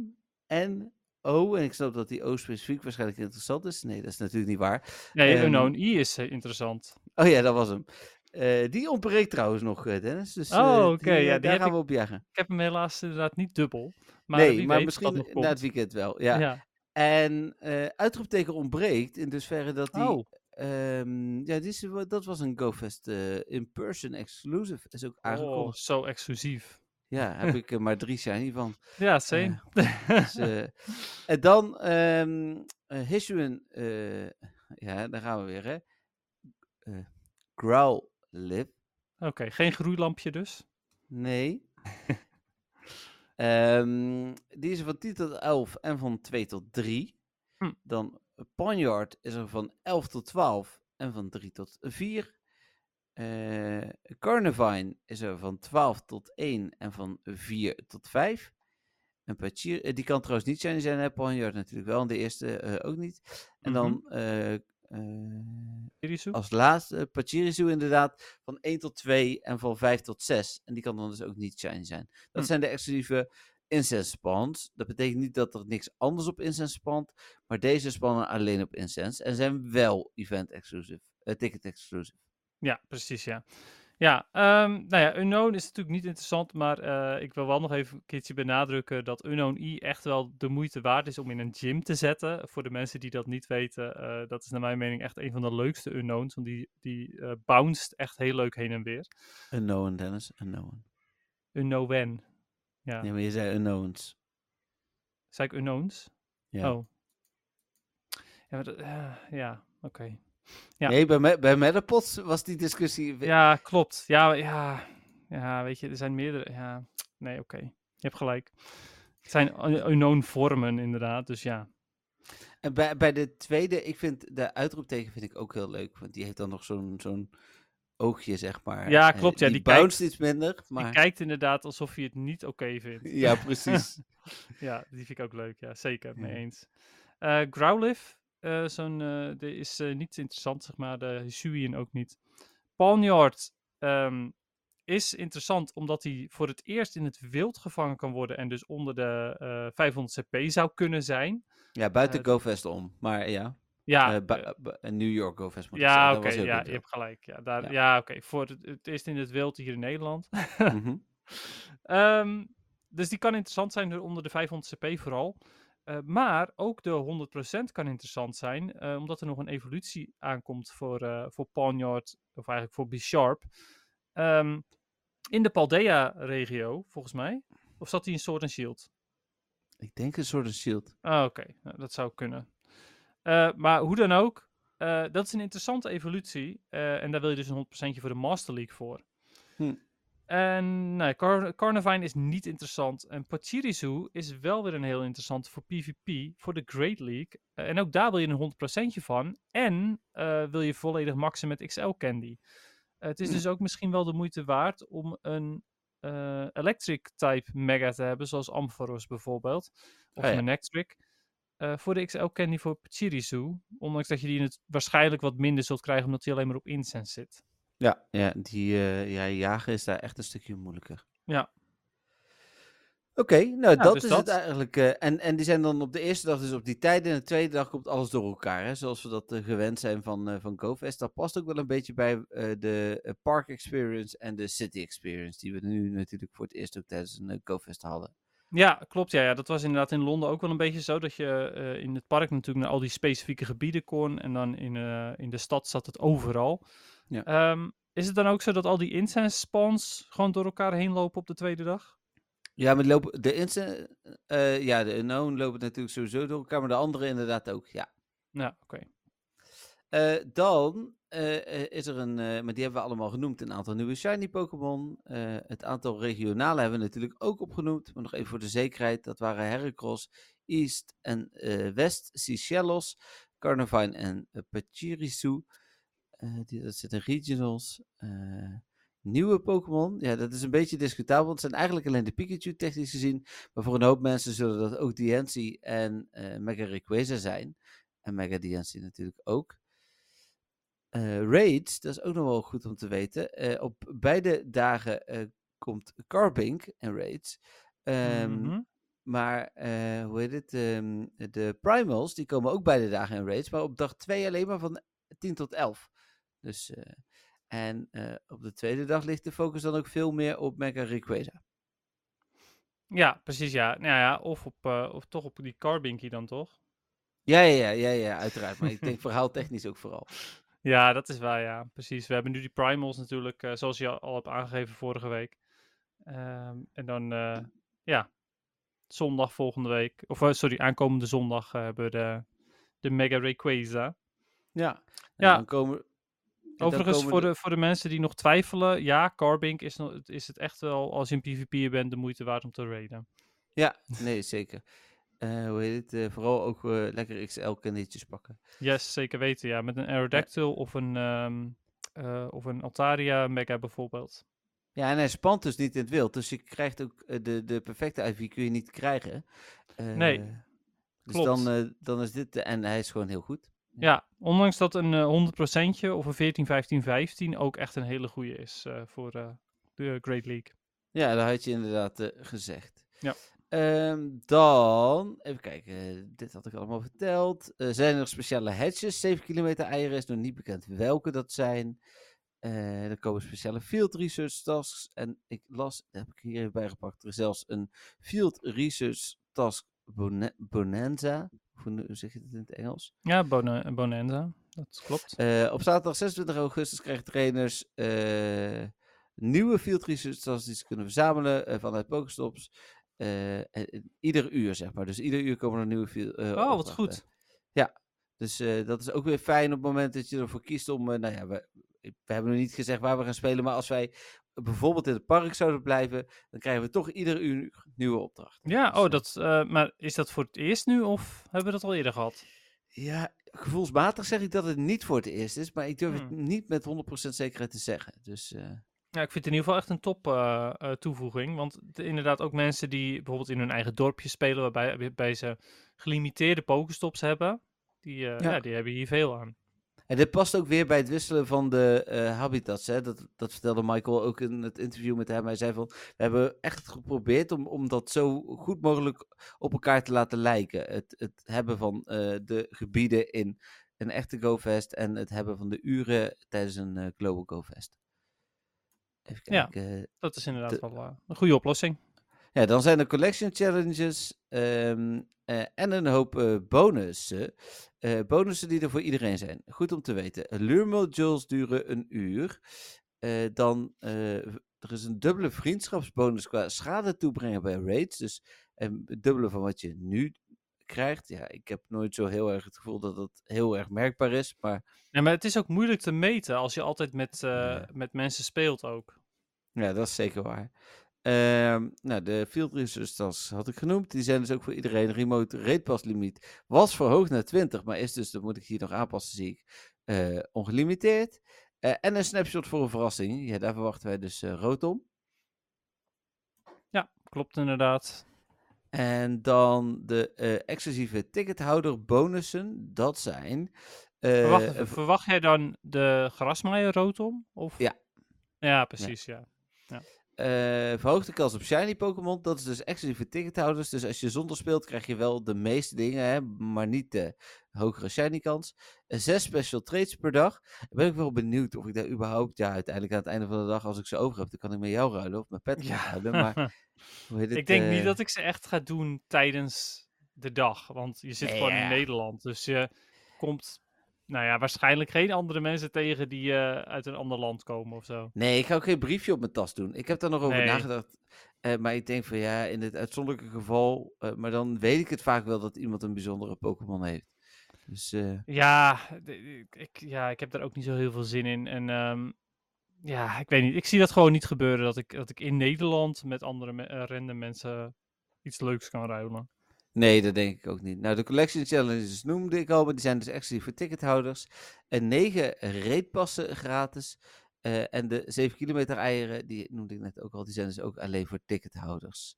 N, O. En ik snap dat die O specifiek waarschijnlijk interessant is. Nee, dat is natuurlijk niet waar. Nee, Ehm, unknown I is eh, interessant. Oh ja, dat was hem. Eh, die ontbreekt trouwens nog, eh, Dennis. Dus, Oh, eh, oké, ja, daar gaan ik- we op jagen. Ik heb hem helaas inderdaad niet dubbel. Maar nee, maar misschien na het weekend wel. Ja. Ja. En uitroepteken ontbreekt in dusverre dat die... Oh, ehm, ja, die is, wa- dat was een GoFest in-person exclusive. Is ook oh, aangekondigd. zo exclusief. Ja, heb ik er maar drie shiny van. <laughs> Ja, same. Dus, en dan ehm uh, ja, daar gaan we weer, hè. Growl Lip. Oké, geen groeilampje dus. Nee. <laughs> Ehm, die is van 10 tot 11 en van 2 tot 3. Hm. Dan Ponyard is er van 11 tot 12 en van 3 tot 4. Eh Carnivine is er van 12 tot 1 en van 4 tot 5. En Pachir, eh, die kan trouwens niet shiny zijn, hè? Ponyard natuurlijk wel, en de eerste eh, ook niet. En dan eh, eh, als laatste Pachirisu inderdaad van 1 tot 2 en van 5 tot 6. En die kan dan dus ook niet shiny zijn. Dat Hm. zijn de exclusieve incense spawns. Dat betekent niet dat er niks anders op incense spant, maar deze spannen alleen op incense en zijn wel event exclusive, eh, ticket exclusive. Ja, precies, ja. Ja, ehm, nou ja, Unknown is natuurlijk niet interessant, maar eh, ik wil wel nog even een keertje benadrukken dat Unknown I echt wel de moeite waard is om in een gym te zetten. Voor de mensen die dat niet weten, eh, dat is naar mijn mening echt een van de leukste Unknowns, want die, die eh bounced echt heel leuk heen en weer. Unknown, Dennis, unknown. Unknown. Ja, Ja, maar je zei unknowns. zei ik Unknowns? Ja. Oh. Ja, maar dat- ja oké. Ja. Nee, bij, bij Metapods was die discussie... Ja, klopt. Ja, ja, ja, weet je, er zijn meerdere. Ja, nee, oké. Je hebt gelijk. Het zijn un- unknown vormen, inderdaad. Dus ja. En bij, bij de tweede, ik vind de uitroepteken vind ik ook heel leuk, want die heeft dan nog zo'n zo'n oogje, zeg maar. Ja, klopt, ja, die, die bounced iets minder, maar... kijkt inderdaad alsof je het niet oké vindt. Ja, precies. <laughs> Ja, die vind ik ook leuk. Ja, zeker. Mee Ja. eens. Growlithe, eh, zo'n, die is eh, niet interessant, zeg maar. De Hisuian ook niet. Pawniard ehm, is interessant omdat hij voor het eerst in het wild gevangen kan worden en dus onder de eh 500 CP zou kunnen zijn. Ja, buiten GoFest om, maar ja. Ja, New York GoFest ja, oké, ja, je hebt gelijk. Ja, daar, Ja. ja. oké, voor het, het eerst in het wild hier in Nederland. Mhm. <laughs> Ehm, dus die kan interessant zijn onder de 500 CP vooral. Eh, maar ook de 100% kan interessant zijn, eh, omdat er nog een evolutie aankomt voor, eh voor Pawniard, of eigenlijk voor B-Sharp. Ehm, in de Paldea-regio, volgens mij. Of zat hij in Sword and Shield? Ik denk een soort shield. Ah, oké. Nou, dat zou kunnen. Maar hoe dan ook, dat is een interessante evolutie. en daar wil je dus een 100% voor de Master League voor. Hm. En nee, Car Carnivine is niet interessant. En Pachirisu is wel weer een heel interessant voor PvP, voor de Great League. Eh, en ook daar wil je een 100% van. En eh, wil je volledig maxen met XL Candy. Eh, het is dus ook misschien wel de moeite waard om een Electric type Mega te hebben, zoals Ampharos bijvoorbeeld. Of Oh ja. een Electric. Voor de XL Candy voor Pachirisu. Ondanks dat je die het waarschijnlijk wat minder zult krijgen, omdat hij alleen maar op incense zit. Ja, ja, die eh, ja, jagen is daar echt een stukje moeilijker. Ja. Oké, nou Ja, dat dus is dat. het eigenlijk. eh, en, en die zijn dan op de eerste dag dus op die tijden. En de tweede dag komt alles door elkaar. Hè, zoals we dat eh, gewend zijn van, eh van GoFest. Dat past ook wel een beetje bij eh, de eh, Park Experience en de City Experience. Die we nu natuurlijk voor het eerst ook tijdens een eh, GoFest hadden. Ja, klopt. Ja, ja, dat was inderdaad in Londen ook wel een beetje zo. Dat je eh, in het park natuurlijk naar al die specifieke gebieden kon. En dan in, eh, in de stad zat het overal. Ja. Ehm, is het dan ook zo dat al die incense spawns gewoon door elkaar heen lopen op de tweede dag? Ja, maar lopen, de Insta, eh, ja, de Unknown lopen natuurlijk sowieso door elkaar. Maar de andere inderdaad ook, ja. Ja, oké. Eh, dan eh, is er een, maar die hebben we allemaal genoemd, een aantal nieuwe shiny Pokémon. Het aantal regionale hebben we natuurlijk ook opgenoemd. Maar nog even voor de zekerheid, dat waren Heracross, East en West, Seychelles, Carnivine en Pachirisu. Eh, die, dat zitten regionals. Eh, nieuwe Pokémon, ja, dat is een beetje discutabel. want Het zijn eigenlijk alleen de Pikachu technisch gezien. Maar voor een hoop mensen zullen dat ook Diancie en eh Mega Rayquaza zijn. En Mega Diancie natuurlijk ook. Raids, dat is ook nog wel goed om te weten. Op beide dagen komt Carbink en raids. Ehm, Mhm. Maar, hoe heet het? ehm, de Primals, die komen ook beide dagen in raids. Maar op dag 2 alleen maar van 10 tot 11. Dus, eh, en eh, op de tweede dag ligt de focus dan ook veel meer op Mega Rayquaza. Ja, precies. Ja. Nou ja, of, op, eh, of toch op die Carbinky dan toch? Ja, ja, ja, ja, uiteraard. Maar ik denk <laughs> verhaaltechnisch ook vooral. Ja, dat is waar, ja. Precies. We hebben nu die primals natuurlijk, zoals je al, hebt aangegeven vorige week. Ehm, en dan, ja, zondag volgende week, of sorry, aankomende zondag hebben we de, de Mega Rayquaza. Ja. En Ja. Dan komen, Overigens, voor de, voor de mensen die nog twijfelen, ja, Carbink is, nog, is het echt wel, als je een PvP'er bent, de moeite waard om te raiden. Ja, nee, zeker. Eh, hoe heet het? eh, vooral ook eh, lekker XL-kandietjes pakken. Yes, zeker weten, ja. Met een Aerodactyl of een, ehm, eh, of een Altaria Mega bijvoorbeeld. Ja, en hij spant dus niet in het wild. Dus je krijgt ook de, de perfecte IV kun je niet krijgen. Nee, Dus klopt. dan, dan is dit, de- en hij is gewoon heel goed. Ja, ondanks dat een eh 100%je of een 14, 15, 15 ook echt een hele goede is eh, voor eh, de Great League. Ja, dat had je inderdaad eh, gezegd. Ja. Ehm, dan, even kijken, eh, dit had ik allemaal verteld. Eh, zijn er nog speciale hatches? 7 kilometer eieren is nog niet bekend welke dat zijn. Eh, er komen speciale field research tasks. En ik las, dat heb ik hier even bijgepakt, er is zelfs een field research task bonanza. Hoe zeg je het in het Engels? Ja, Bona- Bonanza, dat klopt. Eh, op zaterdag 26 augustus krijgen trainers eh, nieuwe field research die ze kunnen verzamelen eh, vanuit Pokestops. Ieder uur, zeg maar. Dus ieder uur komen er nieuwe field Oh, wat goed. Ja, dus dat is ook weer fijn op het moment dat je ervoor kiest om... nou ja, we, we hebben nog niet gezegd waar we gaan spelen, maar als wij bijvoorbeeld in het park zouden blijven, dan krijgen we toch ieder uur nieuwe opdrachten. Ja, Dus, oh, eh, dat, eh, maar is dat voor het eerst nu of hebben we dat al eerder gehad? Ja, gevoelsmatig zeg ik dat het niet voor het eerst is, maar ik durf het Hmm. niet met 100% zekerheid te zeggen. Dus... eh, Ja, ik vind het in ieder geval echt een top toevoeging. Want de- inderdaad ook mensen die bijvoorbeeld in hun eigen dorpje spelen, waarbij waarbij ze gelimiteerde pokestops hebben, die, Ja. ja. die hebben hier veel aan. En dit past ook weer bij het wisselen van de eh, habitats. Hè? Dat, dat vertelde Michael ook in het interview met hem. Hij zei van, we hebben echt geprobeerd om, om dat zo goed mogelijk op elkaar te laten lijken. Het, het hebben van eh, de gebieden in een echte GoFest en het hebben van de uren tijdens een eh, Global GoFest. Even Ja. kijken. Dat is inderdaad De- wel een goede oplossing. Ja, dan zijn er collection challenges ehm, eh, en een hoop eh, bonussen. Eh, bonussen die er voor iedereen zijn. Goed om te weten. Lure modules duren een uur. Dan, er is een dubbele vriendschapsbonus qua schade toebrengen bij raids. Dus een dubbele van wat je nu krijgt. Ja, ik heb nooit zo heel erg het gevoel dat het heel erg merkbaar is. Maar Ja, maar het is ook moeilijk te meten als je altijd met, Ja. met mensen speelt ook. Ja, dat is zeker waar. Ehm, nou, de field research tasks had ik genoemd. Die zijn dus ook voor iedereen. Remote rate pass limiet was verhoogd naar 20, maar is dus, dat moet ik hier nog aanpassen, zie ik, eh, ongelimiteerd. Eh, en een snapshot voor een verrassing. Ja, daar verwachten wij dus eh rood om. Ja, klopt inderdaad. En dan de exclusieve tickethouder bonussen. Dat zijn... wacht verwacht jij dan de grasmaaier rood om? Of? Ja. Ja, precies, ja. Eh, verhoogde kans op shiny Pokémon. Dat is dus exclusief voor tickethouders. Dus als je zonder speelt, krijg je wel de meeste dingen, hè, maar niet de hogere shiny kans. Uh, zes special trades per dag. Ben ik wel benieuwd of ik daar überhaupt, ja, uiteindelijk aan het einde van de dag, als ik ze over heb, dan kan ik met jou ruilen of met Patrick Ja. ruilen. Maar <laughs> hoe heet het, ik denk niet eh, dat ik ze echt ga doen tijdens de dag. Want je zit gewoon in. Nederland. Dus je komt, nou ja, waarschijnlijk geen andere mensen tegen die eh, uit een ander land komen of zo. Nee, ik ga ook geen briefje op mijn tas doen. Ik heb daar nog over Nee. nagedacht. Eh, maar ik denk van ja, in dit uitzonderlijke geval. eh, maar dan weet ik het vaak wel dat iemand een bijzondere Pokémon heeft. Dus Ja, ik, ja, ik heb daar ook niet zo heel veel zin in. En ehm, ja, ik weet niet. Ik zie dat gewoon niet gebeuren. Dat ik, dat ik in Nederland met andere me- random mensen iets leuks kan ruilen. Nee, dat denk ik ook niet. Nou, de Collection Challenges noemde ik al, maar die zijn dus exclusief voor tickethouders. En negen raidpassen gratis. Eh, en de 7 kilometer eieren, die noemde ik net ook al, die zijn dus ook alleen voor tickethouders.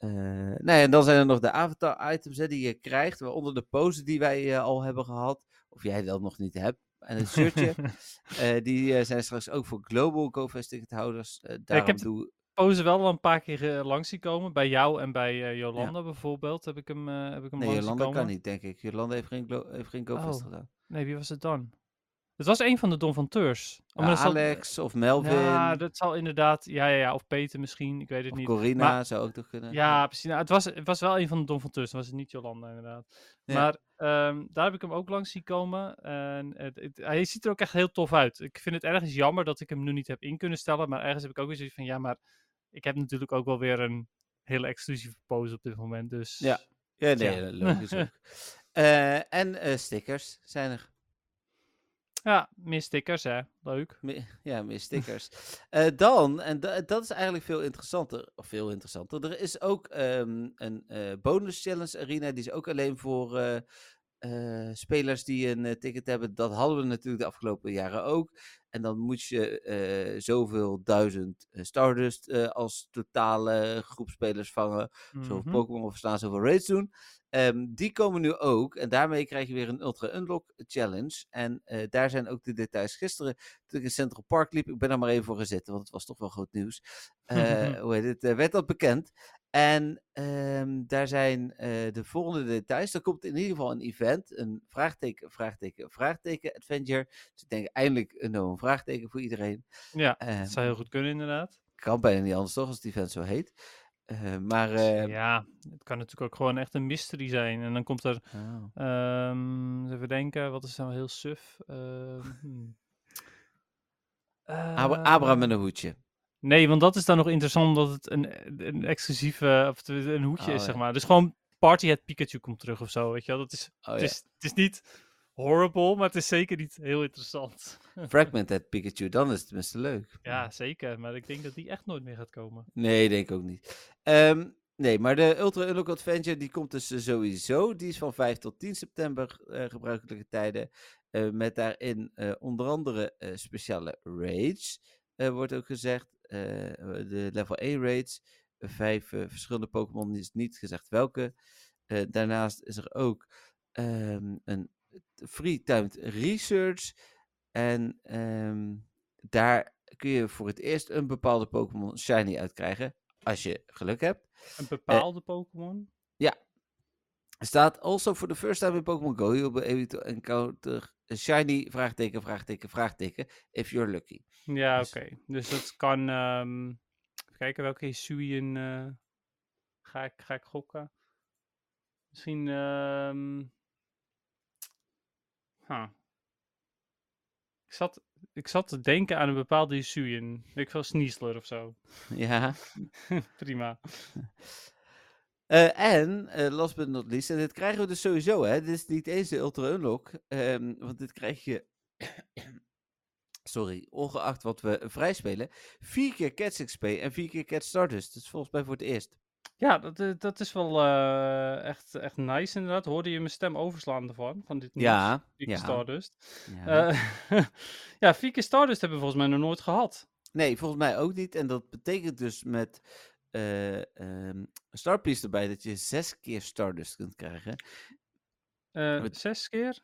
Nou ja, en dan zijn er nog de avatar-items hè, die je krijgt, waaronder de pose die wij eh, al hebben gehad. Of jij dat nog niet hebt. En het shirtje. <laughs> Die zijn straks ook voor Global GoFest tickethouders. Daarom heb- doe Pose wel een paar keer eh, langs zien komen. Bij jou en bij eh, Jolanda bijvoorbeeld heb ik hem, eh, heb ik hem Nee, langs Jolanda kan niet, denk ik. Jolanda heeft geen, heeft geen GoFest Oh. gedaan. Nee, wie was het dan? Het was een van de Don van Teurs. Oh, Ja, zal- Alex of Melvin Ja, dat zal inderdaad. Ja, ja, ja. Of Peter misschien. Ik weet het of niet. Corina Maar- zou ook toch kunnen. Ja, precies. Nou, het, was, het was wel een van de Don van Teurs. Dan was het niet Jolanda, inderdaad. Maar ehm, daar heb ik hem ook langs zien komen. En het, het- hij ziet er ook echt heel tof uit. Ik vind het ergens jammer dat ik hem nu niet heb in kunnen stellen. Maar ergens heb ik ook weer zoiets van... Ja, maar ik heb natuurlijk ook wel weer een hele exclusieve pose op dit moment. Dus Ja. Ja, nee, <laughs> logisch ook. Eh, en eh, stickers zijn er. ja, meer stickers, hè. Leuk. <laughs> Ja, meer stickers. Eh, dan, en da- dat is eigenlijk veel interessanter, of veel interessanter. Er is ook ehm, een bonus challenge arena, die is ook alleen voor eh, spelers die een eh, ticket hebben. Dat hadden we natuurlijk de afgelopen jaren ook. En dan moet je eh, zoveel duizend Stardust als totale groep spelers vangen. Zoveel Mhm. Pokémon verslaan, zoveel raids doen. Ehm, die komen nu ook. En daarmee krijg je weer een Ultra Unlock Challenge. En daar zijn ook de details. Gisteren, toen ik in Central Park liep, ik ben er maar even voor gezet, want het was toch wel groot nieuws. <laughs> Hoe heet het? werd dat bekend. En ehm, daar zijn eh, de volgende details. Er komt in ieder geval een event. Een vraagteken, vraagteken, vraagteken adventure. Dus ik denk eindelijk een, nou, een vraagteken voor iedereen. Ja, Ehm, dat zou heel goed kunnen, inderdaad. kan bijna niet anders toch, als het event zo heet. Eh, maar... ja, het kan natuurlijk ook gewoon echt een mystery zijn. En dan komt er, oh. ehm, eens even denken, wat is nou heel suf? Ehm, hmm. Abra- Abraham met een hoedje. Nee, want dat is dan nog interessant omdat het een, een exclusieve, of het een hoedje Oh, is, zeg ja. maar. Dus gewoon Party het Pikachu komt terug of zo, weet je wel. Dat is, Oh, het, ja. is, het is niet horrible, maar het is zeker niet heel interessant. <laughs> Fragmented Pikachu, dan is het tenminste leuk. Ja, zeker. Maar ik denk dat die echt nooit meer gaat komen. Nee, denk ik ook niet. Ehm, nee, maar de Ultra Unlock Adventure die komt dus eh, sowieso. Die is van 5 tot 10 september eh, gebruikelijke tijden. Eh, met daarin onder andere speciale raids. wordt ook gezegd. Eh, de level 1 raids. vijf eh, verschillende Pokémon. is niet gezegd welke. Eh, daarnaast is er ook ehm, een free-timed research. En ehm, daar kun je voor het eerst een bepaalde Pokémon Shiny uitkrijgen. Als je geluk hebt. Een bepaalde Pokémon? Er staat also for the first time in Pokémon Go. You will be able to encounter a shiny, vraagteken, vraagteken, vraagteken. If you're lucky. Ja, Dus- oké. Dus dat kan. ehm, even kijken welke Hisuian eh ga, ik, ga ik gokken. Misschien. ehm huh. ik, zat, ik zat te denken aan een bepaalde Hisuian. Ik veel Sneasler of zo. <laughs> Ja. <laughs> Prima. Eh, en, eh, last but not least, en dit krijgen we dus sowieso, hè. Dit is niet eens de Ultra Unlock. ehm, want dit krijg je... Sorry, ongeacht wat we vrij spelen. Vier keer Cat XP en vier keer Cat Stardust. Dat is volgens mij voor het eerst. Ja, dat, eh, dat is wel eh, echt, echt nice inderdaad. Hoorde je mijn stem overslaan ervan? Van dit nieuws? Ja, Vier keer ja. Stardust. Ja. Eh, <laughs> ja, vier keer Stardust hebben we volgens mij nog nooit gehad. Nee, volgens mij ook niet. En dat betekent dus met eh ehm Starpiece erbij dat je zes keer Stardust kunt krijgen. Met- Zes keer?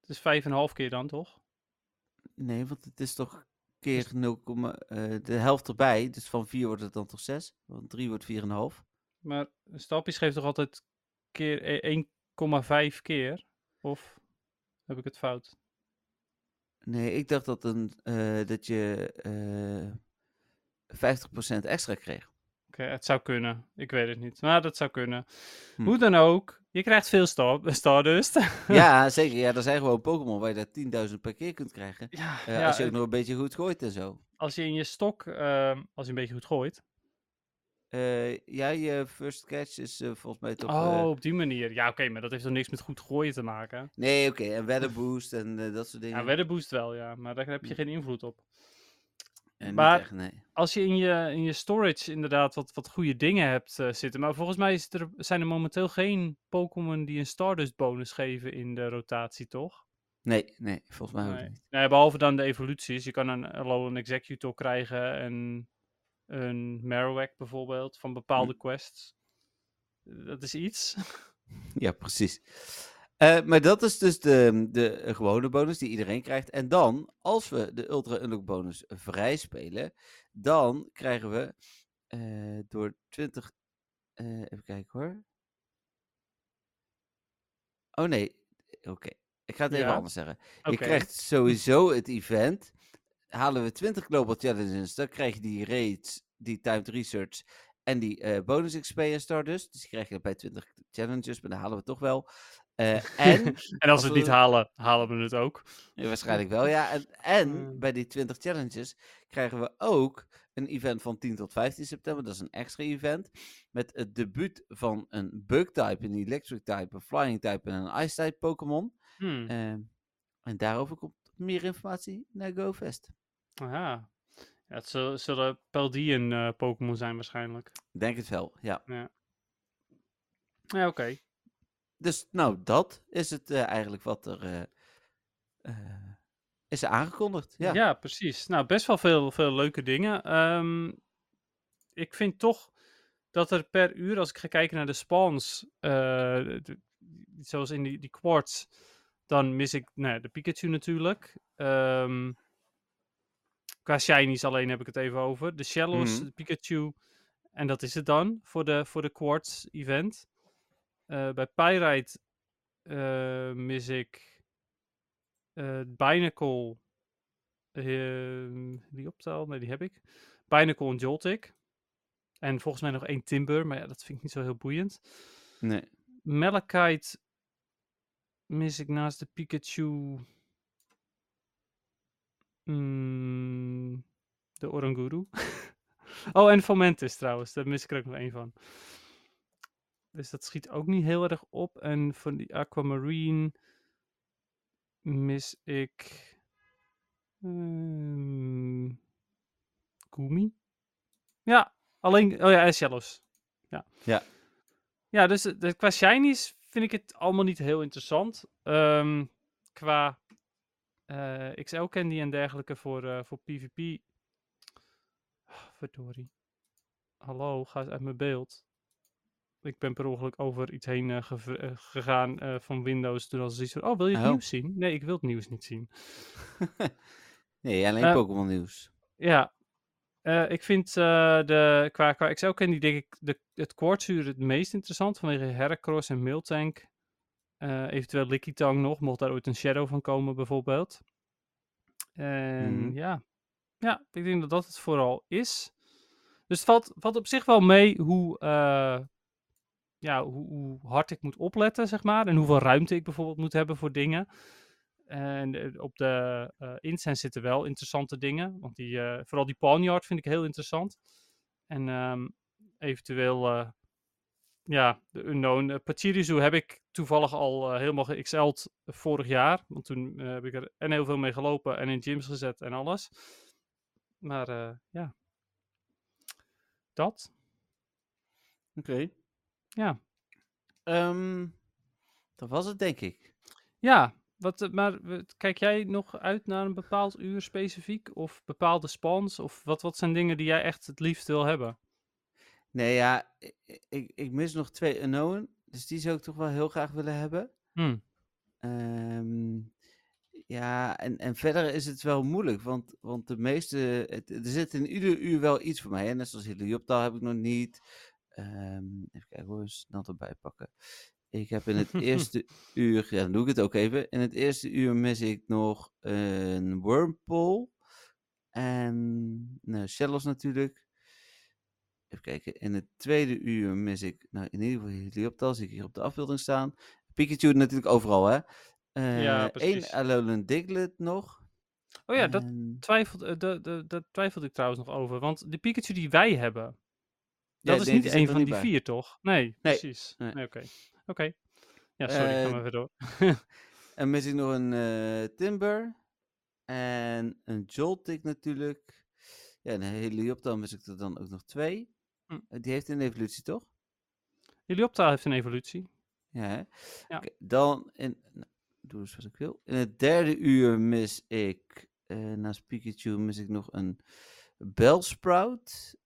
Het is vijf en een half keer dan, toch? Nee, want het is toch keer 0, uh, de helft erbij. Dus van 4 wordt het dan toch 6. Want 3 wordt 4,5. Maar stapjes geeft toch altijd keer 1,5 keer? Of heb ik het fout? Nee, ik dacht dat, een, uh, dat je uh, 50% extra kreeg. Oké, het zou kunnen. Ik weet het niet. Maar dat zou kunnen. Hm. Hoe dan ook, je krijgt veel star Stardust. <laughs> ja, zeker. Ja, er zijn gewoon Pokémon waar je daar 10.000 per keer kunt krijgen. Ja, uh, ja, als je ook nog een beetje goed gooit en zo. Als je in je stok, uh, als je een beetje goed gooit. Uh, ja, je first catch is uh, volgens mij toch... Oh, op die manier. Ja, oké, okay, maar dat heeft toch niks met goed gooien te maken? Nee, oké. Okay. En weather boost en dat soort dingen. Ja, weather boost wel, ja. Maar daar heb je hm. geen invloed op. En maar echt, nee. als je in je, in je storage inderdaad wat, wat goede dingen hebt uh, zitten. Maar volgens mij is er, zijn er momenteel geen Pokémon die een Stardust bonus geven in de rotatie, toch? Nee, nee, volgens mij nee. niet. Nee, behalve dan de evoluties. Je kan een een Executor krijgen en een Marowak bijvoorbeeld van bepaalde hm. quests. Dat is iets. <laughs> ja, precies. Uh, maar dat is dus de, de gewone bonus die iedereen krijgt. En dan, als we de Ultra Unlock bonus vrij spelen, dan krijgen we uh, door 20. Uh, even kijken hoor. Oh nee, oké. Ik ga het even anders zeggen. Je krijgt sowieso het event. Halen we 20 Global Challenges, dan krijg je die raids, die timed research en die bonus XP en Stardust. Dus die krijg je bij 20 challenges, maar dan halen we toch wel. Uh, en, <laughs> en als we het niet halen, halen we het ook. Ja, waarschijnlijk wel, ja. En, en hmm. bij die 20 challenges krijgen we ook een event van 10 tot 15 september. Dat is een extra event. Met het debuut van een bug-type, een electric type, een flying type en een ice type Pokémon. Hmm. Uh, en daarover komt meer informatie naar GoFest. Aha. Ja, het zullen, zullen Paldean uh, Pokémon zijn waarschijnlijk. Denk het wel, ja. Ja, ja oké. Dus nou, dat is het uh, eigenlijk wat er uh, is aangekondigd. Ja. ja, precies. Nou, best wel veel, veel leuke dingen. Um, ik vind toch dat er per uur, als ik ga kijken naar de spawns, de, zoals in die, die quartz, dan mis ik nou, de Pikachu natuurlijk. Um, qua shinies alleen heb ik het even over. De Shellos, mm -hmm. de Pikachu. En dat is het dan voor de, voor de quartz event. Uh, bij Pyrite uh, mis ik uh, Binacle. die optel? Nee, die heb ik. Binacle en Joltik. En volgens mij nog één Timber, maar ja, dat vind ik niet zo heel boeiend. Nee. Malachite mis ik naast de Pikachu. Mm, de Oranguru. <laughs> oh, en Fomentis trouwens, daar mis ik er ook nog één van. Dus dat schiet ook niet heel erg op. En van die Aquamarine mis ik. Um, Gumi? Ja, alleen. Oh ja, en Shellos. Ja. Ja. Ja, dus de, qua shinies vind ik het allemaal niet heel interessant. Um, qua uh, XL candy en dergelijke voor, uh, voor PvP. Oh, verdorie. Hallo, ga eens uit mijn beeld ik ben per ongeluk over iets heen uh, gegaan uh, van Windows. Toen als iets van, oh, wil je het oh. nieuws zien? Nee, ik wil het nieuws niet zien. <laughs> nee, alleen Pokémon nieuws. Ja. ik vind de, qua, qua Excel candy denk ik de, het kwartzuur het meest interessant vanwege Heracross en Miltank. eventueel Lickitung nog, mocht daar ooit een Shadow van komen bijvoorbeeld. En mm. ja. ja, ik denk dat dat het vooral is. Dus het valt, valt op zich wel mee hoe ja, hoe, hoe, hard ik moet opletten, zeg maar. En hoeveel ruimte ik bijvoorbeeld moet hebben voor dingen. En eh, op de uh, zitten wel interessante dingen. Want die, uh, vooral die Pawnyard vind ik heel interessant. En um, eventueel, ja, de Unknown. Uh, heb ik toevallig al helemaal geXL'd vorig jaar. Want toen heb ik er en heel veel mee gelopen en in gyms gezet en alles. Maar ja, dat. Oké. Ja. Um, dat was het, denk ik. Ja, wat, eh, maar kijk jij nog uit naar een bepaald uur specifiek? Of bepaalde spawns? Of wat, wat zijn dingen die jij echt het liefst wil hebben? Nee, ja, ik, ik mis nog twee unknown. Dus die zou ik toch wel heel graag willen hebben. Hmm. Um, Ja, en, en verder is het wel moeilijk, want, want de meeste, het- er zit in ieder uur wel iets voor mij. Hè? Net zoals Helioptaal heb ik nog niet. Ehm, even kijken hoor, snel erbij pakken. Ik heb in het <laughs> eerste uur, ja dan doe ik het ook even. In het eerste uur mis ik nog een Wormpool. En nou, Shellos natuurlijk. Even kijken, in het tweede uur mis ik, nou in ieder geval Helioptaal, zie ik hier op de afbeelding staan. Pikachu natuurlijk overal hè. Ja, Eén precies. Alolan Diglett nog. Oh ja, dat En- twijfelde, eh, de, de, dat twijfelde ik trouwens nog over. Want de Pikachu die wij hebben, dat is niet een van die vier, toch? Nee, precies. oké. Oké. Ja, sorry, ga Eh, maar weer door. <laughs> En mis ik nog een eh, Timber. En een Joltik natuurlijk. Ja, en een Helioptal mis ik er dan ook nog twee. Hm. Eh, Die heeft een evolutie, toch? Heliopta heeft een evolutie. Ja, hè? Ja. Dan in... Nou, doe eens wat ik wil. In het derde uur mis ik... eh, naast Pikachu mis ik nog een Bellsprout.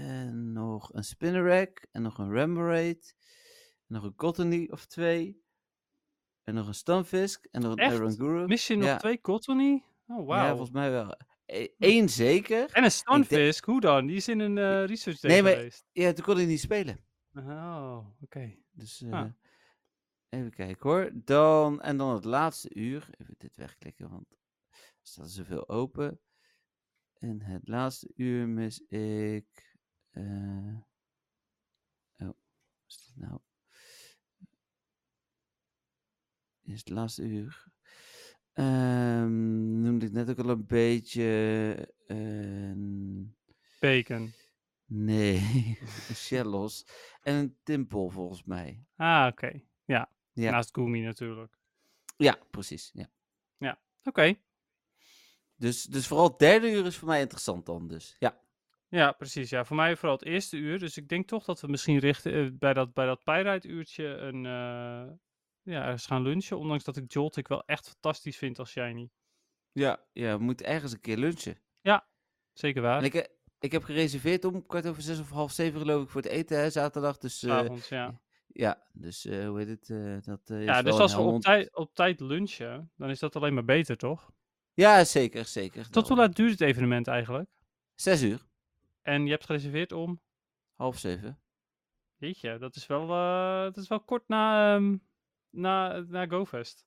En nog een Spinnerack. En nog een Remoraid. En nog een Cottony of twee. En nog een Stunfisk. En nog een Echt? Mis je nog ja. twee Cottony? Oh, Ja, wauw. volgens mij wel. Eén zeker. En een Stunfisk, hoe dan? Die is in een eh, research Nee, maar- geweest. Ja, toen kon hij niet spelen. Oh, oké. Dus eh, Ah. even kijken hoor. Dan, en dan het laatste uur. Even dit wegklikken, want er staat zoveel open. En het laatste uur mis ik. Eh, oh, is dit nou? Is het laatste uur. Ehm, noemde ik net ook al een beetje. een- Bacon. nee, <laughs> Shellos. En een Timpel volgens mij. Ah, oké. Ja. Ja. Naast Gumi natuurlijk. Ja, precies. Ja. Oké. Dus, dus vooral het derde uur is voor mij interessant dan dus. Ja. Ja, precies. Ja, voor mij vooral het eerste uur. Dus ik denk toch dat we misschien richten eh, bij dat, bij dat Pyrite-uurtje een, eh, ja, ergens gaan lunchen. Ondanks dat ik Joltik wel echt fantastisch vind als shiny. Ja, ja, we moeten ergens een keer lunchen. Zeker waar. Ik, eh, ik heb gereserveerd om kwart over zes of half zeven geloof ik voor het eten hè, zaterdag. Dus eh, Avonds, ja. <laughs> ja, dus eh, hoe heet het? eh, dat eh, is Ja, dus als we op Helmond. tijd, op tijd lunchen, dan is dat alleen maar beter, toch? Ja, zeker, zeker. Tot hoe daarom. laat duurt het evenement eigenlijk? Zes uur, En je hebt gereserveerd om... half zeven. Jeetje, dat is wel, eh, dat is wel kort na, ehm, na, na GoFest.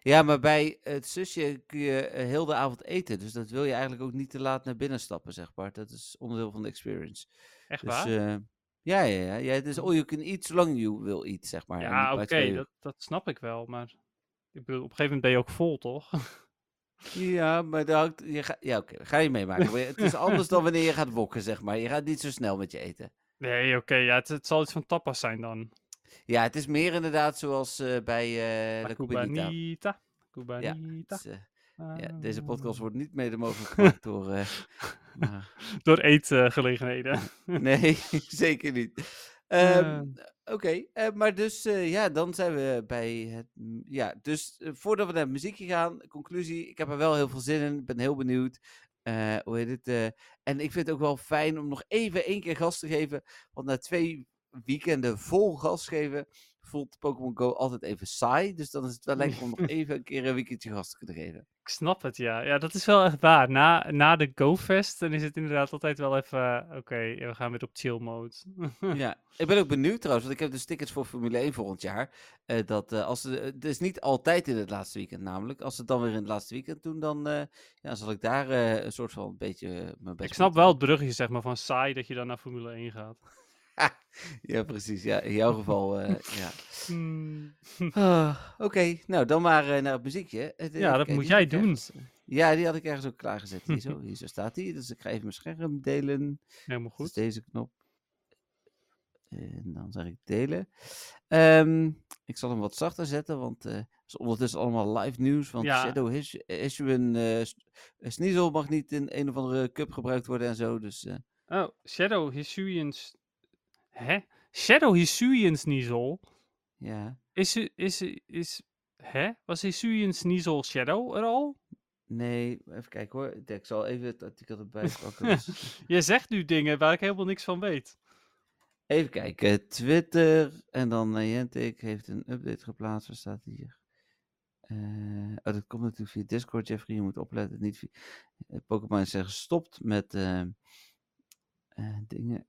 Ja, maar bij het zusje kun je eh, heel de avond eten. Dus dat wil je eigenlijk ook niet te laat naar binnen stappen, zeg maar. Dat is onderdeel van de experience. Echt Dus waar? eh, ja, ja, ja, ja. Het is all you can eat zolang you wil eat, zeg maar. ja, oké, dat, dat snap ik wel. Maar ik bedoel, op een gegeven moment ben je ook vol, toch? <laughs> Ja, maar hangt, je ga, ja, oké, ga je meemaken. Maar het is anders dan wanneer je gaat wokken, zeg maar. Je gaat niet zo snel met je eten. Nee, oké, ja, het, het zal iets van tapas zijn dan. Ja, het is meer inderdaad zoals eh, bij La La Cubanita. Cubanita. Ja, eh, ja, deze Ah. podcast wordt niet mede mogelijk gemaakt door... <laughs> Door eetgelegenheden. nee, <laughs> <laughs> zeker niet. Ehm, Oké, eh, maar dus eh, ja, dan zijn we bij het. Ja, dus eh, voordat we naar het muziekje gaan, conclusie. Ik heb er wel heel veel zin in. Ik ben heel benieuwd. Hoe heet het? en ik vind het ook wel fijn om nog even één keer gas te geven. Want na twee weekenden vol gas geven, voelt Pokémon Go altijd even saai. Dus dan is het wel <laughs> lekker om nog even een keer een weekendje gas te kunnen geven. Ik snap het, ja. Ja, dat is wel echt waar. Na, na de GoFest, dan is het inderdaad altijd wel even... Oké, we gaan weer op chill mode. Ja, <laughs> ik ben ook benieuwd trouwens, want ik heb dus tickets voor Formule 1 volgend jaar. eh, dat eh, als ze, het is niet altijd in het laatste weekend namelijk. Als ze het dan weer in het laatste weekend doen, dan eh, ja, zal ik daar eh, een soort van een beetje eh, mijn best ik snap wel het bruggetje, zeg maar, van saai dat je dan naar Formule 1 gaat. <laughs> Ja, precies. Ja, in jouw geval, eh, ja. Hmm. Ah, Oké, nou dan maar eh, naar het muziekje. Eh, Ja, dat moet jij doen. ergens- ja, die had ik ergens ook klaargezet. Hier zo, <laughs> hier zo staat die. Dus ik ga even mijn scherm delen. Helemaal is goed. deze knop. En dan zeg ik delen. Ehm, ik zal hem wat zachter zetten, want het is ondertussen allemaal live nieuws. Want Ja. Shadow eh, Sneasel mag niet in een of andere cup gebruikt worden en zo. Dus Oh, Shadow Hisuians... Hè? Shadow Hisuians ja, Is, is, is... Hè? Was Hisuian Sneasel Shadow er al? nee, even kijken hoor. Ik zal even het artikel erbij <laughs> pakken. Dus- Je zegt nu dingen waar ik helemaal niks van weet. even kijken, Twitter en dan Niantic heeft een update geplaatst. Waar staat hier? Eh, oh, dat komt natuurlijk via Discord, Jeffrey. Je moet opletten. Niet via... eh, Pokémon is gestopt met eh, eh, dingen.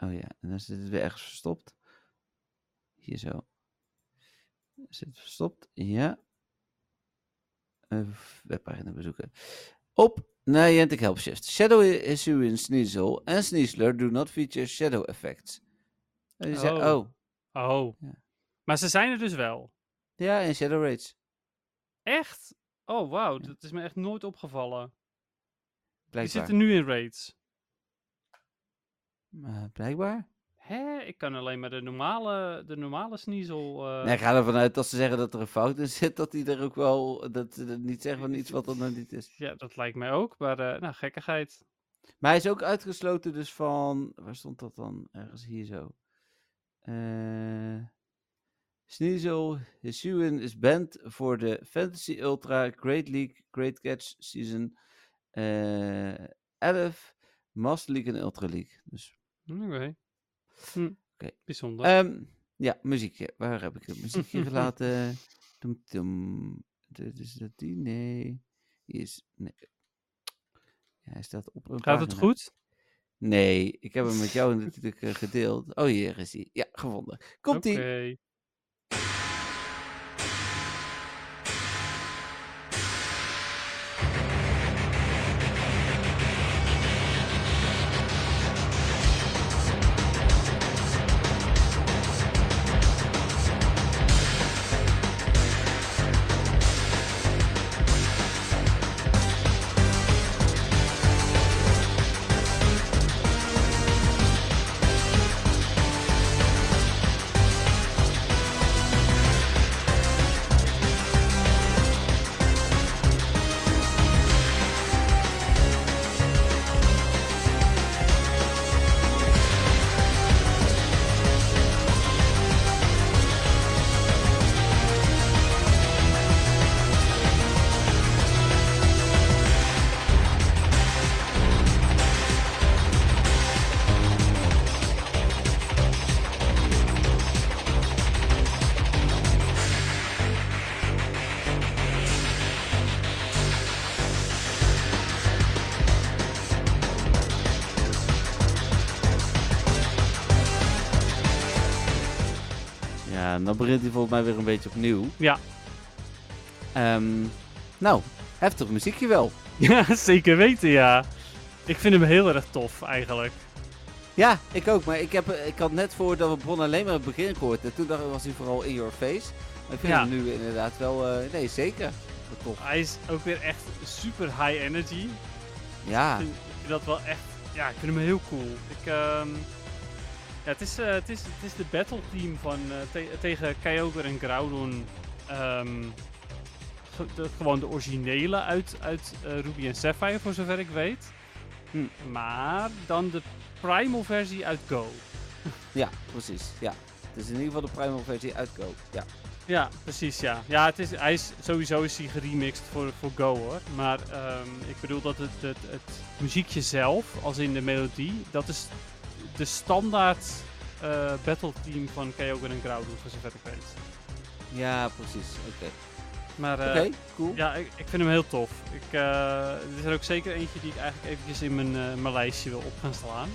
Oh ja, en dan zit het weer ergens verstopt. Hier zo. Zit het verstopt? Ja. Webpagina bezoeken. Op Niantic Help Shift. Shadow Issue in Sneasel en Sneasler do not feature shadow effects. En die zei, Oh. oh, Oh. Ja. Maar ze zijn er dus wel. ja, in Shadow Rage. Echt? Oh, wauw. Dat is me echt nooit opgevallen. Die Blijkbaar. zitten nu in raids. Blijkbaar. Hè? Ik kan alleen maar de normale, de normale sneasel... eh, Nee, ga ervan uit dat ze zeggen dat er een fout in zit, dat die er ook wel, dat ze niet zeggen van iets wat er nog niet is. Ja, dat lijkt mij ook. Maar, eh, nou, gekkigheid. Maar hij is ook uitgesloten dus van, waar stond dat dan? Ergens hier zo. Eh Sneasel Hisuian is banned voor de Fantasy Ultra Great League Great Catch Season eh 11, Master League en Ultra League. Dus, Oké. Hm. Bijzonder. ehm, ja, muziekje. Waar heb ik het <laughs> muziekje gelaten? Tum, tum. Dit is dat die? Nee. Die is, nee. Ja, hij staat op een Gaat het pagina. goed? Nee, ik heb hem met jou natuurlijk <laughs> gedeeld. Oh, hier is hij. Ja, gevonden. Komt-ie. Oké. Begint hij volgens mij weer een beetje opnieuw. Ja. Ehm, nou, heftig muziekje wel. <laughs> Ja, zeker weten, ja. Ik vind hem heel erg tof, eigenlijk. Ja, ik ook. Maar ik, heb, ik had net voordat we begonnen alleen maar het begin gehoord. En toen dacht ik, was hij vooral in your face. Maar ik vind Ja. hem nu inderdaad wel... eh, nee, zeker. Tof. Hij is ook weer echt super high energy. Ja. Ik vind, ik vind dat wel echt... Ja, ik vind hem heel cool. Ik, ehm, ja, het, is, eh, het, is, het is de battle team van, eh, te- tegen Kyogre en Groudon. ehm, ge- de- gewoon de originele uit, uit eh, Ruby en Sapphire, voor zover ik weet. Hm. Maar dan de primal versie uit Go. <laughs> Ja, precies. Ja. Het is in ieder geval de primal versie uit Go. Ja. Ja, precies, ja. Ja, het is, hij is, sowieso is hij geremixed voor, voor Go, hoor. Maar ehm, ik bedoel dat het, het, het muziekje zelf, als in de melodie, dat is de standaard eh battle team van Kyogre en Groudon, voor zover ik weet. Ja, precies. Oké. Maar eh, cool. ja, ik, ik vind hem heel tof. Ik, eh, er is er ook zeker eentje die ik eigenlijk eventjes in mijn, mijn lijstje wil op gaan slaan.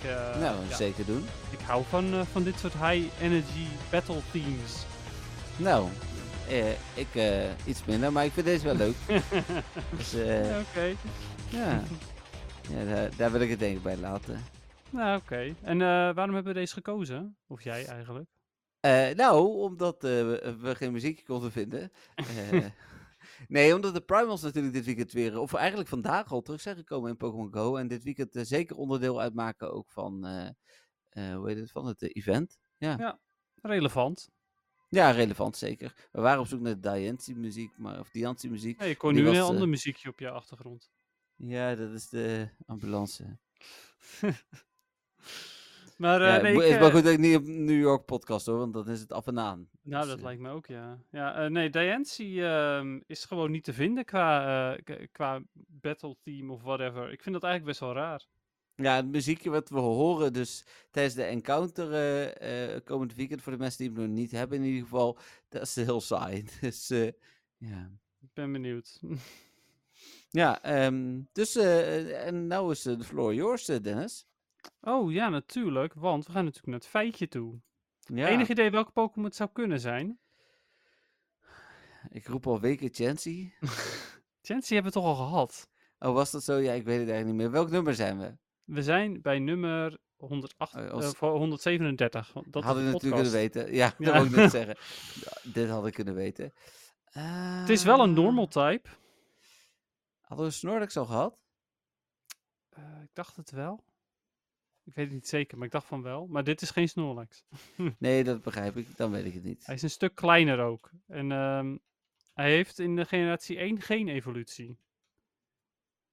Ik, nou, ja, zeker doen. ik hou van, van dit soort high energy battle teams. Nou, eh, ik iets minder, maar ik vind deze wel leuk. <laughs> dus, Ja, Oké. ja, ja daar, daar wil ik het denk ik bij laten. Nou, oké. En eh, waarom hebben we deze gekozen? Of jij eigenlijk? Eh, nou, omdat eh, we, geen muziekje konden vinden. <laughs> Nee, omdat de Primals natuurlijk dit weekend weer, of eigenlijk vandaag al terug zijn gekomen in Pokémon Go. En dit weekend zeker onderdeel uitmaken ook van, hoe heet het, van het event. Relevant. Ja, relevant zeker. We waren op zoek naar Diancie muziek, maar, of Diancie muziek. Ik hoor Die nu een ander muziekje op je achtergrond. Ja, dat is de ambulance. <laughs> Maar ja, eh, nee, ik, is maar eh, goed dat ik niet op New York podcast hoor, want dan is het af en aan. nou, Dus, dat eh, lijkt me ook, ja. Ja, eh, nee, Diancie ehm, is gewoon niet te vinden qua, qua battle team of whatever. Ik vind dat eigenlijk best wel raar. Ja, het muziekje wat we horen dus tijdens de encounter komend weekend, voor de mensen die het nog niet hebben in ieder geval, dat is heel saai. <laughs> Dus ja. Ik ben benieuwd. <laughs> Ja, ehm, dus en nou is de floor yours, Dennis. Oh ja, natuurlijk. Want we gaan natuurlijk naar het feitje toe. Ja, Enig idee welke Pokémon het zou kunnen zijn? ik roep al weken Chansey. <laughs> Chansey hebben we toch al gehad. Oh, was dat zo? Ja, ik weet het eigenlijk niet meer. Welk nummer zijn we? We zijn bij nummer 108, Oh, eh, als- voor 137. want Dat Hadden we natuurlijk kunnen weten. Ja, <laughs> dat wou ik net <laughs> zeggen. Dit had ik kunnen weten. Het is wel een Ah, normal type. Hadden we Snorlax al gehad? Eh, ik dacht het wel. Ik weet het niet zeker, maar ik dacht van wel. Maar dit is geen Snorlax. <laughs> Nee, dat begrijp ik. Dan weet ik het niet. Hij is een stuk kleiner ook. En ehm, hij heeft in de generatie 1 geen evolutie.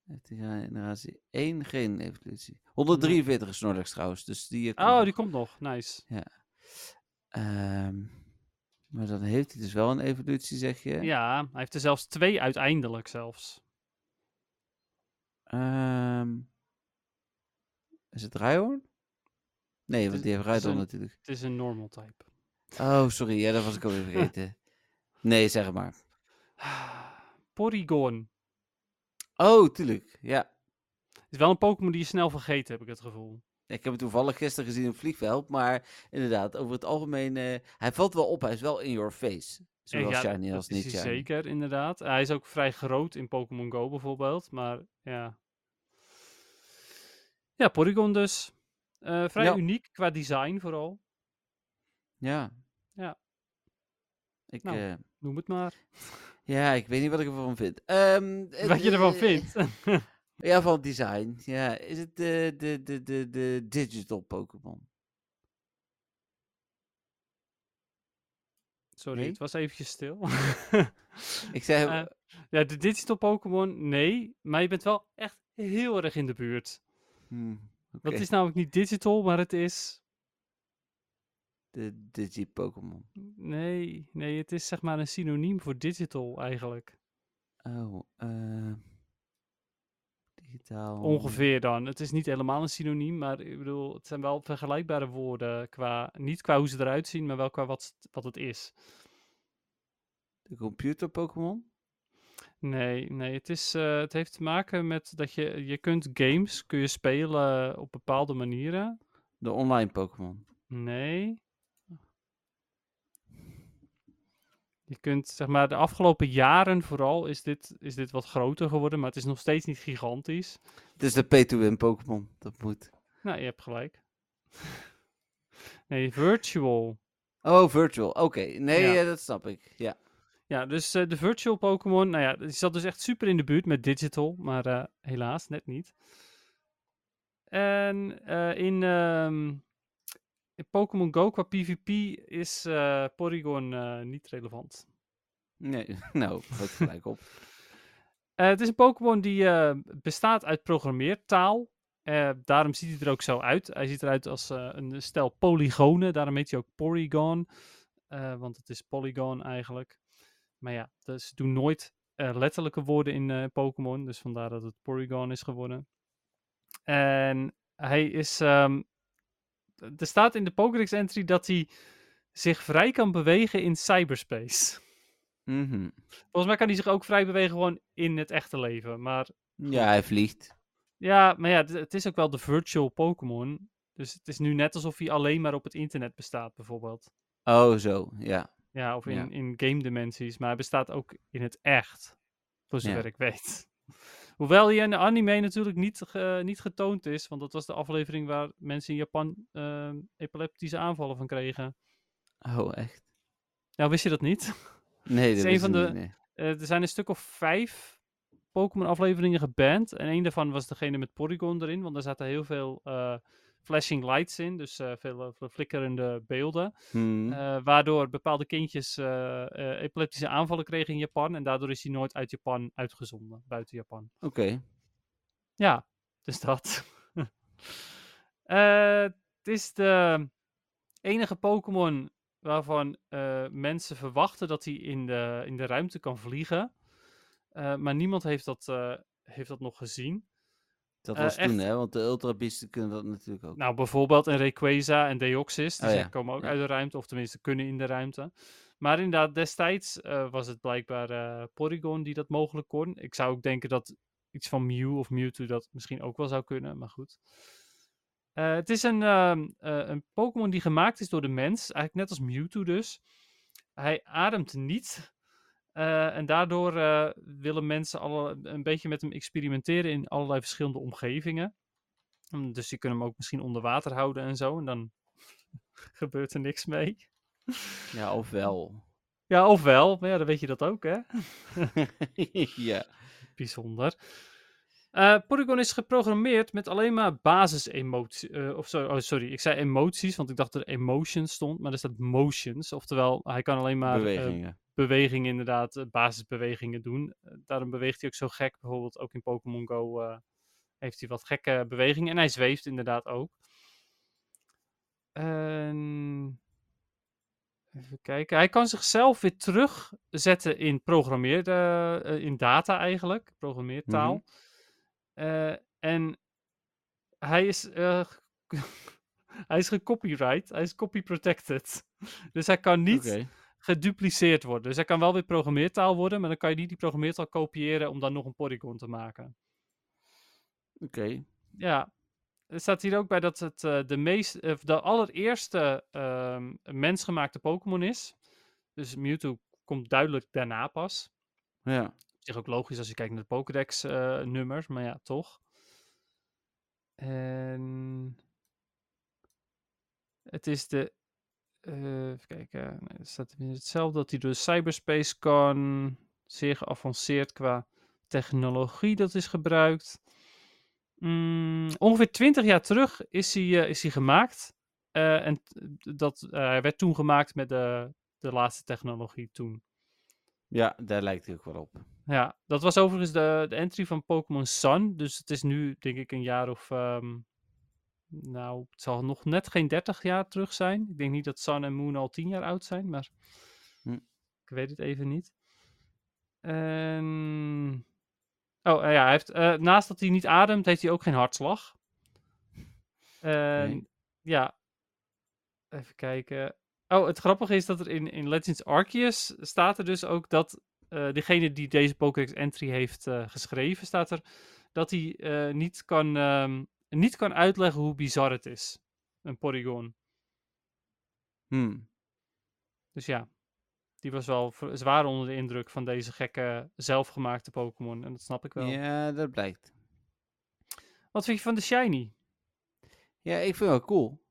Heeft hij in generatie 1 geen evolutie. 143 is Snorlax trouwens, dus die... eh, Oh, nog. die komt nog. Nice. Ehm, maar dan heeft hij dus wel een evolutie, zeg je? Ja, hij heeft er zelfs twee uiteindelijk zelfs. Ehm, is het Rhyhorn? Nee, want die heeft het een- natuurlijk. Het is een normal type. Oh, sorry. Ja, dat was ik alweer <laughs> vergeten. Nee, zeg het maar. <sighs> Porygon. Oh, tuurlijk. Ja. Is wel een Pokémon die je snel vergeet, heb ik het gevoel. Ik heb hem toevallig gisteren gezien in Vliegveld, maar inderdaad, over het algemeen, eh, hij valt wel op, hij is wel in your face. Zowel ja, shiny als niet shiny. Zeker, inderdaad. Hij is ook vrij groot in Pokémon Go bijvoorbeeld, maar ja. Ja, Porygon dus. Eh, vrij Ja. uniek qua design vooral. Ja. Ja. Ik, Nou. eh, Noem het maar. <laughs> ja, ik weet niet wat ik ervan vind. Ehm, Wat je ervan eh, vindt. <laughs> Ja, van het design. Ja, is het de, de, de, de, de digital Pokémon? Sorry, Nee? het was eventjes stil. <laughs> Ik zei, Eh, ja, de digital Pokémon, nee. Maar je bent wel echt heel erg in de buurt. Hmm, Dat is namelijk niet digital, maar het is... de digi-Pokémon. Nee, nee, het is zeg maar een synoniem voor digital eigenlijk. Oh, eh digitaal. Ongeveer dan. Het is niet helemaal een synoniem, maar ik bedoel, het zijn wel vergelijkbare woorden. Qua, niet qua hoe ze eruit zien, maar wel qua wat, wat het is. De computer Pokémon? Nee, nee, het, is, eh, het heeft te maken met dat je, je kunt games kun je spelen op bepaalde manieren. De online Pokémon. Nee. Je kunt, zeg maar, de afgelopen jaren vooral is dit, is dit wat groter geworden, maar het is nog steeds niet gigantisch. Het is de pay-to-win Pokémon. Dat moet. Nou, je hebt gelijk. <laughs> Nee, virtual. Oh, virtual. Oké. Nee, Ja. eh, dat snap ik. Ja. Ja, dus eh, de virtual Pokémon, nou ja, die zat dus echt super in de buurt met digital, maar eh, helaas net niet. En eh, in, ehm, in Pokémon Go qua PvP is Porygon niet relevant. Nee, <laughs> nou, wat gelijk op. <laughs> Het is een Pokémon die bestaat uit programmeertaal. Daarom ziet hij er ook zo uit. Hij ziet eruit als een stel polygonen. Daarom heet hij ook Porygon. want het is Polygon eigenlijk. Maar ja, dus ze doen nooit eh, letterlijke woorden in eh, Pokémon. Dus vandaar dat het Porygon is geworden. En hij is... ehm, er staat in de Pokédex entry dat hij zich vrij kan bewegen in cyberspace. Mhm. Volgens mij kan hij zich ook vrij bewegen gewoon in het echte leven. Maar Ja, hij vliegt. ja, maar ja, het- het is ook wel de virtual Pokémon. Dus het is nu net alsof hij alleen maar op het internet bestaat, bijvoorbeeld. Oh, zo. Ja. Ja, of in, Ja. in game dimensies. Maar hij bestaat ook in het echt. Voor zover Ja. ik weet. <laughs> Hoewel hij in de anime natuurlijk niet, niet getoond is. Want dat was de aflevering waar mensen in Japan eh, epileptische aanvallen van kregen. Oh, echt? Nou, wist je dat niet? <laughs> Nee, is dat een wist van de- nee. Eh, er zijn een stuk of vijf Pokémon-afleveringen geband. En een daarvan was degene met Porygon erin. Want daar zaten heel veel eh, flashing lights in. Dus eh, veel eh, flikkerende beelden. Hmm. eh, waardoor bepaalde kindjes epileptische aanvallen kregen in Japan. En daardoor is hij nooit uit Japan uitgezonden. Buiten Japan. Oké. Ja, dus dat. <laughs> Het is de enige Pokémon waarvan mensen verwachten dat hij in de, in de ruimte kan vliegen. Maar niemand heeft dat, heeft dat nog gezien. Dat Eh, was toen, echt- hè? Want de Ultra Beasten kunnen dat natuurlijk ook. Nou, bijvoorbeeld een Rayquaza en Deoxys. Die Oh zijn- komen ook ja. uit de ruimte, of tenminste kunnen in de ruimte. Maar inderdaad, destijds eh, was het blijkbaar eh, Porygon die dat mogelijk kon. Ik zou ook denken dat iets van Mew of Mewtwo dat misschien ook wel zou kunnen, maar goed. Het is een, ehm, eh, een Pokémon die gemaakt is door de mens, eigenlijk net als Mewtwo dus. Hij ademt niet. Eh, en daardoor eh, willen mensen alle, een beetje met hem experimenteren in allerlei verschillende omgevingen. Mm, Dus je kunt hem ook misschien onder water houden en zo. En dan <laughs> gebeurt er niks mee. Ja, ofwel. Ja, ofwel. Maar ja, dan weet je dat ook, hè? <laughs> ja. Bijzonder. Eh, Porygon is geprogrammeerd met alleen maar basisemoties. eh of sorry, oh, sorry, ik zei emoties, want ik dacht dat er emotions stond. Maar er staat motions. Oftewel, hij kan alleen maar Bewegingen. Bewegingen inderdaad, eh, basisbewegingen doen. Eh, daarom beweegt hij ook zo gek. Bijvoorbeeld ook in Pokémon Go eh, heeft hij wat gekke bewegingen. En hij zweeft inderdaad ook. En... Even kijken. Hij kan zichzelf weer terugzetten in programmeer, eh, in data eigenlijk, programmeertaal. Mhm. En hij is, <laughs> hij is gecopyright, hij is copy protected. <laughs> Dus hij kan niet. Gedupliceerd worden. Dus hij kan wel weer programmeertaal worden, maar dan kan je niet die programmeertaal kopiëren om dan nog een polygon te maken. Oké. Ja, er staat hier ook bij dat het eh, de, meest, eh, de allereerste ehm, mensgemaakte Pokémon is. Dus Mewtwo komt duidelijk daarna pas. Ja. Op zich ook logisch als je kijkt naar de Pokédex-nummers, maar ja, toch. En het is de. Eh, even kijken, nee, staat weer hetzelfde dat hij door cyberspace kan. Zeer geavanceerd qua technologie dat is gebruikt. Mm, ongeveer 20 jaar terug is hij, eh, is hij gemaakt. Eh, en dat, hij werd toen gemaakt met de, de laatste technologie toen. ja, daar lijkt hij ook wel op. Ja, dat was overigens de, de entry van Pokémon Sun. Dus het is nu, denk ik, een jaar of. ehm, nou, het zal nog net geen 30 jaar terug zijn. Ik denk niet dat Sun en Moon al 10 jaar oud zijn, maar. Hm. Ik weet het even niet. En. Oh eh, ja, hij heeft, eh, naast dat hij niet ademt, heeft hij ook geen hartslag. En, Nee. Ja. Even kijken. Oh, het grappige is dat er in, in Legends Arceus staat er dus ook dat eh, degene die deze Pokédex entry heeft geschreven, staat er dat hij niet, kan, ehm, niet kan uitleggen hoe bizar het is. Een Porygon. Hmm. Dus ja, die was wel zwaar onder de indruk van deze gekke zelfgemaakte Pokémon. En dat snap ik wel. Ja, dat blijkt. Wat vind je van de Shiny? Ja, ik vind het wel cool.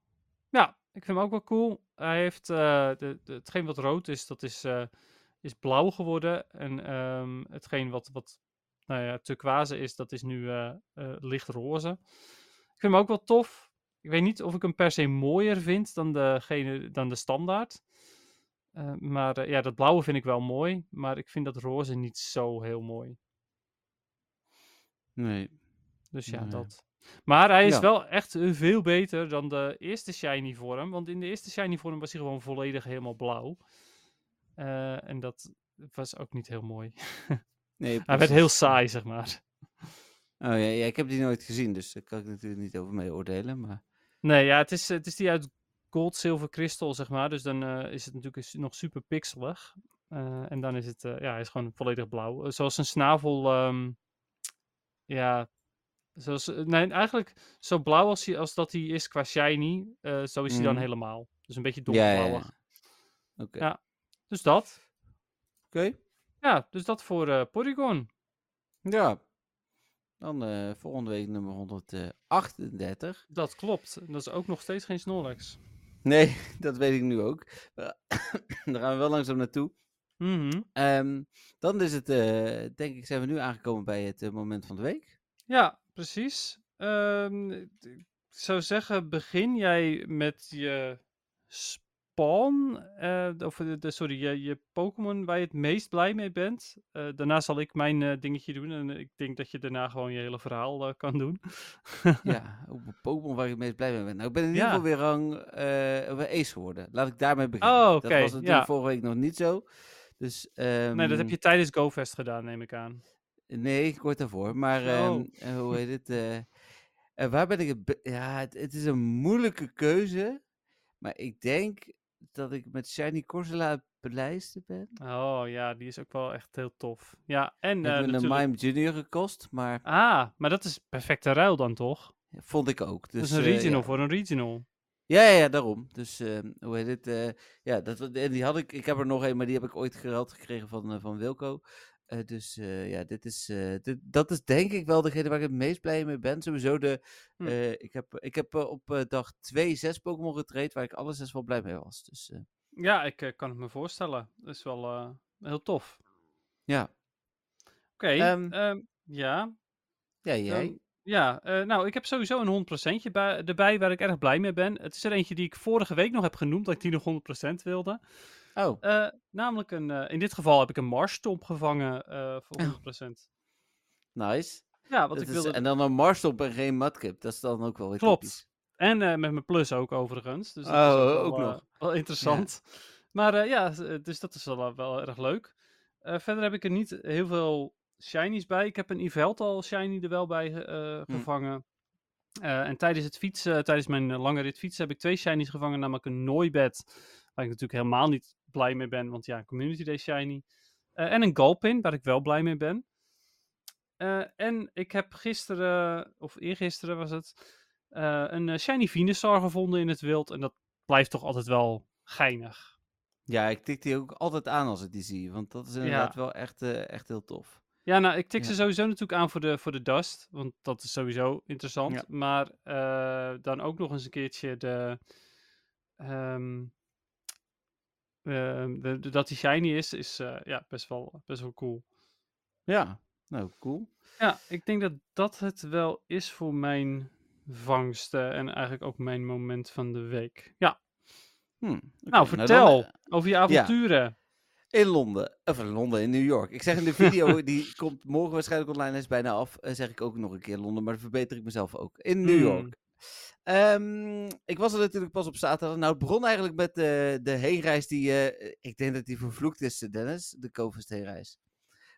Ja, ik vind hem ook wel cool. Hij heeft uh, de, de, hetgeen wat rood is, dat is, uh, is blauw geworden. En um, hetgeen wat, wat nou ja, turquoise is, dat is nu uh, lichtroze. Ik vind hem ook wel tof. Ik weet niet of ik hem per se mooier vind dan, degene, dan de standaard. Uh, maar ja, dat blauwe vind ik wel mooi. Maar ik vind dat roze niet zo heel mooi. Nee. Dus ja, Nee. dat. Maar hij is Ja. wel echt eh, veel beter dan de eerste shiny vorm. Want in de eerste shiny vorm was hij gewoon volledig helemaal blauw. Uh, en dat was ook niet heel mooi. <laughs> nee hij werd heel saai, zeg maar. Oh ja, ja, ik heb die nooit gezien, dus daar kan ik natuurlijk niet over mee oordelen. Maar... Nee, ja, het is, het is die uit gold, zilver, kristal, zeg maar. Dus dan uh, is het natuurlijk nog super pixelig. Uh, en dan is het, ja, hij is gewoon volledig blauw. zoals een snavel, um, ja, Zoals, nee, eigenlijk zo blauw als, hij, als dat hij is qua shiny, zo is hij dan Mhm. helemaal. Dus een beetje donkerblauwig. Ja, ja. Oké. Ja. Dus dat. Oké. Ja, dus dat voor Porygon. Ja. Dan uh, volgende week nummer 138. Dat klopt. Dat is ook nog steeds geen Snorlax. Nee, <laughs> dat weet ik nu ook. <coughs> Daar gaan we wel langzaam naartoe. Mhm. Um, dan is het, uh, denk ik, zijn we nu aangekomen bij het uh, moment van de week. Ja, precies. Um, ik zou zeggen, begin jij met je spawn, uh, of de, sorry, je, je Pokémon waar je het meest blij mee bent. Uh, daarna zal ik mijn uh, dingetje doen en ik denk dat je daarna gewoon je hele verhaal kan doen. ja, <laughs> Pokémon waar ik het meest blij mee ben. Nou, ik ben in ieder Ja. geval weer rang uh, Ace geworden. Laat ik daarmee beginnen. Oh, oké. Dat was natuurlijk ja. vorige week nog niet zo. Dus, um, Nee, dat heb je tijdens GoFest gedaan, neem ik aan. Nee, kort daarvoor. Maar Oh. uh, hoe heet het? En waar ben ik het... Ja, het, het is een moeilijke keuze. Maar ik denk dat ik met Shiny Corsola het belijste ben. Oh ja, die is ook wel echt heel tof. Ja, en Het eh, heeft me een. Mime Junior gekost, maar Ah, maar dat is perfecte ruil dan toch? vond ik ook. Dus, dat is een eh, regional ja. voor een regional. Ja, ja, ja, daarom. Dus, ehm, hoe heet het? eh, ja, dat, en die had ik. Ik heb er nog een, maar die heb ik ooit geruild gekregen van, eh, van Wilco. Eh, dus eh, ja, dit is, eh, dit, dat is denk ik wel degene waar ik het meest blij mee ben. Sowieso de. Hm. ik heb, ik heb op dag 2 zes Pokémon getraind, waar ik alle zes wel blij mee was. Dus Ja, ik kan het me voorstellen. Dat is wel heel tof. ja. Oké, Ehm, ehm, ja. Ja, jij? Ja, nou, ik heb sowieso een 100% bij, erbij waar ik erg blij mee ben. Het is er eentje die ik vorige week nog heb genoemd, dat ik die nog 100% wilde. Oh, Eh, namelijk, een, eh, in dit geval heb ik een Marsstomp gevangen eh, voor Oh. 100%. nice. Ja, want Dat ik is- wilde... En dan een Marstop en geen Mudkip. Dat is dan ook wel weer Klopt. typisch. En met mijn plus ook overigens. Dus dat Oh, is ook, wel, ook nog. wel interessant. Maar ja, dus dat is wel, wel erg leuk. Verder heb ik er niet heel veel shinies bij. Ik heb een Yveltal shiny er wel bij Hm. gevangen. En tijdens het fietsen, tijdens mijn lange rit fietsen, heb ik twee shinies gevangen. Namelijk een Noibat, waar ik natuurlijk helemaal niet blij mee ben. Want ja, Community Day shiny. Eh, en een Galpin, waar ik wel blij mee ben. Eh, en ik heb gisteren, of eergisteren was het, eh, een shiny Venusaur gevonden in het wild. En dat blijft toch altijd wel geinig. Ja, ik tik die ook altijd aan als ik die zie. Want dat is inderdaad wel echt, echt heel tof. Ja, nou, ik tik Ja. ze sowieso natuurlijk aan voor de, voor de dust. Want dat is sowieso interessant. Ja. Maar dan ook nog eens een keertje de, ehm, de, de- dat die shiny is, is eh, ja, best, wel, best wel cool. Ja, nou, cool. Ja, ik denk dat dat het wel is voor mijn vangsten. En eigenlijk ook mijn moment van de week. Ja, Hm, nou dan, vertel eh, over je avonturen. in Londen, of in Londen, in New York. Ik zeg in de video, <laughs> die komt morgen waarschijnlijk online, is bijna af. eh, zeg ik ook nog een keer Londen, maar dan verbeter ik mezelf ook. In New Hmm. York. Ehm, ik was er natuurlijk pas op zaterdag. Nou, het begon eigenlijk met de, de heenreis die, eh, ik denk dat die vervloekt is, Dennis, de Covist heenreis.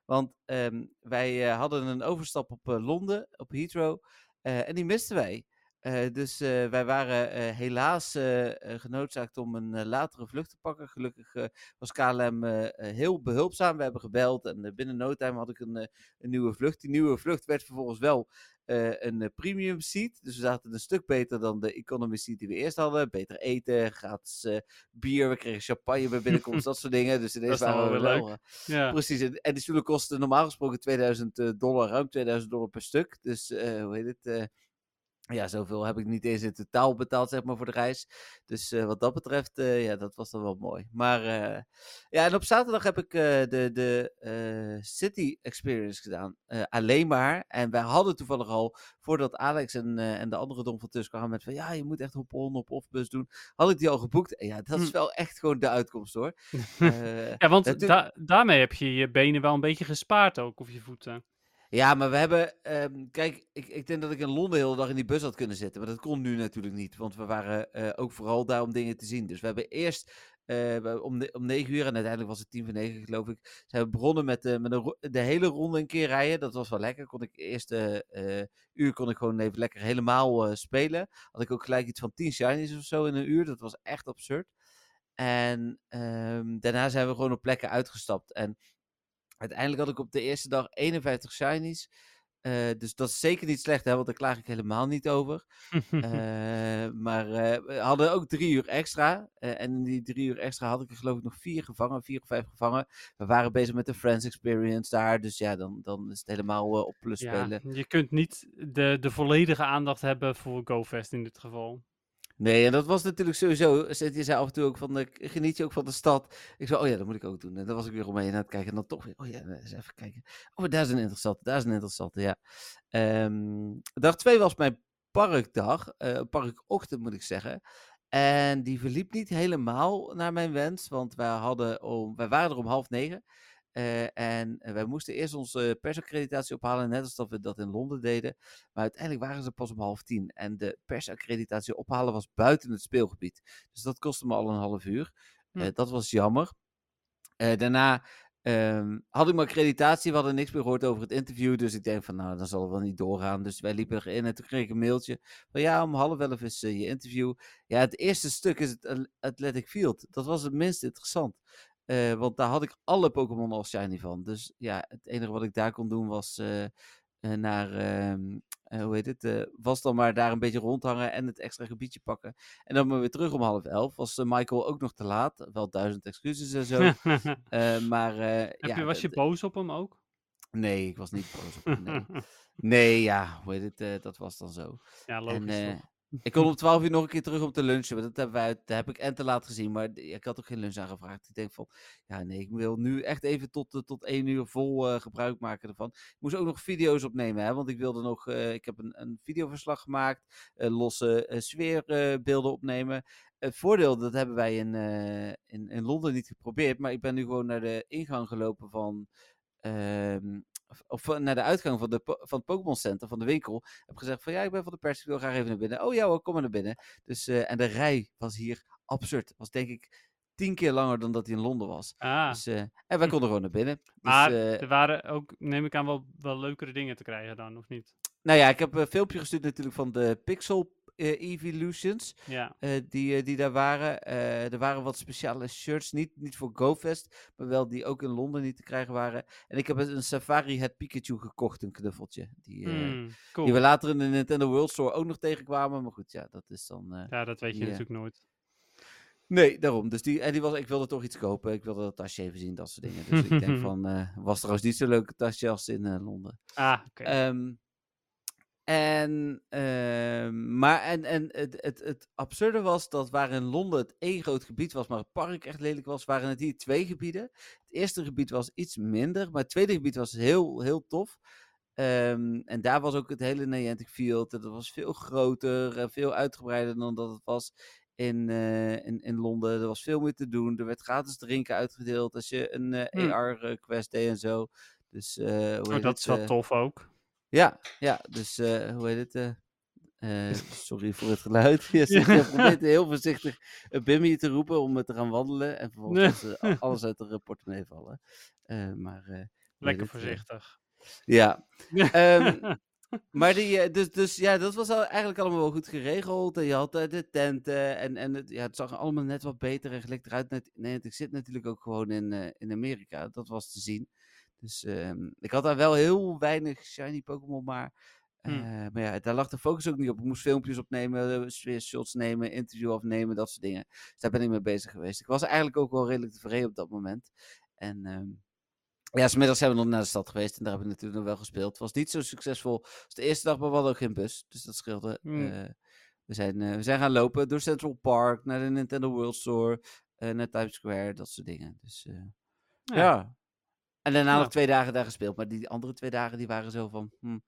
Want ehm, wij eh, hadden een overstap op eh, Londen, op Heathrow, en die misten wij. Eh, dus eh, wij waren eh, helaas genoodzaakt om een latere vlucht te pakken. Gelukkig was KLM heel behulpzaam. We hebben gebeld en binnen no time had ik een, een nieuwe vlucht. Die nieuwe vlucht werd vervolgens wel een premium seat. Dus we zaten een stuk beter dan de economy seat die we eerst hadden. Beter eten, gratis bier. We kregen champagne bij binnenkomst, dat soort dingen. Dus <laughs> dan waren we wel leuk. Ja. Precies, en, die stoelen kosten normaal gesproken 2000 eh, dollar, ruim 2000 dollar per stuk. Dus hoe heet het? Ja, zoveel heb ik niet eens in totaal betaald, zeg maar, voor de reis. Dus eh, wat dat betreft, eh, ja, dat was dan wel mooi. Maar eh, ja, en op zaterdag heb ik de, de City Experience gedaan. Alleen maar. En wij hadden toevallig al, voordat Alex en, en de andere Dom van Tusk kwamen met van, ja, je moet echt op on, op off-bus doen. Had ik die al geboekt. En ja, dat is Hm. wel echt gewoon de uitkomst, hoor. <laughs> Ja, want da- daarmee heb je je benen wel een beetje gespaard ook, of je voeten. Ja, maar we hebben. ehm, kijk, ik, ik denk dat ik in Londen de hele dag in die bus had kunnen zitten. Maar dat kon nu natuurlijk niet. Want we waren eh, ook vooral daar om dingen te zien. Dus we hebben eerst. eh, om, om 9 uur en uiteindelijk was het tien voor negen, geloof ik. Zijn we begonnen met, eh, met de hele ronde een keer rijden. Dat was wel lekker. Kon ik eerste eh, uur kon ik gewoon even lekker helemaal spelen. Had ik ook gelijk iets van 10 shinies of zo in een uur. Dat was echt absurd. En ehm, daarna zijn we gewoon op plekken uitgestapt. En uiteindelijk had ik op de eerste dag 51 shinies. Eh, dus dat is zeker niet slecht, hè, want daar klaag ik helemaal niet over. <laughs> Eh, maar eh, we hadden ook drie uur extra. en in die drie uur extra had ik er geloof ik nog vier gevangen, vier of vijf gevangen. We waren bezig met de Friends Experience daar. Dus ja, dan, dan is het helemaal op plus ja, spelen. je kunt niet de, de volledige aandacht hebben voor GoFest in dit geval. Nee, en dat was natuurlijk sowieso. Je zei af en toe ook van. De, geniet je ook van de stad? Ik zei, oh ja, dat moet ik ook doen. En dan was ik weer omheen aan het kijken. En dan toch weer. Oh ja, eens even kijken. Oh, daar is een interessante. Daar is een interessante. Ja. Ehm, dag twee was mijn parkdag. eh parkochtend moet ik zeggen. En die verliep niet helemaal naar mijn wens. Want wij, hadden om, wij waren er om half negen. Eh, en eh, wij moesten eerst onze persaccreditatie ophalen, net als dat we dat in Londen deden. Maar uiteindelijk waren ze pas om half tien. En de persaccreditatie ophalen was buiten het speelgebied. Dus dat kostte me al een half uur. Hm. Eh, dat was jammer. Daarna Ehm, had ik mijn accreditatie, we hadden niks meer gehoord over het interview. Dus ik denk van, nou, dan zal het wel niet doorgaan. Dus wij liepen erin en toen kreeg ik een mailtje van, ja, om half elf is je interview. Ja, het eerste stuk is het Athletic Field. Dat was het minst interessant. Eh, want daar had ik alle Pokémon al shiny van. Dus ja, het enige wat ik daar kon doen was eh, eh, naar, ehm, eh, hoe heet het, was dan maar daar een beetje rondhangen en het extra gebiedje pakken. En dan maar weer terug om half elf. Was Michael ook nog te laat. Wel duizend excuses en zo. <laughs> Maar ja, je, was je boos op hem ook? Nee, ik was niet boos op hem. Nee, <laughs> nee ja, hoe heet het, dat was dan zo. ja, logisch en? Ik kon om 12 uur nog een keer terug om te lunchen. Maar dat hebben wij, dat heb ik en te laat gezien. Maar ik had ook geen lunch aangevraagd. Ik denk van, ja nee, ik wil nu echt even tot, eh, tot 1 uur vol eh, gebruik maken ervan. Ik moest ook nog video's opnemen, hè, want ik wilde nog, eh, ik heb een, een videoverslag gemaakt. eh, losse sfeerbeelden opnemen. Het voordeel, dat hebben wij in, in, in Londen niet geprobeerd. Maar ik ben nu gewoon naar de ingang gelopen van... ehm, of- eh, naar de uitgang van, de, van het Pokémon Center, van de winkel. Heb gezegd van ja, ik ben van de pers, ik wil graag even naar binnen. Oh ja hoor, kom maar naar binnen. Dus, eh, en de rij was hier absurd. Was denk ik tien keer langer dan dat hij in Londen was. Ah, Dus, eh, en wij konden gewoon naar binnen. Dus, maar er waren ook, neem ik aan, wel, wel leukere dingen te krijgen dan, of niet? nou ja, ik heb een filmpje gestuurd natuurlijk van de Pixel Evolutions. Ja. eh, die, eh, die daar waren. Eh, er waren wat speciale shirts, niet, niet voor GoFest, maar wel die ook in Londen niet te krijgen waren. En ik heb een Safari Het Pikachu gekocht, een knuffeltje. Die, eh, Hmm, cool. die we later in de Nintendo World Store ook nog tegenkwamen. Maar goed, ja, dat is dan... eh, Ja, dat weet je natuurlijk nooit. Nee, daarom. Dus die, en die was, ik wilde toch iets kopen. Ik wilde dat tasje even zien, dat soort dingen. Dus ik denk <laughs> van, eh, was trouwens niet zo'n leuke tasje als in eh, Londen. Ah, oké. Ehm, en, ehm, maar en, en het, het, het absurde was dat waar in Londen het één groot gebied was, maar het park echt lelijk was, waren het hier twee gebieden. Het eerste gebied was iets minder, maar het tweede gebied was heel, heel tof. Ehm, en daar was ook het hele Niantic Field. Dat was veel groter en veel uitgebreider dan dat het was in, eh, in, in Londen. Er was veel meer te doen. Er werd gratis drinken uitgedeeld als je een eh, Hmm. AR-quest deed en zo. Dus, eh, Oh, dat het, is wel eh, tof ook. Ja, ja, dus eh, hoe heet het? eh, eh, <laughs> sorry voor het geluid. Je je probeert heel voorzichtig een Bimmy te roepen om te gaan wandelen. En vervolgens alles <laughs> uit de portemonnee vallen. Maar, Lekker voorzichtig. ja. <laughs> Ehm, maar die, dus, dus ja, dat was al, eigenlijk allemaal wel goed geregeld. En je had de tenten en, en het, ja, het zag allemaal net wat beter en gelijk eruit. Net, nee, ik zit natuurlijk ook gewoon in, in Amerika. Dat was te zien. Dus ehm, ik had daar wel heel weinig shiny Pokémon, maar, Hm. eh, maar ja, daar lag de focus ook niet op. Ik moest filmpjes opnemen, eh, sfeershots nemen, interview afnemen, dat soort dingen. Dus daar ben ik mee bezig geweest. Ik was eigenlijk ook wel redelijk tevreden op dat moment. En ehm, ja, smiddags zijn we nog naar de stad geweest en daar heb ik natuurlijk nog wel gespeeld. Het was niet zo succesvol als de eerste dag, maar we hadden ook geen bus. Dus dat scheelde. Hmm. Eh, we, zijn, we zijn gaan lopen door Central Park, naar de Nintendo World Store, naar Times Square, dat soort dingen. Dus ja. En daarna Ja. nog twee dagen daar gespeeld. Maar die andere twee dagen die waren zo van... Hm,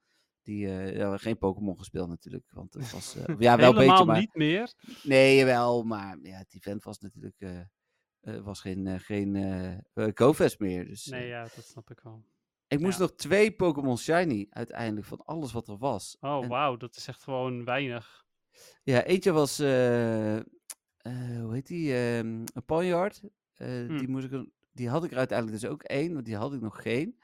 die, ja, geen Pokémon gespeeld natuurlijk. Want het was... eh, ja, wel Helemaal beetje, maar... niet meer. Nee, wel, maar ja, het event was natuurlijk... eh, was geen, geen GoFest meer. Dus, Nee, ja, dat snap ik wel. ik moest ja. nog twee Pokémon Shiny uiteindelijk van alles wat er was. Oh, En- wauw, dat is echt gewoon weinig. Ja, eentje was... hoe heet die? Ehm, een Ponyard. Hm. die, moest ik, die had ik er uiteindelijk dus ook één, want die had ik nog geen.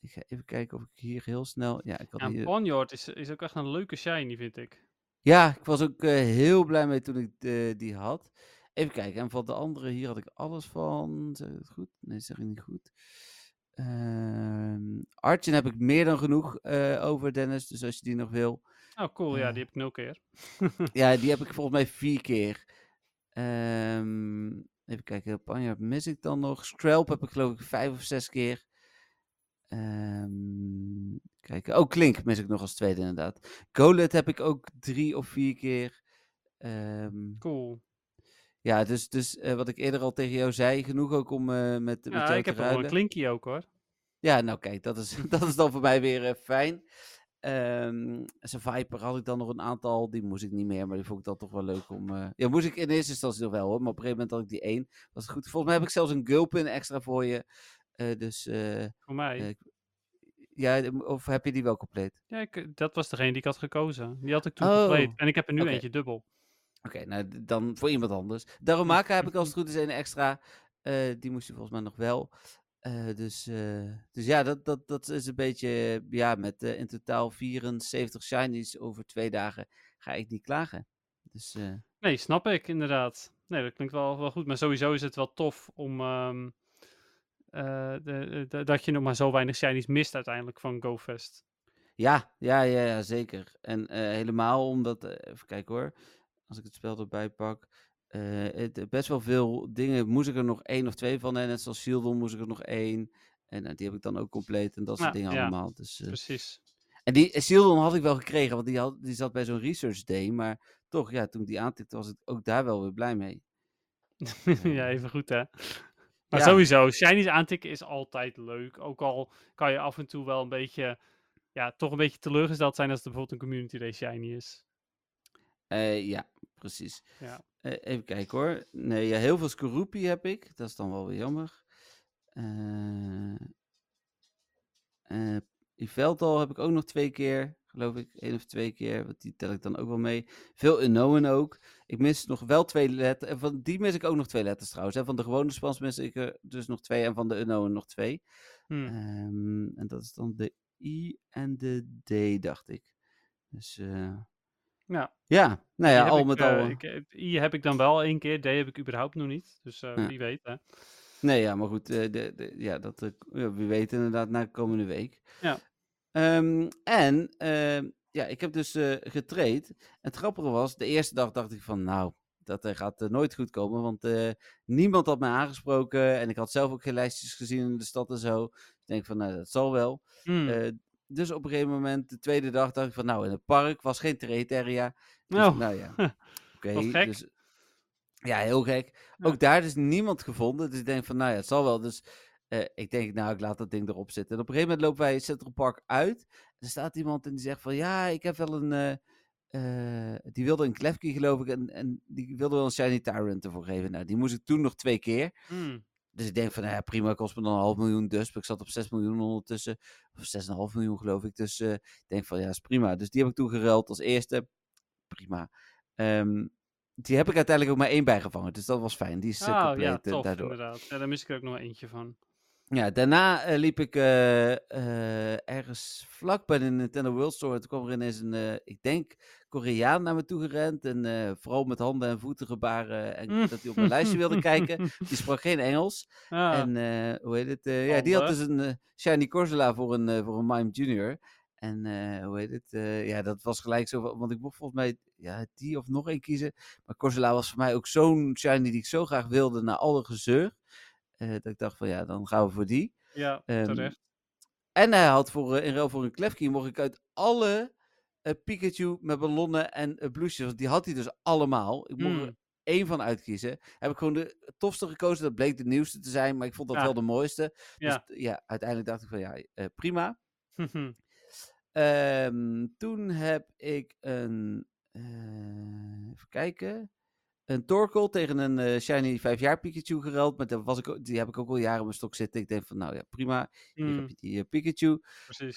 Ik ga even kijken of ik hier heel snel... Ja, ik had Ja, hier... is, is ook echt een leuke shiny, vind ik. Ja, ik was ook eh, heel blij mee toen ik eh, die had. Even kijken, en van de andere hier had ik alles van. Zeg ik het goed? Nee, zeg ik niet goed. Archen heb ik meer dan genoeg eh, over, Dennis. Dus als je die nog wil. Oh, cool, ja, die heb ik nul keer. Ja, <laughs> die heb ik volgens mij vier keer. Ehm, even kijken, Panja mis ik dan nog. Skrelp heb ik geloof ik vijf of zes keer. Ehm kijken. Oh, Klink mis ik nog als tweede inderdaad. Golet heb ik ook drie of vier keer. Ehm, Cool. ja, dus, dus eh, wat ik eerder al tegen jou zei, genoeg ook om eh, met, met Ja, jou ik te heb een ruilen. klinkie ook, hoor. Ja, nou kijk, dat is, <laughs> dat is dan voor mij weer eh, fijn. Ehm zijn Viper had ik dan nog een aantal, die moest ik niet meer, maar die vond ik dan toch wel leuk om... eh, Ja, moest ik in eerste instantie nog wel hoor, maar op een gegeven moment had ik die één. Was goed. Volgens mij heb ik zelfs een Gulpin extra voor je. Eh, dus eh, Voor mij. ja, of heb je die wel compleet? Ja, ik, dat was degene die ik had gekozen. Die had ik toen Oh, compleet. En ik heb er nu eentje dubbel. Oké, nou dan voor iemand anders. Darumaka <laughs> heb ik als het goed is een extra. die moest je volgens mij nog wel. Eh, dus, eh, dus ja, dat, dat, dat is een beetje, ja, met eh, in totaal 74 shinies over twee dagen ga ik niet klagen. Dus Nee, snap ik inderdaad. Nee, dat klinkt wel, wel goed. Maar sowieso is het wel tof om ehm, eh, de, de- dat je nog maar zo weinig shinies mist uiteindelijk van GoFest. ja, ja, ja, ja, zeker. En helemaal omdat, even kijken hoor, als ik het spel erbij pak, eh, het, best wel veel dingen moest ik er nog één of twee van. Hè? Net zoals Shieldon moest ik er nog één. En eh, die heb ik dan ook compleet en dat soort Ja, dingen ja. allemaal. Dus, eh, Precies. En die eh, Shieldon had ik wel gekregen, want die, had, die zat bij zo'n research day. Maar toch, ja, toen ik die aantikte, was ik ook daar wel weer blij mee. <laughs> ja, even goed hè. Maar Ja. sowieso, shinies aantikken is altijd leuk. Ook al kan je af en toe wel een beetje, ja, toch een beetje teleurgesteld zijn als er bijvoorbeeld een community day shiny is. Eh, ja, precies. Ja. Eh, even kijken hoor. Nee, ja, heel veel Skorupi heb ik. Dat is dan wel weer jammer. Eh eh Yveltal heb ik ook nog twee keer, geloof ik. één of twee keer, want die tel ik dan ook wel mee. Veel Unknown ook. Ik mis nog wel twee letters. Van die mis ik ook nog twee letters trouwens. Hè. Van de gewone spans mis ik er dus nog twee. En van de Unknown nog twee. Hm. Ehm, en dat is dan de I en de D, dacht ik. Dus Ja. ja, nou ja, heb al ik, met eh, al. ik, heb- I heb ik dan wel één keer, D heb ik überhaupt nog niet. Dus eh, Ja. wie weet hè. Nee, ja, maar goed, eh, de, de, ja, dat, eh, wie weet inderdaad na de komende week. Ja. Ehm, en ehm, ja, ik heb dus eh getraind. En het grappige was, de eerste dag dacht ik van, nou, dat eh, gaat eh, nooit goed komen. Want eh, niemand had mij aangesproken. En ik had zelf ook geen lijstjes gezien in de stad en zo. Dus ik denk van, nou, dat zal wel. Hm. Dus op een gegeven moment, de tweede dag, dacht ik van, nou, in het park was geen trade area. Dus, Oh. nou ja, <laughs> oké. Dus, ja, heel gek. Ja. Ook daar is niemand gevonden. Dus ik denk van, nou ja, het zal wel. Dus eh, ik denk, nou, ik laat dat ding erop zitten. En op een gegeven moment lopen wij Central Park uit. En er staat iemand en die zegt van, ja, ik heb wel een... eh, eh, die wilde een Klefki, geloof ik. En, en die wilde wel een Shiny Tyrant ervoor geven. Nou, die moest ik toen nog twee keer. Hm. Dus ik denk van, nou ja, prima, kost me dan een half miljoen dus. Maar ik zat op 6 miljoen ondertussen. Of 6,5 miljoen geloof ik. Dus eh, ik denk van, ja, is prima. Dus die heb ik toen geruild als eerste. Prima. Ehm, die heb ik uiteindelijk ook maar één bijgevangen. Dus dat was fijn. Die is eh, Oh compleet ja, eh, tof daardoor. inderdaad. Ja, daar mis ik er ook nog eentje van. Ja, daarna eh, liep ik eh, eh, ergens vlak bij de Nintendo World Store. Toen kwam er ineens een, ik denk, Koreaan naar me toe gerend. En vooral met handen en voeten gebaren. En Mm. dat hij op mijn lijstje wilde kijken. <laughs> Die sprak geen Engels. En hoe heet het? ja, die had dus een Shiny Corsola voor een, voor een Mime Junior. En hoe heet het? ja, dat was gelijk zo. Want ik mocht volgens mij ja, die of nog één kiezen. Maar Corsola was voor mij ook zo'n Shiny die ik zo graag wilde na alle gezeur. Eh, dat ik dacht van ja, dan gaan we voor die. ja, ehm, terecht. En hij had voor, eh, in ruil voor een Klefki mocht ik uit alle eh, Pikachu met ballonnen en blouses. Want die had hij dus allemaal. Ik mocht er Hmm. één van uitkiezen. Heb ik gewoon de tofste gekozen. Dat bleek de nieuwste te zijn. Maar ik vond dat Ja. wel de mooiste. Ja. Dus ja, uiteindelijk dacht ik van ja, prima. <laughs> Ehm, toen heb ik een. even kijken. Een Torkoal tegen een eh, Shiny 5 jaar Pikachu geruild. Maar daar was ik, ook- die heb ik ook al jaren in mijn stok zitten. Ik denk van nou ja, prima. Hier heb Mm, je die eh, Pikachu. precies.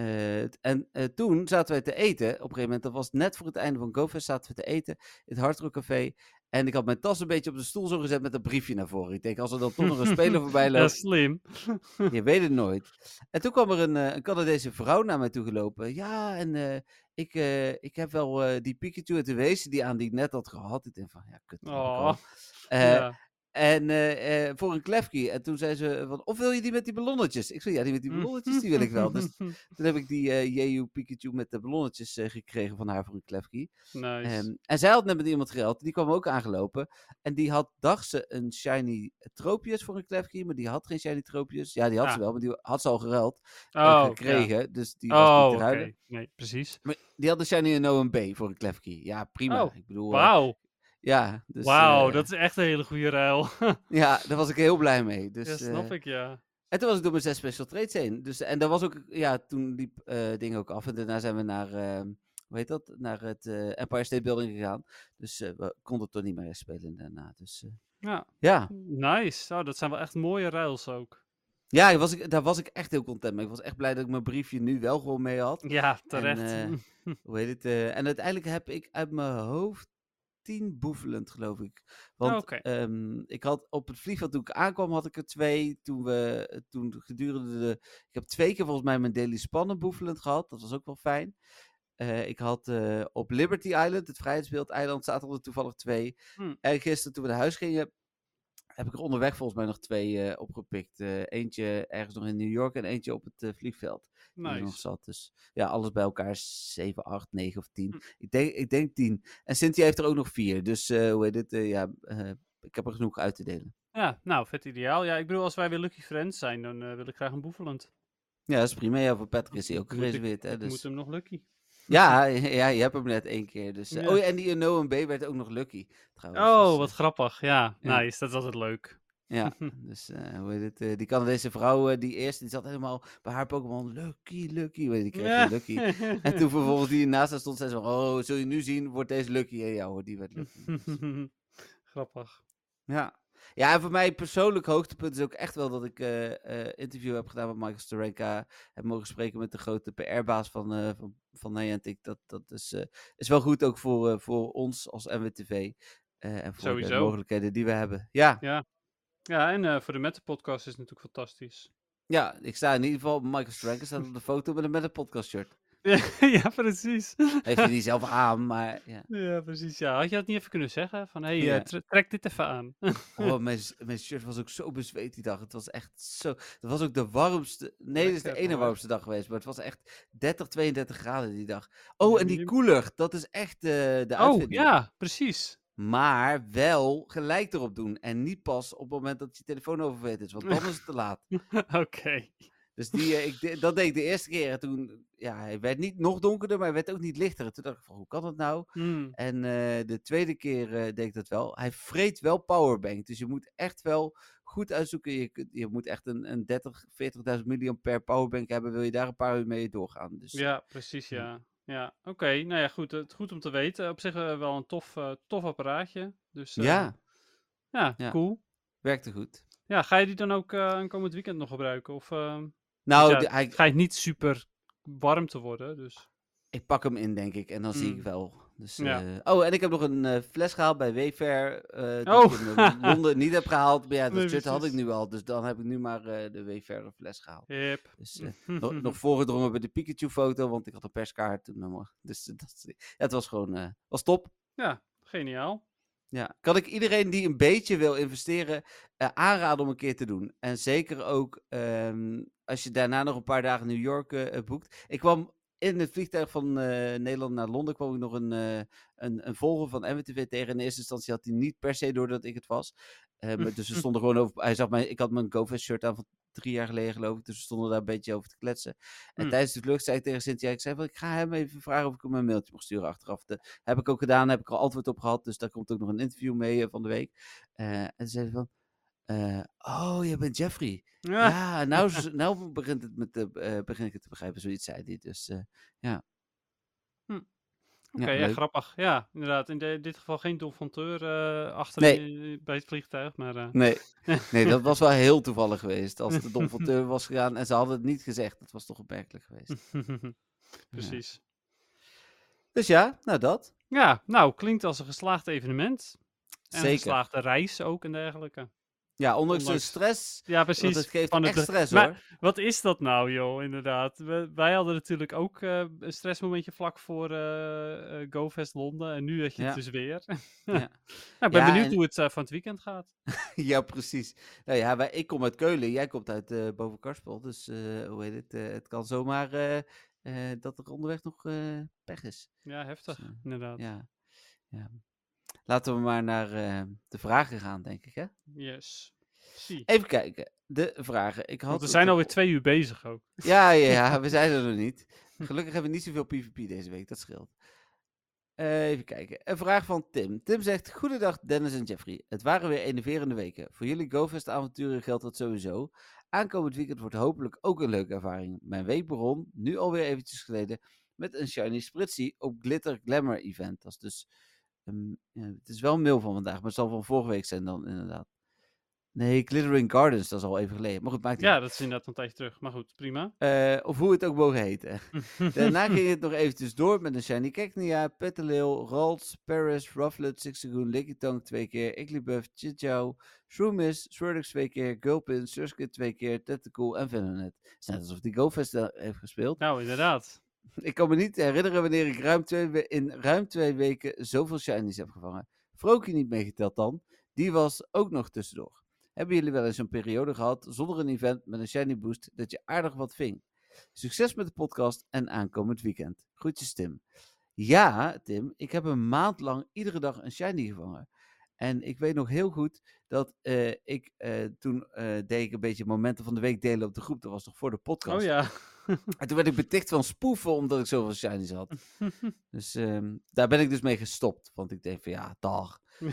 Eh, en eh, toen zaten wij te eten. Op een gegeven moment, dat was net voor het einde van GoFest, zaten we te eten in het Hard Rock Café. En ik had mijn tas een beetje op de stoel zo gezet met een briefje naar voren. Ik denk, als er dan toch nog een speler <laughs> voorbij ja, loopt, slim. <laughs> je weet het nooit. En toen kwam er een, eh, een Canadese vrouw naar mij toe gelopen. Ja, en ik, ik heb wel die Pikachu uit de wezen die aan die ik net had gehad. Ik denk van, ja, kut. Oh, ja. En eh, eh, voor een Klefki. En toen zei ze, van, of wil je die met die ballonnetjes? Ik zei, ja, die met die ballonnetjes, die wil ik wel. Dus <laughs> toen heb ik die eh Jeju Pikachu met de ballonnetjes gekregen van haar voor een Klefki. nice. Ehm, en zij had net met iemand gereld, die kwam ook aangelopen. En die had, dacht ze, een shiny Tropius voor een Klefki, maar die had geen shiny Tropius. Ja, die had Ah. ze wel, maar die had ze al geruild en oh, ja. gekregen. Dus die was Oh, niet te oké. ruilen. Nee, precies. Maar die had een shiny Unknown B voor een Klefki. Ja, prima. Oh, ik bedoel, Wauw, ja, dus, wauw, eh, dat is echt een hele goede ruil. <laughs> ja, daar was ik heel blij mee. Dus, ja, snap eh, ik, ja. En toen was ik door mijn zes special trades heen. Dus, en dat was ook, ja, toen liep eh ding ook af. En daarna zijn we naar, eh, hoe heet dat? Naar het Empire State Building gegaan. Dus we konden toch niet meer spelen daarna. Dus Ja, ja. nice. Oh, dat zijn wel echt mooie ruils ook. Ja, daar was, ik, daar was ik echt heel content mee. Ik was echt blij dat ik mijn briefje nu wel gewoon mee had. Ja, terecht. <laughs> Hoe heet het? en uiteindelijk heb ik uit mijn hoofd tien boevelend, geloof ik. Oh, Want oké. ehm, ik had op het vliegveld toen ik aankwam, had ik er twee. Toen we, toen gedurende de... Ik heb twee keer volgens mij mijn Daily Spannen boevelend gehad. Dat was ook wel fijn. Eh, ik had eh, op Liberty Island, het Vrijheidsbeeld-eiland, zaten er toevallig twee. Hm. En gisteren toen we naar huis gingen, heb ik er onderweg volgens mij nog twee eh, opgepikt. Eentje ergens nog in New York en eentje op het vliegveld. Nog Nice. zat. Dus ja, alles bij elkaar 7, 8, 9 of 10. Hm. Ik, denk, ik denk 10. En Cynthia heeft er ook nog vier. Dus eh, hoe heet het? eh, ja, eh, ik heb er genoeg uit te delen. Ja, nou, vet ideaal. Ja, ik bedoel, als wij weer Lucky Friends zijn, dan wil ik graag een boevelend. Ja, dat is prima. Ja, voor Patrick is hij ook ik- gereserveerd. Hè, Ik dus. moet hem nog Lucky. Ja, <laughs> ja, je hebt hem net één keer. Dus, Ja. Oh ja, en die Unknown B werd ook nog lucky. Trouwens. Oh, Dus, wat grappig. Ja, ja. nice. Dat is altijd leuk. Ja, <laughs> dus eh, hoe heet het? eh, die Canadese vrouw, eh, die eerste, die zat helemaal bij haar Pokémon. Lucky, lucky. Weet je, die kreeg Ja. lucky. En toen <laughs> vervolgens die naast haar stond, zei ze van, oh, zul je nu zien, wordt deze lucky? En ja hoor, die werd lucky. Dus, <laughs> grappig. ja. Ja, en voor mij persoonlijk hoogtepunt is ook echt wel dat ik interview heb gedaan met Michael Starenka. Heb mogen spreken met de grote PR-baas van, van, van Niantic. Dat, dat is, is wel goed ook voor, voor ons als NWTV. eh, en voor de mogelijkheden die we hebben. Ja, Ja, ja en eh, voor de Meta podcast is het natuurlijk fantastisch. ja, ik sta in ieder geval, Michael Starenka staat op de foto met een, met een podcast shirt. <laughs> ja, precies. Heeft hij niet zelf aan, maar ja. Ja, precies. Ja, had je dat niet even kunnen zeggen? Van, hé, hey, Ja. eh, tre- trek dit even aan. <laughs> Oh, mijn, shirt was ook zo bezweet die dag. Het was echt zo. Het was ook de warmste. Nee, dit is de ene warm. warmste dag geweest. Maar het was echt 30, 32 graden die dag. Oh, en die koeler. Dat is echt eh, de Oh, uitvinding. ja, precies. Maar wel gelijk erop doen. En niet pas op het moment dat je telefoon oververhit is. Want dan is het te laat. <laughs> Oké. Dus die, eh, ik, de- dat deed ik de eerste keer. En toen, ja, hij werd niet nog donkerder, maar hij werd ook niet lichter. En toen dacht ik van, hoe kan dat nou? Hmm. En eh, de tweede keer eh, deed ik dat wel. Hij vreet wel powerbank. Dus je moet echt wel goed uitzoeken. Je, je moet echt een, een 30, 40.000 milliampère powerbank hebben. Wil je daar een paar uur mee doorgaan. Dus Ja, precies, ja. Ja. Oké. Nou ja, goed. Het goed om te weten. Op zich eh, wel een tof, eh, tof apparaatje. Dus ja, ja, Ja. cool. werkte goed. Ja, ga je die dan ook eh aankomend weekend nog gebruiken? Of uh, Nou, ja, hij, schijnt niet super warm te worden, dus... ik pak hem in, denk ik. En dan zie ik Mm. wel. Dus, Ja. eh, oh, en ik heb nog een eh, fles gehaald bij Wayfair. die Oh. ik in Londen niet heb gehaald. Maar ja, <laughs> dat Nee, shirt had ik nu al. Dus dan heb ik nu maar de Wayfair fles gehaald. Yep. Dus <laughs> nog, nog voorgedrongen bij de Pikachu-foto, want ik had een perskaart toen. <laughs> Dus dat, ja, het was gewoon was top. Ja, geniaal. Ja. Kan ik iedereen die een beetje wil investeren aanraden om een keer te doen. En zeker ook ehm, als je daarna nog een paar dagen New York boekt. Ik kwam in het vliegtuig van eh, Nederland naar Londen kwam ik nog een, eh, een, een volger van MWTV tegen. In eerste instantie had hij niet per se door dat ik het was. Maar dus we <laughs> stonden gewoon over. Hij zag mij, ik had mijn GoFest shirt aan van drie jaar geleden geloof ik. Dus we stonden daar een beetje over te kletsen. En Hmm. tijdens de vlucht zei ik tegen Cynthia, ik zei van, ik ga hem even vragen of ik hem een mailtje mag sturen achteraf. Dat heb ik ook gedaan, daar heb ik al antwoord op gehad. Dus daar komt ook nog een interview mee van de week. En ze zei van, eh, oh, jij bent Jeffrey. Ja, Ja, nou, <laughs> nou begint het met de, eh, begin ik het te begrijpen, zoiets zei hij. Dus eh, oké, ja, grappig. Ja, inderdaad. In de- dit geval geen dolfonteur achter Nee. bij het vliegtuig, maar... Nee, nee, dat was <laughs> wel heel toevallig geweest. Als de domfonteur <laughs> was gegaan en ze hadden het niet gezegd. Dat was toch opmerkelijk geweest. Precies. Dus ja, nou dat. Ja, nou, klinkt als een geslaagd evenement. En een Zeker. geslaagde reis ook en dergelijke. Ja, ondanks, Ondanks- de stress. Ja, precies. het geeft van echt het- stress maar- hoor. Wat is dat nou, joh, inderdaad. We- wij hadden natuurlijk ook eh, een stressmomentje vlak voor eh, eh, GoFest Londen. En nu had je Ja. het dus weer. Ja. <laughs> nou, ik ben Ja, benieuwd en- hoe het van het weekend gaat. <laughs> Ja, precies. Nou ja, wij, ik kom uit Keulen, jij komt uit eh boven Karspel. Dus hoe heet het? het kan zomaar dat er onderweg nog pech is. Ja, heftig, Dus, inderdaad. Ja. ja. Laten we maar naar eh, de vragen gaan, denk ik. Hè? Yes. Zie. Even kijken. De vragen. Ik had Want we zijn er- alweer twee uur bezig ook. Ja, ja, ja, <laughs> we zijn er nog niet. <laughs> Gelukkig hebben we niet zoveel PvP deze week, dat scheelt. Eh, even kijken. Een vraag van Tim. Tim zegt: Goedendag Dennis en Jeffrey. Het waren weer enerverende weken. Voor jullie GoFest-avonturen geldt dat sowieso. Aankomend weekend wordt hopelijk ook een leuke ervaring. Mijn week begon, nu alweer eventjes geleden, met een Shiny Spritzy op Glitter Glamour Event. Dat is dus. Ehm, het is wel een mail van vandaag, maar het zal van vorige week zijn dan inderdaad. Nee, Glittering Gardens, dat is al even geleden. Maar goed, maakt niet Ja, dat is inderdaad een tijdje terug. Maar goed, prima. Eh, of hoe het ook mogen heten. <laughs> Daarna ging het nog eventjes door met een Shiny Cacnea, Petalil, Ralts, Paris, Rufflet, Sixagoon, Lickitung twee keer, Igglybuff, Chichao, Shroomis, Swirlix twee keer, Gulpin, Surskit twee keer, Tentacool en Venonat. Het is net alsof die GoFest heeft gespeeld. Nou, inderdaad. <laughs> Ik kan me niet herinneren wanneer ik ruim twee in ruim twee weken zoveel shinies heb gevangen. Froakie niet meegeteld dan. Die was ook nog tussendoor. Hebben jullie wel eens een periode gehad zonder een event met een shiny boost dat je aardig wat ving? Succes met de podcast en aankomend weekend. Groetjes Tim. Ja, Tim, ik heb een maand lang iedere dag een shiny gevangen. En ik weet nog heel goed dat eh, ik eh, toen eh, deed ik een beetje momenten van de week delen op de groep. Dat was nog voor de podcast. Oh ja. En toen werd ik beticht van spoeven omdat ik zoveel shinies <laughs> had. Dus ehm, daar ben ik dus mee gestopt. Want ik denk van ja, dag. <laughs>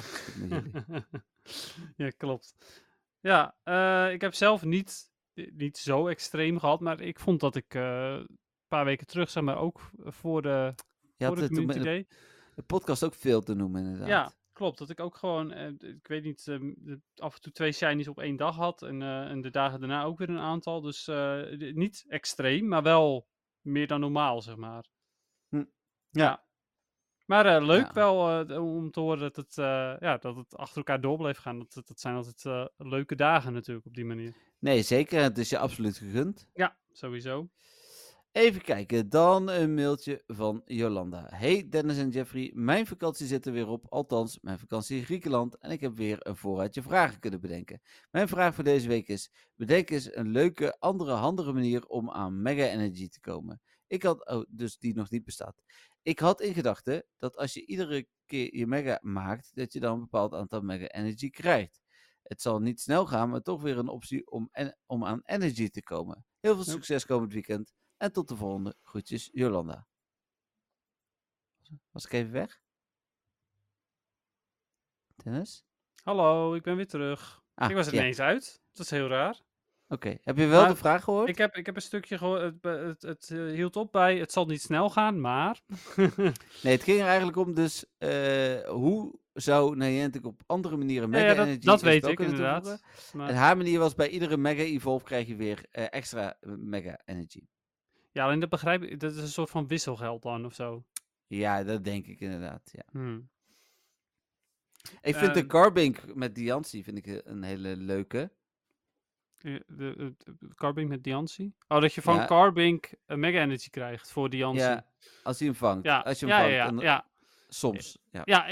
Ja, klopt. Ja, eh, ik heb zelf niet, niet zo extreem gehad, maar ik vond dat ik eh, een paar weken terug, zeg maar, ook voor de, Je voor had de Community de podcast ook veel te noemen inderdaad. Ja, klopt. Dat ik ook gewoon, eh, ik weet niet, ehm, af en toe twee shinies op één dag had en, eh, en de dagen daarna ook weer een aantal. Dus eh, niet extreem, maar wel meer dan normaal, zeg maar. Hm. Ja. Maar eh, leuk Ja. wel eh, om te horen dat het, eh, ja, dat het achter elkaar door bleef gaan. Dat, dat, zijn altijd leuke dagen natuurlijk op die manier. Nee, zeker. Het is je absoluut gegund. Ja, sowieso. Even kijken, dan een mailtje van Jolanda. Hey Dennis en Jeffrey, mijn vakantie zit er weer op. Althans, mijn vakantie in Griekenland. En ik heb weer een voorraadje vragen kunnen bedenken. Mijn vraag voor deze week is: bedenk eens een leuke, andere, handige manier om aan Mega Energy te komen. Ik had, oh, dus die nog niet bestaat. Ik had in gedachten dat als je iedere keer je Mega maakt, dat je dan een bepaald aantal Mega Energy krijgt. Het zal niet snel gaan, maar toch weer een optie om, en, om aan Energy te komen. Heel veel succes komend weekend. En tot de volgende. Groetjes, Jolanda. Was ik even weg? Dennis? Hallo, ik ben weer terug. Ah, ik was er ja. ineens uit. Dat is heel raar. Oké, heb je wel Maar de vraag gehoord? Ik heb, ik heb een stukje gehoord. Het, het, het eh, hield op bij. Het zal niet snel gaan, maar. <laughs> Nee, het ging er eigenlijk om dus eh, hoe zou Niantic op andere manieren Ja, Mega ja, dat, Energy dat weet ik inderdaad. Maar- En haar manier was bij iedere Mega Evolve krijg je weer eh, extra Mega Energy. Ja, alleen dat begrijp ik. Dat is een soort van wisselgeld dan of zo. Ja, dat denk ik inderdaad. Ja. Hmm. Ik vind de Ehm. Carbink met Diancie vind ik eh, een hele leuke. Eh, De, de, de Carbink met Diancie? Oh, dat je van Ja. Carbink een Mega Energy krijgt voor Diancie. Ja, als hij hem vangt. ja, Als je hem ja, vangt. ja, ja, en-. Soms. Ja. Ja,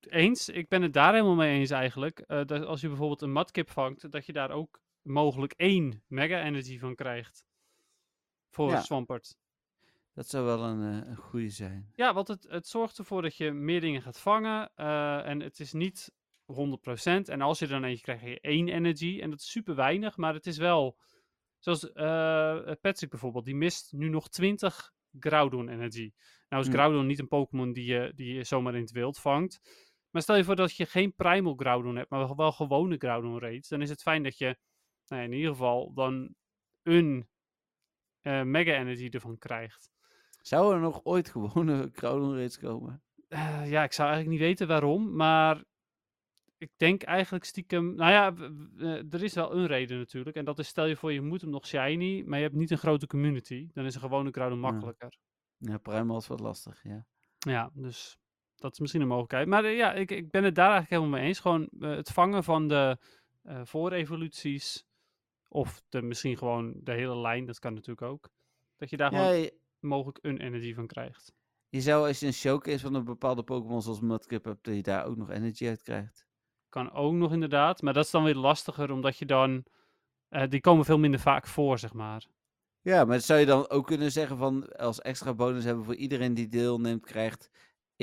eens. Ik ben het daar helemaal mee eens eigenlijk. Eh, dat als je bijvoorbeeld een matkip vangt, dat je daar ook mogelijk één Mega Energy van krijgt. Voor Ja. Swampert. Dat zou wel een, eh, een goede zijn. Ja, want het, het zorgt ervoor dat je meer dingen gaat vangen. eh, en het is niet 100%. En als je er dan eentje krijgt, krijg je één energy. En dat is super weinig, maar het is wel... Zoals eh Patrick bijvoorbeeld, die mist nu nog 20 Groudon energy. Nou is Hm. Groudon niet een Pokémon die je, die je zomaar in het wild vangt. Maar stel je voor dat je geen Primal Groudon hebt, maar wel gewone Groudon raids. Dan is het fijn dat je nou in ieder geval dan een eh, Mega Energy ervan krijgt. Zou er nog ooit gewone <laughs> Groudon raids komen? Eh, ja, ik zou eigenlijk niet weten waarom, maar ik denk eigenlijk stiekem... Nou ja, eh, er is wel een reden natuurlijk. En dat is, stel je voor, je moet hem nog shiny, maar je hebt niet een grote community. Dan is een gewone Groudon Ja. makkelijker. Ja, Primal is wat lastig, ja. Ja, dus dat is misschien een mogelijkheid. Maar ja, ik, ik ben het daar eigenlijk helemaal mee eens. Gewoon het vangen van de eh voorevoluties, of de, misschien gewoon de hele lijn, dat kan natuurlijk ook. Dat je daar ja gewoon je, mogelijk een energy van krijgt. je zou als je een showcase van een bepaalde Pokémon zoals Mudkip hebt, dat je daar ook nog energy uit krijgt. Kan ook nog inderdaad, maar dat is dan weer lastiger, omdat je dan... eh, die komen veel minder vaak voor, zeg maar. Ja, maar zou je dan ook kunnen zeggen van als extra bonus hebben voor iedereen die deelneemt, krijgt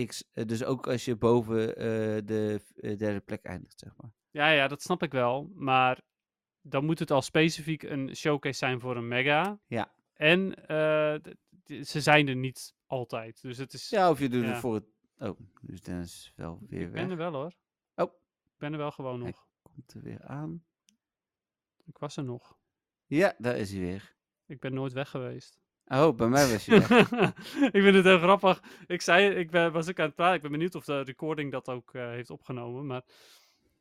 X. eh, Dus ook als je boven eh, de derde plek eindigt, zeg maar. Ja, ja, dat snap ik wel. Maar dan moet het al specifiek een showcase zijn voor een mega. Ja. En eh, ze zijn er niet altijd. Dus het is... Ja, of je doet Ja. het voor het... Oh, dus Dennis wel weer ik ben weg. er wel hoor. Oh. Ik ben er wel gewoon Hij- nog. Komt er weer aan. Ik was er nog. Ja, daar is hij weer. Ik ben nooit weg geweest. Oh, bij mij was je weg. <laughs> ik vind het heel grappig. Ik zei, ik ben, was ik aan het praten. Ik ben benieuwd of de recording dat ook eh, heeft opgenomen. Maar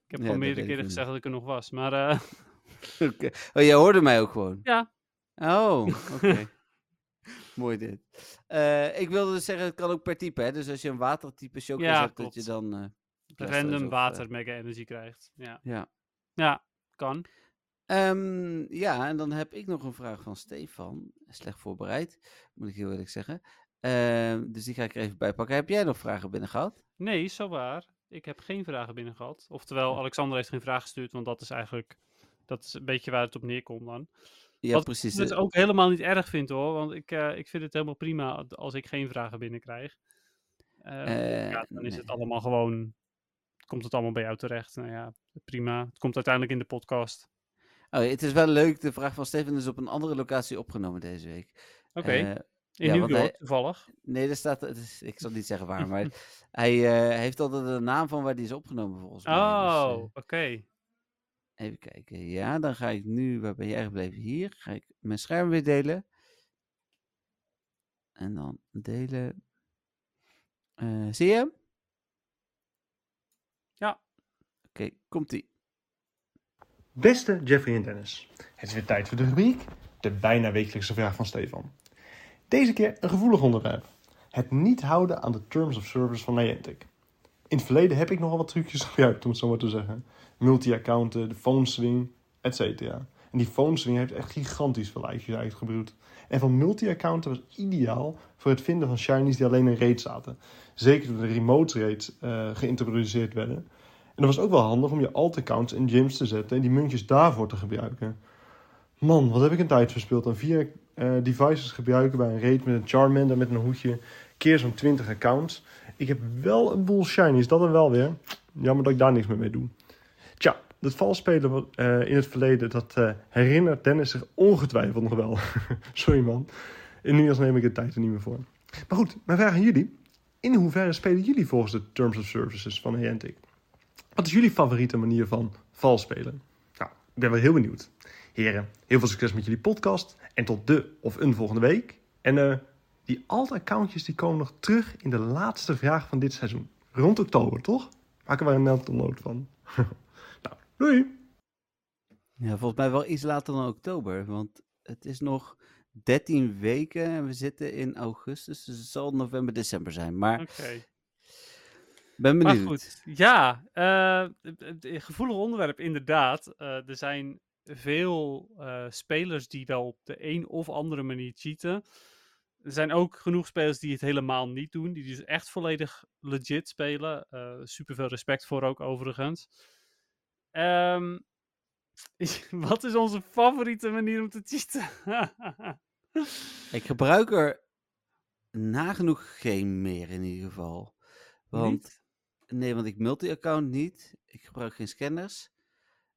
Ik heb Ja, al meerdere keren gezegd dat ik er nog was. Maar eh, <laughs> <laughs> Oh, jij hoorde mij ook gewoon? ja, Oh, <laughs> oké. Mooi dit. Eh, ik wilde dus zeggen, het kan ook per type, hè? Dus als je een watertype chocolaas Ja, hebt, dat je dan... eh, random of, eh, water mega energy krijgt. Ja, ja. ja kan. Ehm, ja, en dan heb ik nog een vraag van Stefan. Slecht voorbereid, moet ik heel eerlijk zeggen. Ehm, dus die ga ik er even bij pakken. Heb jij nog vragen binnen gehad? Nee, zo waar. Ik heb geen vragen binnen gehad. Oftewel, Alexander heeft geen vraag gestuurd, want dat is eigenlijk dat is een beetje waar het op neerkomt dan. Ja, Wat precies. Ik dus eh, ook helemaal niet erg vind hoor, want ik, eh, ik vind het helemaal prima als ik geen vragen binnenkrijg. Eh, Eh, ja, dan is nee. het allemaal gewoon, komt het allemaal bij jou terecht. Nou ja, prima. Het komt uiteindelijk in de podcast. Oh, het is wel leuk, de vraag van Stefan is op een andere locatie opgenomen deze week. Oké, in ja, New York hij- toevallig. nee, daar staat, het ik zal niet zeggen waar, maar <laughs> hij heeft altijd de naam van waar die is opgenomen volgens mij. Dus, Oh, oké. Even kijken. Ja, dan ga ik nu, waar ben jij gebleven? Hier ga ik mijn scherm weer delen. En dan delen. Eh, zie je hem? Ja. Oké, komt-ie. Beste Jeffrey en Dennis, het is weer tijd voor de rubriek, de bijna wekelijkse vraag van Stefan. Deze keer een gevoelig onderwerp. Het niet houden aan de terms of service van Niantic. In het verleden heb ik nogal wat trucjes <laughs> gebruikt, om het zo maar te zeggen. Multi-accounten, de phone swing, etc. En die phone swing heeft echt gigantisch veel lijstjes uitgebroed. En van multi-accounten was ideaal voor het vinden van shinies die alleen in raid zaten. Zeker toen de remote raids eh, geïntroduceerd werden. En dat was ook wel handig om je alt-accounts in gyms te zetten en die muntjes daarvoor te gebruiken. Man, wat heb ik een tijd verspild aan vier eh, devices gebruiken bij een raid met een Charmander met een hoedje, keer zo'n 20 accounts. Ik heb wel een boel shinies, dat er wel weer. Jammer dat ik daar niks meer mee doe. Tja, dat valspelen wat, eh, in het verleden, dat eh, herinnert Dennis zich ongetwijfeld nog wel. <laughs> Sorry man. Inmiddels neem ik de tijd er niet meer voor. Maar goed, mijn vraag aan jullie. In hoeverre spelen jullie volgens de Terms of Services van Niantic? Wat is jullie favoriete manier van vals spelen? Nou, ik ben wel heel benieuwd. Heren, heel veel succes met jullie podcast. En tot de of een volgende week. En eh, die alt accountjes die komen nog terug in de laatste vraag van dit seizoen. Rond oktober, toch? Maken we een note van. <laughs> nou, doei! Ja, volgens mij wel iets later dan oktober, want het is nog 13 weken en we zitten in augustus, dus het zal november, december zijn. Maar Oké. ben Maar benieuwd. goed, ja, eh, gevoelig onderwerp inderdaad. Eh, er zijn veel eh, spelers die wel op de een of andere manier cheaten. Er zijn ook genoeg spelers die het helemaal niet doen, die dus echt volledig legit spelen. Eh super veel respect voor ook overigens. Ehm, <laughs> wat is onze favoriete manier om te cheaten? <laughs> Ik gebruik er nagenoeg geen meer in ieder geval. Want, Niet? nee, want ik multi-account niet. Ik gebruik geen scanners.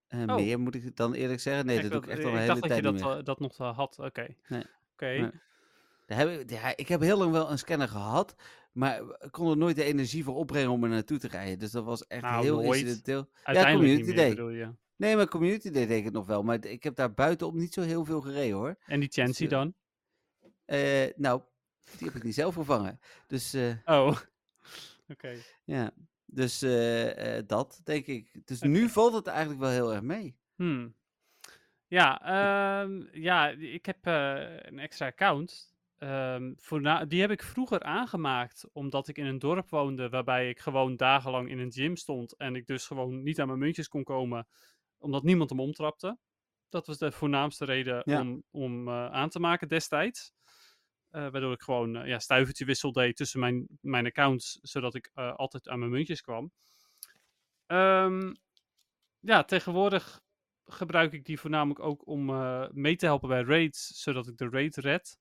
Eh, Oh. Meer moet ik dan eerlijk zeggen. Nee, Ik dat doe ik echt al een ik hele dacht dat je tijd dat, niet meer. eh, dat nog had. Oké. Nee. Oké. Nee. Daar heb ik, ja, ik heb heel lang wel een scanner gehad, maar ik kon er nooit de energie voor opbrengen om er naartoe te rijden. Dus dat was echt Nou, heel nooit. incidenteel. Uiteindelijk niet Community meer, Day. bedoel je. Nee, maar Community Day deed ik het nog wel. Maar ik heb daar buitenop niet zo heel veel gereden hoor. En die Chancy eh, dan? Eh, nou, die heb ik niet zelf vervangen. Dus eh, Oh. <laughs> Oké. ja, dus dat denk ik. Dus nu valt het eigenlijk wel heel erg mee. Hmm. Ja, ehm, ja, ik heb een extra account. Ehm, voorna- die heb ik vroeger aangemaakt omdat ik in een dorp woonde waarbij ik gewoon dagenlang in een gym stond en ik dus gewoon niet aan mijn muntjes kon komen omdat niemand hem omtrapte. Dat was de voornaamste reden Ja. om, om eh, aan te maken destijds. Eh, waardoor ik gewoon eh, ja, stuivertje wissel deed tussen mijn, mijn accounts, zodat ik altijd aan mijn muntjes kwam. Ehm, ja, tegenwoordig gebruik ik die voornamelijk ook om mee te helpen bij raids, zodat ik de raid red.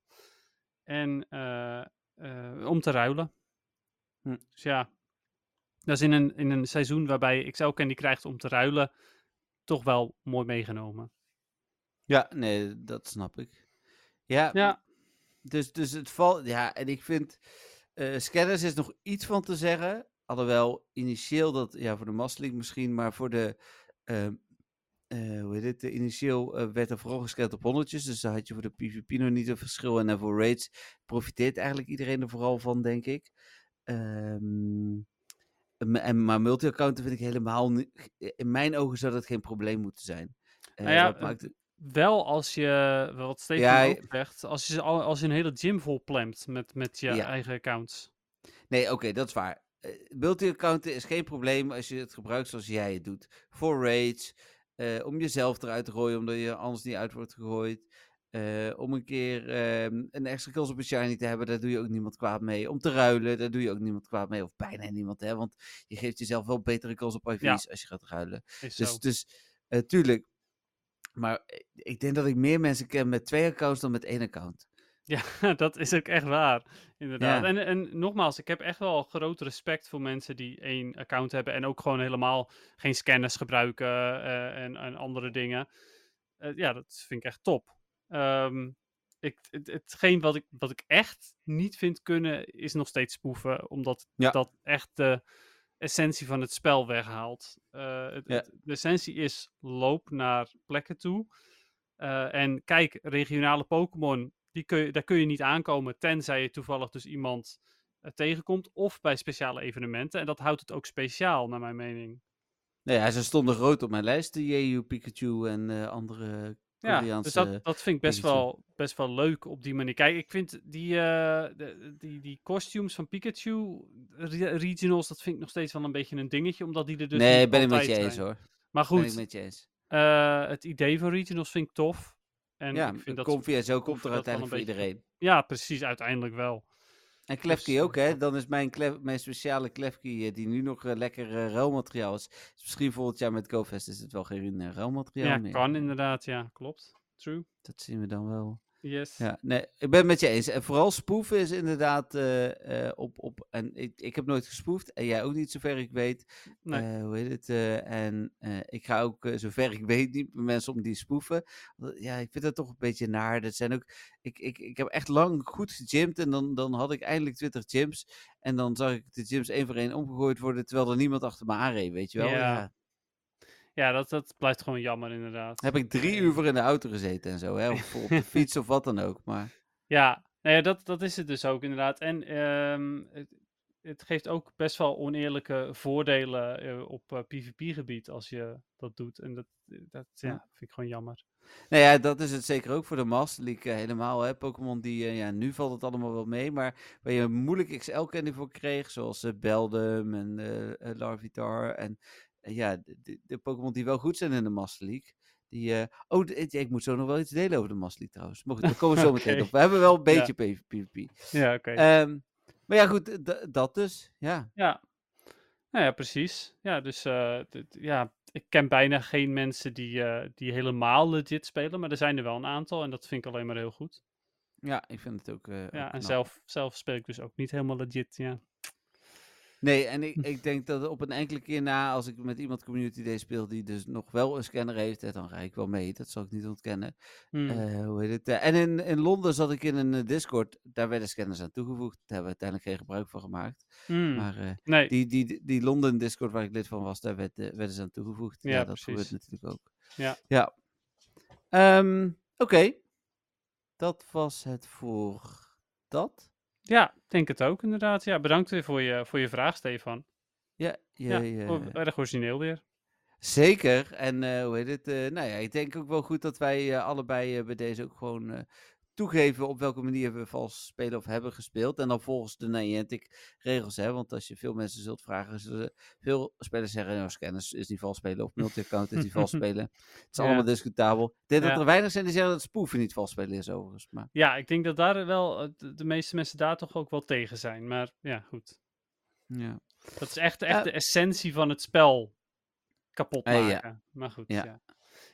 En eh, eh, om te ruilen. Hm. Dus ja, dat is in een, in een seizoen waarbij XL Candy krijgt om te ruilen, toch wel mooi meegenomen. Ja, nee, dat snap ik. Ja, Ja, Dus, dus het valt. Ja, en ik vind. eh, scanners is nog iets van te zeggen. Alhoewel initieel dat. Ja, voor de Masteling misschien. Maar voor de. Eh, hoe heet het? Initieel eh, werd er vooral gescand op honderdjes. Dus daar had je voor de PvP nog niet een verschil. En dan voor raids profiteert eigenlijk iedereen er vooral van, denk ik. Ehm, en, maar multi-accounten vind ik helemaal niet... In mijn ogen zou dat geen probleem moeten zijn. Eh, Nou ja, eh, maakt Wel als je, wat Steven Ja, ook zegt, als je, als je een hele gym vol plemt met, met je Ja. eigen accounts. Nee, oké, dat is waar. Eh, multi-accounten is geen probleem als je het gebruikt zoals jij het doet. Voor raids, eh, om jezelf eruit te gooien omdat je anders niet uit wordt gegooid. Eh, om een keer ehm, een extra kills op een shiny te hebben, daar doe je ook niemand kwaad mee. Om te ruilen, daar doe je ook niemand kwaad mee. Of bijna niemand, hè. Want je geeft jezelf wel betere kills op IV's Ja. als je gaat ruilen. Is zo. Dus, dus tuurlijk. Maar ik denk dat ik meer mensen ken met twee accounts dan met één account. Ja, <laughs> dat is ook echt waar. Inderdaad. Ja. En, en nogmaals, ik heb echt wel groot respect voor mensen die één account hebben en ook gewoon helemaal geen scanners gebruiken eh, en, en andere dingen. Eh, ja, dat vind ik echt top. Ehm, ik, het, hetgeen wat ik, wat ik echt niet vind kunnen, is nog steeds spoeven. Omdat Ja. dat echt de essentie van het spel weghaalt. Eh, het, Ja. het- de essentie is loop naar plekken toe. En kijk, regionale Pokémon, die kun je, daar kun je niet aankomen tenzij je toevallig dus iemand eh, tegenkomt. Of bij speciale evenementen. En dat houdt het ook speciaal, naar mijn mening. Ja, ze stonden groot op mijn lijst. De Jeju, Pikachu en eh, andere Ja, Koreaanse... dus dat, dat vind ik best Pikachu. wel, best wel leuk op die manier. Kijk, ik vind die, eh, de- die, die costumes van Pikachu re- regionals, dat vind ik nog steeds wel een beetje een dingetje, omdat die er dus nee, ben ik met je eens hoor. Maar Ben ik goed, met je eens. het idee van regionals vind ik tof. En ja, ik vind dat komt er uiteindelijk voor beetje- iedereen. Ja, precies, uiteindelijk wel. En Klefki Dus, ook, eh, hè? dat- Dan is mijn, klef, mijn speciale Klefki, eh, die nu nog eh, lekker eh, ruilmateriaal is. is. Misschien volgend jaar met GoFest is het wel geen uh, ruilmateriaal Ja, meer. kan inderdaad, ja, klopt. True. Dat zien we dan wel. Yes. Ja, nee, ik ben het met je eens. En vooral spoeven is inderdaad eh, eh, op, op... En ik, ik heb nooit gespoefd. En jij ook niet, zover ik weet. Nee. Eh, hoe heet het? en ik ga ook, zover ik weet, niet met mensen om die spoeven. Ja, ik vind dat toch een beetje naar. Dat zijn ook... Ik, ik, ik heb echt lang goed gegymd. En dan, dan had ik eindelijk 20 gyms. En dan zag ik de gyms één voor één omgegooid worden. Terwijl er niemand achter me aanreed, weet je wel? Ja. Ja. Ja, dat, dat blijft gewoon jammer inderdaad. Heb ik drie uur voor in de auto gezeten en zo. Hè? Of op de <laughs> fiets of wat dan ook. Maar Ja, nou ja, dat, dat is het dus ook inderdaad. En ehm, het, het geeft ook best wel oneerlijke voordelen eh, op PvP-gebied als je dat doet. En dat, dat ja, Ja. vind ik gewoon jammer. Nou ja, dat is het zeker ook voor de Master League eh, helemaal. hè. Pokémon die, eh, ja, nu valt het allemaal wel mee, maar waar je moeilijk XL candy voor kreeg, zoals eh, Beldum en eh eh, Larvitar en eh, ja, de, de, Pokémon die wel goed zijn in de Master League. Die, eh, oh, ik moet zo nog wel iets delen over de Master League trouwens. Daar komen we zo <laughs> meteen op. We hebben wel een beetje PV PvP. Ja, oké. Ehm, maar ja, goed, dat dus. Ja. Ja, nou ja, precies. Ja, dus eh, ja, ik ken bijna geen mensen die, eh, die helemaal legit spelen, maar er zijn er wel een aantal en dat vind ik alleen maar heel goed. ja, ik vind het ook. ook Ja, en knap. zelf, zelf speel ik dus ook niet helemaal legit, ja. Nee, en ik, <laughs> ik denk dat op een enkele keer na, als ik met iemand Community Day speel die dus nog wel een scanner heeft, dan ga ik wel mee. Dat zal ik niet ontkennen. Hmm. Eh, hoe heet het? en in, in Londen zat ik in een eh, Discord, daar werden scanners aan toegevoegd. Daar hebben we uiteindelijk geen gebruik van gemaakt. Hmm. Maar eh, nee, die, die, die, Londen Discord waar ik lid van was, daar werd, werden ze aan toegevoegd. Ja, Ja, dat gebeurt precies. natuurlijk ook. Ja. Ja. Ehm, Oké. Dat was het voor dat. Ja, ik denk het ook inderdaad. Ja, bedankt weer voor je, voor je vraag, Stefan. Ja, je, Ja, je- erg origineel weer. Zeker. En eh, hoe heet het? eh, nou ja, ik denk ook wel goed dat wij eh, allebei eh, bij deze ook gewoon eh, toegeven op welke manier we vals spelen of hebben gespeeld. En dan volgens de Niantic regels, hè. Want als je veel mensen zult vragen, veel spelers zeggen, nou, scanners is niet vals spelen of multi-account is niet vals <laughs> spelen. Het is Ja. allemaal discutabel. Ik denk Ja. dat er weinig zijn die zeggen dat spoeven niet vals spelen is overigens. Maar Ja, ik denk dat daar wel eh, de, de meeste mensen daar toch ook wel tegen zijn. Maar ja, goed. ja. Dat is echt, echt Ja. de essentie van het spel kapot Eh, ja. maken. Maar goed, Ja.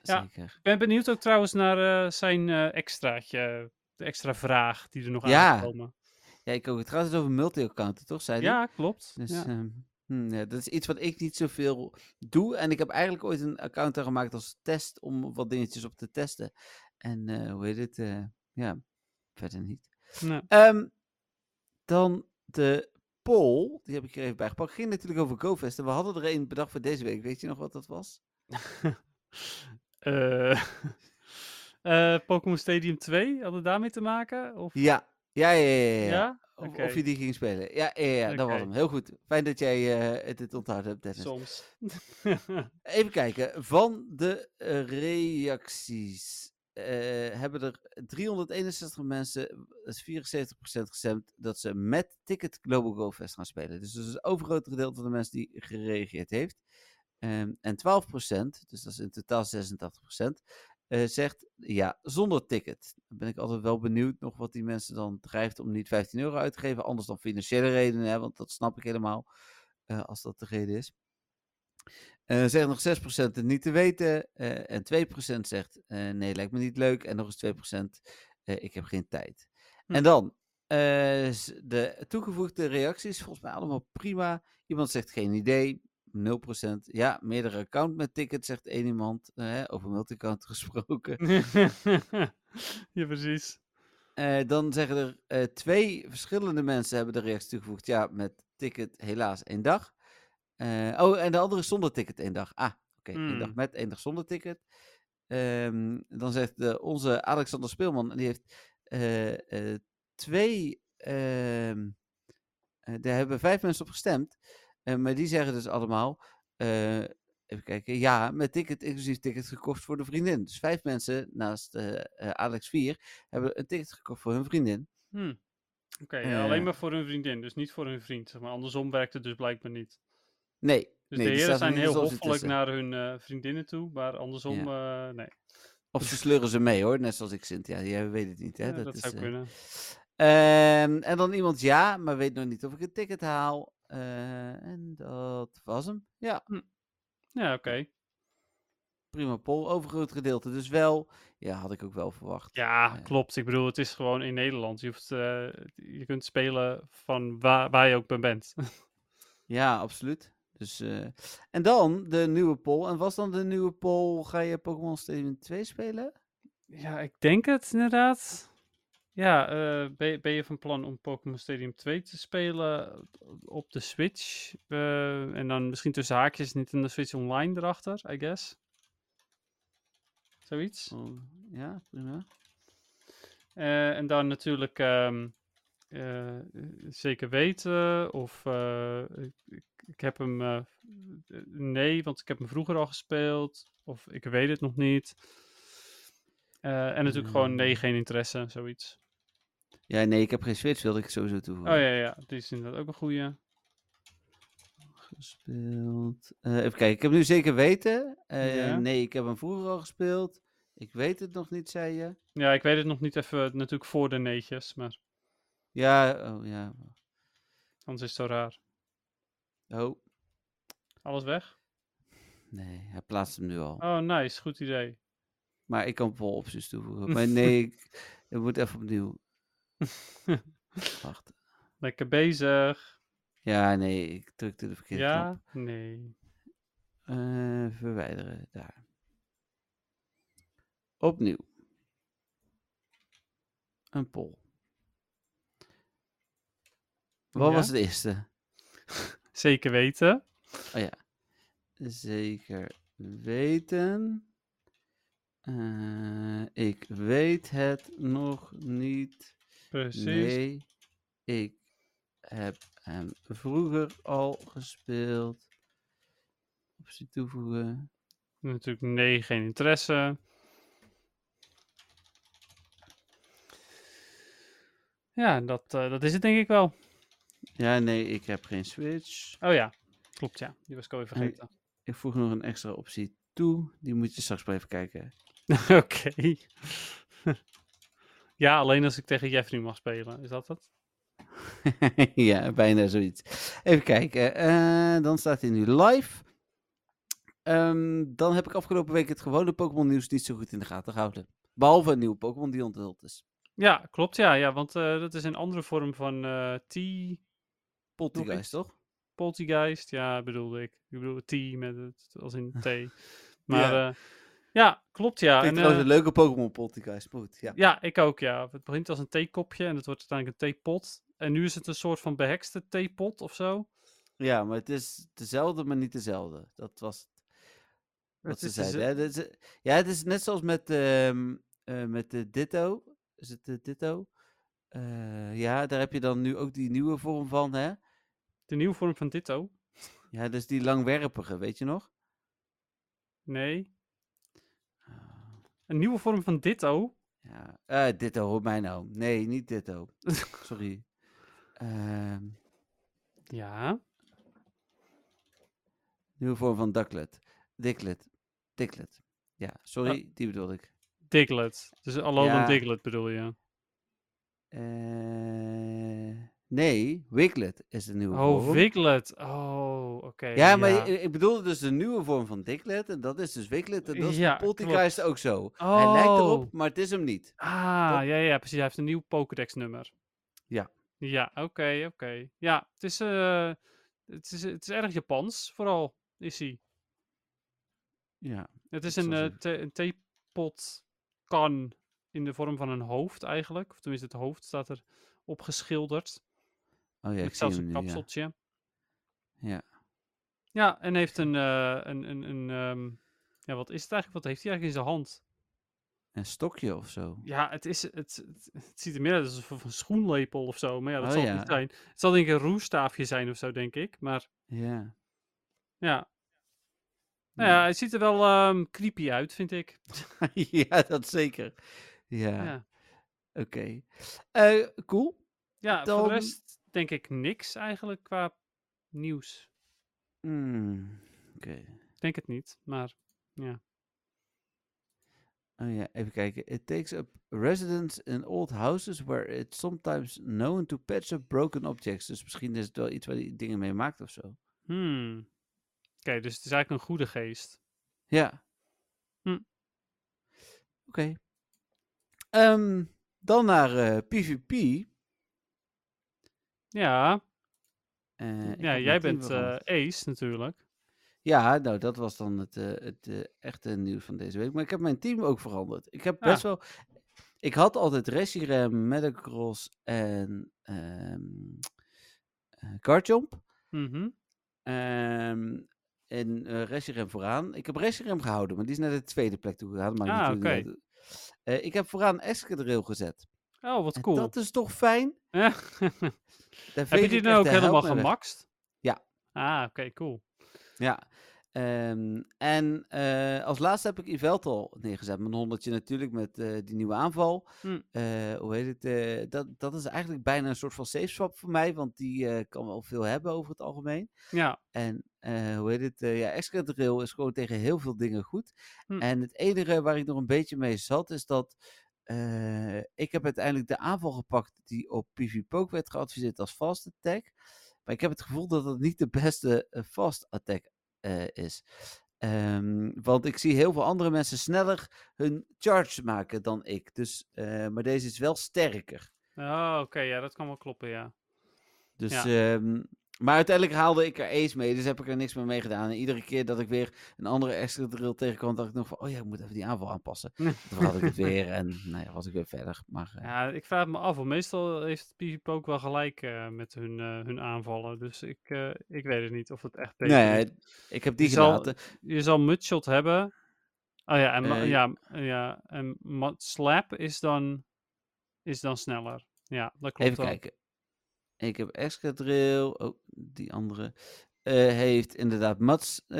Ja. Zeker. Ik ben benieuwd ook trouwens naar eh, zijn eh, extraatje. De extra vraag die er nog Ja, aan gaat komen. Ja, ik ook. Het gaat dus over multi-accounten, toch? Zei die? Ja, klopt. Dus ja. ehm, hm, ja, dat is iets wat ik niet zoveel doe. En ik heb eigenlijk ooit een account aangemaakt als test om wat dingetjes op te testen. En eh, hoe heet het? ja, verder niet. Nou, Ehm, dan de poll, die heb ik er even bijgepakt. Ging natuurlijk over GoFest. En we hadden er een bedacht voor deze week. Weet je nog wat dat was? <laughs> <laughs> eh, Pokémon Stadium 2, had het daarmee te maken? Of... Ja, ja, ja, ja. ja? Of, je die ging spelen. Ja, ja, ja dat was hem. Heel goed. Fijn dat jij eh, het dit onthouden hebt, Dennis. Soms. <laughs> Even kijken. Van de reacties hebben er 361 mensen, dat is 74% gestemd, dat ze met Ticket Global Go Fest gaan spelen. Dus dat is het overgrote gedeelte van de mensen die gereageerd heeft. Ehm, en 12%, dus dat is in totaal 86%, eh, zegt ja, zonder ticket. Dan ben ik altijd wel benieuwd nog wat die mensen dan drijft om niet 15 euro uit te geven. Anders dan financiële redenen, hè, want dat snap ik helemaal, eh, als dat de reden is. Eh zegt nog 6% het niet te weten. en 2% zegt nee, lijkt me niet leuk. En nog eens 2% eh, ik heb geen tijd. Hm. En dan de toegevoegde reacties. Volgens mij allemaal prima. Iemand zegt geen idee. 0%. Ja, meerdere account met ticket, zegt één iemand. eh, hè, over multicount <laughs> gesproken. <laughs> ja, precies. Eh, dan zeggen er eh, twee verschillende mensen hebben de reactie toegevoegd. Ja, met ticket helaas één dag. Oh, en de andere zonder ticket één dag. Ah, oké. één dag Hmm. met, één dag zonder ticket. Ehm, dan zegt de, onze Alexander Speelman, die heeft twee... ehm, eh, daar hebben vijf mensen op gestemd. Eh, maar die zeggen dus allemaal... eh, even kijken. Ja, met ticket, inclusief ticket gekocht voor de vriendin. Dus vijf mensen naast eh, Alex 4 hebben een ticket gekocht voor hun vriendin. Hm. Oké, ja, alleen maar voor hun vriendin, dus niet voor hun vriend. Zeg maar. Andersom werkt het dus blijkbaar niet. Nee. Dus nee, de heren er zijn heel hoffelijk naar hun vriendinnen toe, maar andersom, nee. Of ze sleuren ze mee hoor, net zoals ik Cynthia. Jij weet het niet, hè? Ja, dat zou kunnen. Ehm, en dan iemand ja, maar weet nog niet of ik een ticket haal. Eh, en dat was hem. Ja, Ja, oké. prima poll. Overgroot gedeelte. Dus wel, ja, had ik ook wel verwacht. Ja, Eh, klopt. Ik bedoel, het is gewoon in Nederland. Je, hoeft, eh, je kunt spelen van waar, waar je ook bij bent. <laughs> Ja, absoluut. Dus, en dan de nieuwe poll. En was dan de nieuwe poll, ga je Pokémon Stadium 2 spelen? ja, ik denk het inderdaad. Ja, eh, ben, je- ben je van plan om Pokémon Stadium 2 te spelen op de Switch? Eh, en dan misschien tussen haakjes Nintendo Switch Online erachter, I guess. Zoiets. Oh, ja, prima. Eh, en dan natuurlijk ehm, eh, zeker weten of eh, ik, ik, heb hem eh, eh, nee, want ik heb hem vroeger al gespeeld of ik weet het nog niet. Eh, en natuurlijk gewoon nee, Hmm. geen interesse, zoiets. Ja, nee, ik heb geen Switch, wilde ik sowieso toevoegen. Oh ja, ja, die is inderdaad ook een goeie. Gespeeld. Eh, even kijken, ik heb nu zeker weten. Eh, Ja. Nee, ik heb hem vroeger al gespeeld. Ik weet het nog niet, zei je. Ja, ik weet het nog niet even natuurlijk voor de neetjes, maar Ja, oh ja. anders is het zo raar. Oh, Alles weg? nee, hij plaatst hem nu al. Oh, nice, goed idee. Maar ik kan wel opties toevoegen. <laughs> Maar nee, ik, ik moet even opnieuw. <laughs> Wacht. Lekker bezig. Ja, nee, ik drukte de verkeerde knop. Ja? Nee. Eh, verwijderen, daar. Opnieuw. Een poll. Wat Ja? was het eerste? <laughs> Zeker weten. Oh ja. Zeker weten. Eh, ik weet het nog niet. Precies. Nee, ik heb hem vroeger al gespeeld. Optie toevoegen. Natuurlijk nee, geen interesse. Ja, dat, eh, dat is het denk ik wel. Ja, nee, ik heb geen Switch. Oh ja, klopt ja. Die was ik alweer En- vergeten. Ik voeg nog een extra optie toe. Die moet je straks blijven kijken. <laughs> Oké. Ja, alleen als ik tegen Jeffrey mag spelen. Is dat het? <laughs> ja, bijna zoiets. Even kijken. eh, dan staat hij nu live. Ehm, dan heb ik afgelopen week het gewone Pokémon nieuws niet zo goed in de gaten gehouden. Behalve een nieuwe Pokémon die onthuld is. Ja, klopt ja. ja want eh, dat is een andere vorm van eh T... Poltergeist, toch? Poltergeist. Ja, bedoelde ik. Ik bedoel T met het als in T. <laughs> Maar Ja. Ja, klopt ja. Vind ik En, trouwens eh, een leuke Pokémon. Maar goed, ja. Ja, ik ook, ja. Het begint als een theekopje en het wordt uiteindelijk een theepot. En nu is het een soort van behekste theepot of zo. Ja, maar het is dezelfde, maar niet dezelfde. Dat was het. Wat Het ze is zeiden. hè. Ja, het is net zoals met, ehm, eh, met de Ditto. Is het de Ditto? Eh, ja, daar heb je dan nu ook die nieuwe vorm van, hè? De nieuwe vorm van Ditto? Ja, dus die langwerpige, weet je nog? Nee. Een nieuwe vorm van Ditto? Ja, eh Ditto, hoor mij nou. Nee, niet Ditto. <laughs> Sorry. Ehm, Ja. nieuwe vorm van Ducklet. Dicklet. Dicklet. Ja, sorry, die bedoelde ik. Diglett. Dus Alolan Ja. Diglett bedoel je? Eh, nee, Wiglet is de nieuwe Oh, vorm. Wiglet. Oh, oké. Ja, maar ik, ik bedoelde dus de nieuwe vorm van Dicklet. En dat is dus Wiglet. En dat is Ja, Poltergeist ook zo. Hij lijkt erop, Oh. maar het is hem niet. Ah, Dat- ja, ja, precies. Hij heeft een nieuw Pokédex-nummer. Ja. Ja, oké, oké. Ja, het is, eh, het, is, het is erg Japans, vooral, is hij. Ja. Het is een, eh, een theepot kan in de vorm van een hoofd eigenlijk. Of tenminste, het hoofd staat er opgeschilderd. Oh ja, ik met zelfs een ja. kapseltje. Ja. Ja, en heeft een, eh, een, een, een ehm, ja, wat is het eigenlijk? Wat heeft hij eigenlijk in zijn hand? Een stokje of zo. Ja, het, is, het, het, ziet er meer uit als een soort van schoenlepel of zo. Maar ja, dat Oh zal het ja. niet zijn. Het zal denk ik een roerstaafje zijn of zo, denk ik. Maar Ja. ja. Nou ja, hij ziet er wel ehm, creepy uit, vind ik. <laughs> ja, dat zeker. Ja, Ja, ja. oké. Eh, cool. voor Dan- de rest denk ik niks eigenlijk qua nieuws. Hmm, Oké. Denk het niet, maar ja. Oh ja, even kijken. It takes up residence in old houses where it's sometimes known to patch up broken objects. Dus misschien is het wel iets waar die dingen mee maakt of zo. Hmm. Oké, dus het is eigenlijk een goede geest. Ja. Hm. Oké. Ehm, dan naar eh, PvP. Ja, Eh, ja jij bent eh, Ace natuurlijk. Ja, nou, dat was dan het, eh, het echte nieuws van deze week. Maar ik heb mijn team ook veranderd. Ik heb Ah. best wel... Ik had altijd Reshiram, Metacross en. Ehm, en eh Reshiram vooraan. Ik heb Reshiram gehouden, maar die is naar de tweede plek toe gegaan. Maar Ah, oké. ik heb vooraan Escadrille gezet. Oh, wat En cool. dat is toch fijn? Ja. <laughs> <laughs> Heb je die echt ook helemaal gemaxt? Ja. Ah, oké, cool. Ja. Ehm, en eh, als laatste heb ik Iveltal neergezet. Mijn honderdje natuurlijk met eh, die nieuwe aanval. Hm. Eh, hoe heet het? dat, dat is eigenlijk bijna een soort van safe swap voor mij. Want die kan wel veel hebben over het algemeen. Ja, En hoe heet het? ja, Excadrill is gewoon tegen heel veel dingen goed. Hm. En het enige waar ik nog een beetje mee zat is dat. Eh, ik heb uiteindelijk de aanval gepakt die op PvPoke werd geadviseerd als fast attack. Maar ik heb het gevoel dat het niet de beste eh, fast attack eh, is. Ehm, want ik zie heel veel andere mensen sneller hun charge maken dan ik. Dus, maar deze is wel sterker. oh, oké, ja, dat kan wel kloppen, ja. Dus, Ja. ehm, maar uiteindelijk haalde ik er ace mee, dus heb ik er niks meer mee gedaan. En iedere keer dat ik weer een andere extra drill tegenkwam, dacht ik nog van, oh ja, ik moet even die aanval aanpassen. Toen had ik het <laughs> weer en nou ja, was ik weer verder. Maar eh, Ja, ik vraag me af, want meestal heeft PvP ook wel gelijk eh, met hun, eh, hun aanvallen. Dus ik, eh, ik weet het niet of het echt beter nee, is. ik heb die Je zal- gelaten. Je zal Mudshot hebben. Oh ja, en, ja, ja, en Mud Slap is dan, is dan sneller. Ja, dat klopt Even kijken. Ik heb Excadrill. Oh, die andere. eh, heeft inderdaad Mats. eh,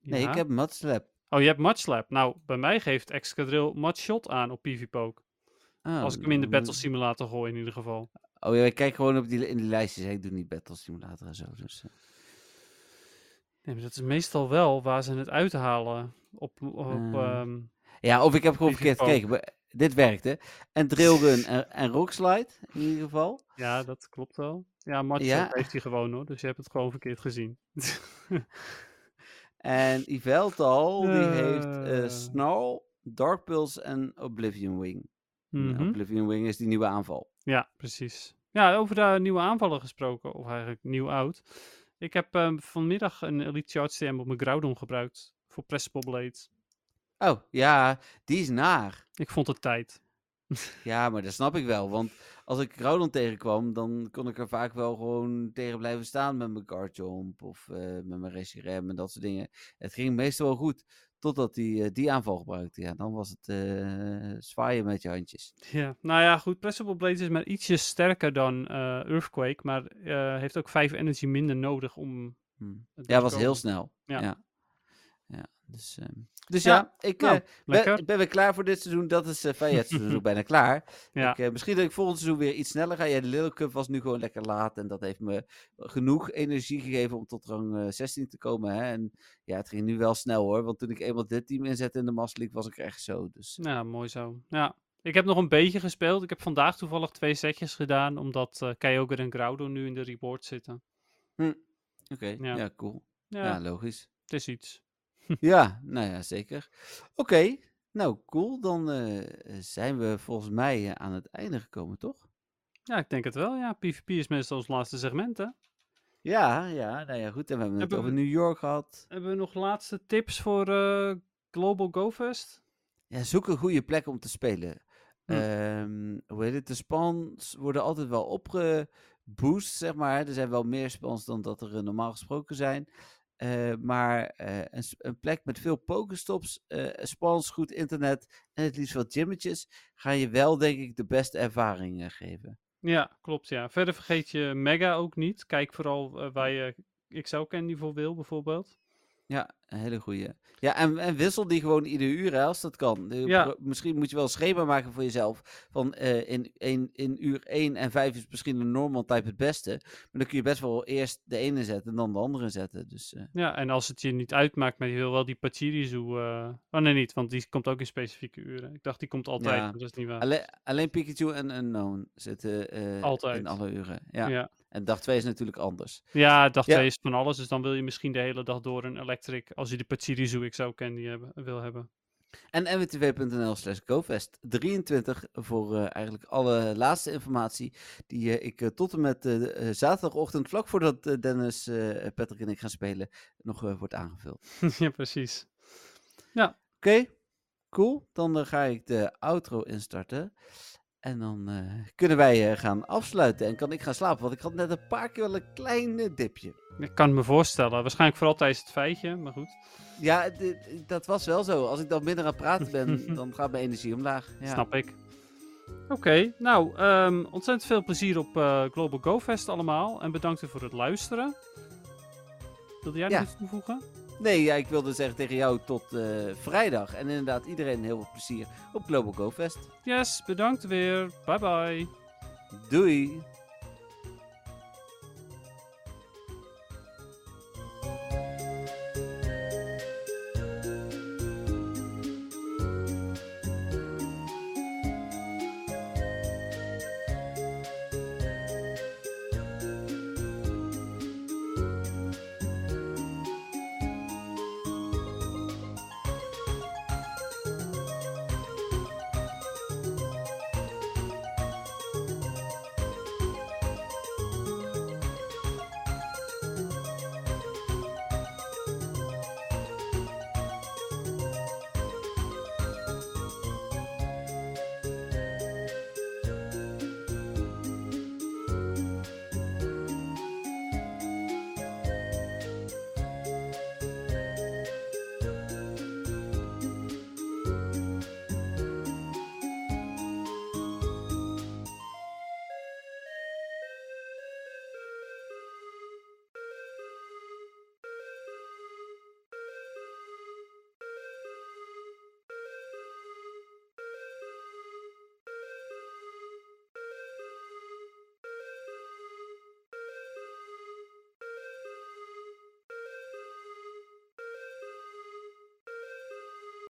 Nee, ik heb Matslap. Oh, je hebt Mudslap. Nou, bij mij geeft Excadrill Mudshot aan op PvPoke. Oh, Als ik hem in de dan Battle Simulator gooi in ieder geval. Oh ja, ik kijk gewoon op die, in die lijstjes. Ik doe niet Battle Simulator en zo. Dus, eh. Nee, maar dat is meestal wel waar ze het uithalen. Op, op Eh, ehm, Ja, of ik heb gewoon verkeerd gekeken. Dit werkte. En Drillrun <laughs> en, en Rockslide in ieder geval. ja, dat klopt wel. Ja, Ja. heeft hij gewoon hoor. Dus je hebt het gewoon verkeerd gezien. <laughs> En Yveltal, die heeft Eh. Snarl, Dark Pulse en Oblivion Wing. En Mhm. Oblivion Wing is die nieuwe aanval. Ja, precies. Ja, over de nieuwe aanvallen gesproken, of eigenlijk nieuw-oud. Ik heb ehm, vanmiddag een Elite Charge Stem op mijn Groudon gebruikt voor Pressable Blade. Oh, ja, die is naar. Ik vond het tijd. <laughs> Ja, maar dat snap ik wel. Want als ik Groudon tegenkwam, dan kon ik er vaak wel gewoon tegen blijven staan met mijn guard jump of eh, met mijn Reshiram en dat soort dingen. Het ging meestal wel goed. Totdat hij eh, die aanval gebruikte. Ja, dan was het eh, zwaaien met je handjes. Ja, nou ja, goed. Pressable Blades is maar ietsje sterker dan Earthquake, maar heeft ook 5 energy minder nodig om. Hm. het Ja, was heel snel. Ja. Ja. Dus ehm, dus Ja, ja, ik nou, eh, ben, ben weer klaar voor dit seizoen. Dat is uh, ja, seizoen <laughs> bijna klaar. Ja. Ik, eh, misschien dat ik volgend seizoen weer iets sneller ga. Ja, de Little Cup was nu gewoon lekker laat. En dat heeft me genoeg energie gegeven om tot rang eh, 16 te komen. Hè? En ja, het ging nu wel snel hoor. Want toen ik eenmaal dit team inzette in de Master League, was ik echt zo. Dus Ja, mooi zo. Ja. Ik heb nog een beetje gespeeld. Ik heb vandaag toevallig twee setjes gedaan, omdat eh Kyogre en Groudon nu in de reward zitten. oké, Ja. ja. cool. Ja, logisch. het is iets. Ja, nou ja, zeker. Oké, nou cool. Dan eh, zijn we volgens mij eh, aan het einde gekomen, toch? Ja, ik denk het wel. Ja, PvP is meestal ons laatste segment, hè? Ja, ja, nou ja, goed. En we hebben het over we- New York gehad. Hebben we nog laatste tips voor eh, Global Go Fest? Ja, zoek een goede plek om te spelen. Hm. Ehm, hoe heet het? De spawns worden altijd wel opgeboost, zeg maar. Er zijn wel meer spawns dan dat er normaal gesproken zijn. Eh, maar eh, een, een plek met veel pokestops, eh spawns, goed internet en het liefst wat gymmetjes, ga je wel, denk ik, de beste ervaring geven. Ja, klopt. Ja. Verder vergeet je Mega ook niet. Kijk vooral waar je XL Candy voor wil, bijvoorbeeld. Ja, een hele goeie. Ja, en, en wissel die gewoon ieder uur hè, als dat kan. De- Ja. pro- Misschien moet je wel een schema maken voor jezelf. Van eh, in, in, in uur 1 en 5 is misschien een normal type het beste. Maar dan kun je best wel eerst de ene zetten en dan de andere zetten. Dus eh, Ja, en als het je niet uitmaakt, maar je wil wel die Pachirisu... eh Oh nee, niet, want die komt ook in specifieke uren. Ik dacht, die komt altijd, Ja. dat is niet waar. alleen, alleen Pikachu en Unknown zitten Altijd. in alle uren. Ja. ja. En dag 2 is natuurlijk anders. Ja, dag Ja. 2 is van alles, dus dan wil je misschien de hele dag door een Electric, als je de Pachirisu XL Candy hebben, wil hebben. En nwtv.nl slash GoFest 23 voor eh, eigenlijk alle laatste informatie die eh, ik eh, tot en met zaterdagochtend, vlak voordat Dennis, Patrick en ik gaan spelen, nog wordt aangevuld. <laughs> ja, precies. Oké, cool. Dan ga ik de outro instarten. En dan eh, kunnen wij eh, gaan afsluiten en kan ik gaan slapen, want ik had net een paar keer wel een klein eh, dipje. Ik kan het me voorstellen. Waarschijnlijk vooral tijdens het feitje, maar goed. Ja, dat was wel zo. Als ik dan minder aan het praten ben, <laughs> dan gaat mijn energie omlaag. Ja. Snap ik. Oké, nou, ehm, ontzettend veel plezier op Global Go Fest allemaal. En bedankt voor het luisteren. Wilde jij nog iets toevoegen? Nee, ja, ik wilde zeggen tegen jou tot eh, vrijdag. En inderdaad, iedereen heel veel plezier op Global Go Fest. Yes, bedankt weer. Bye bye. Doei!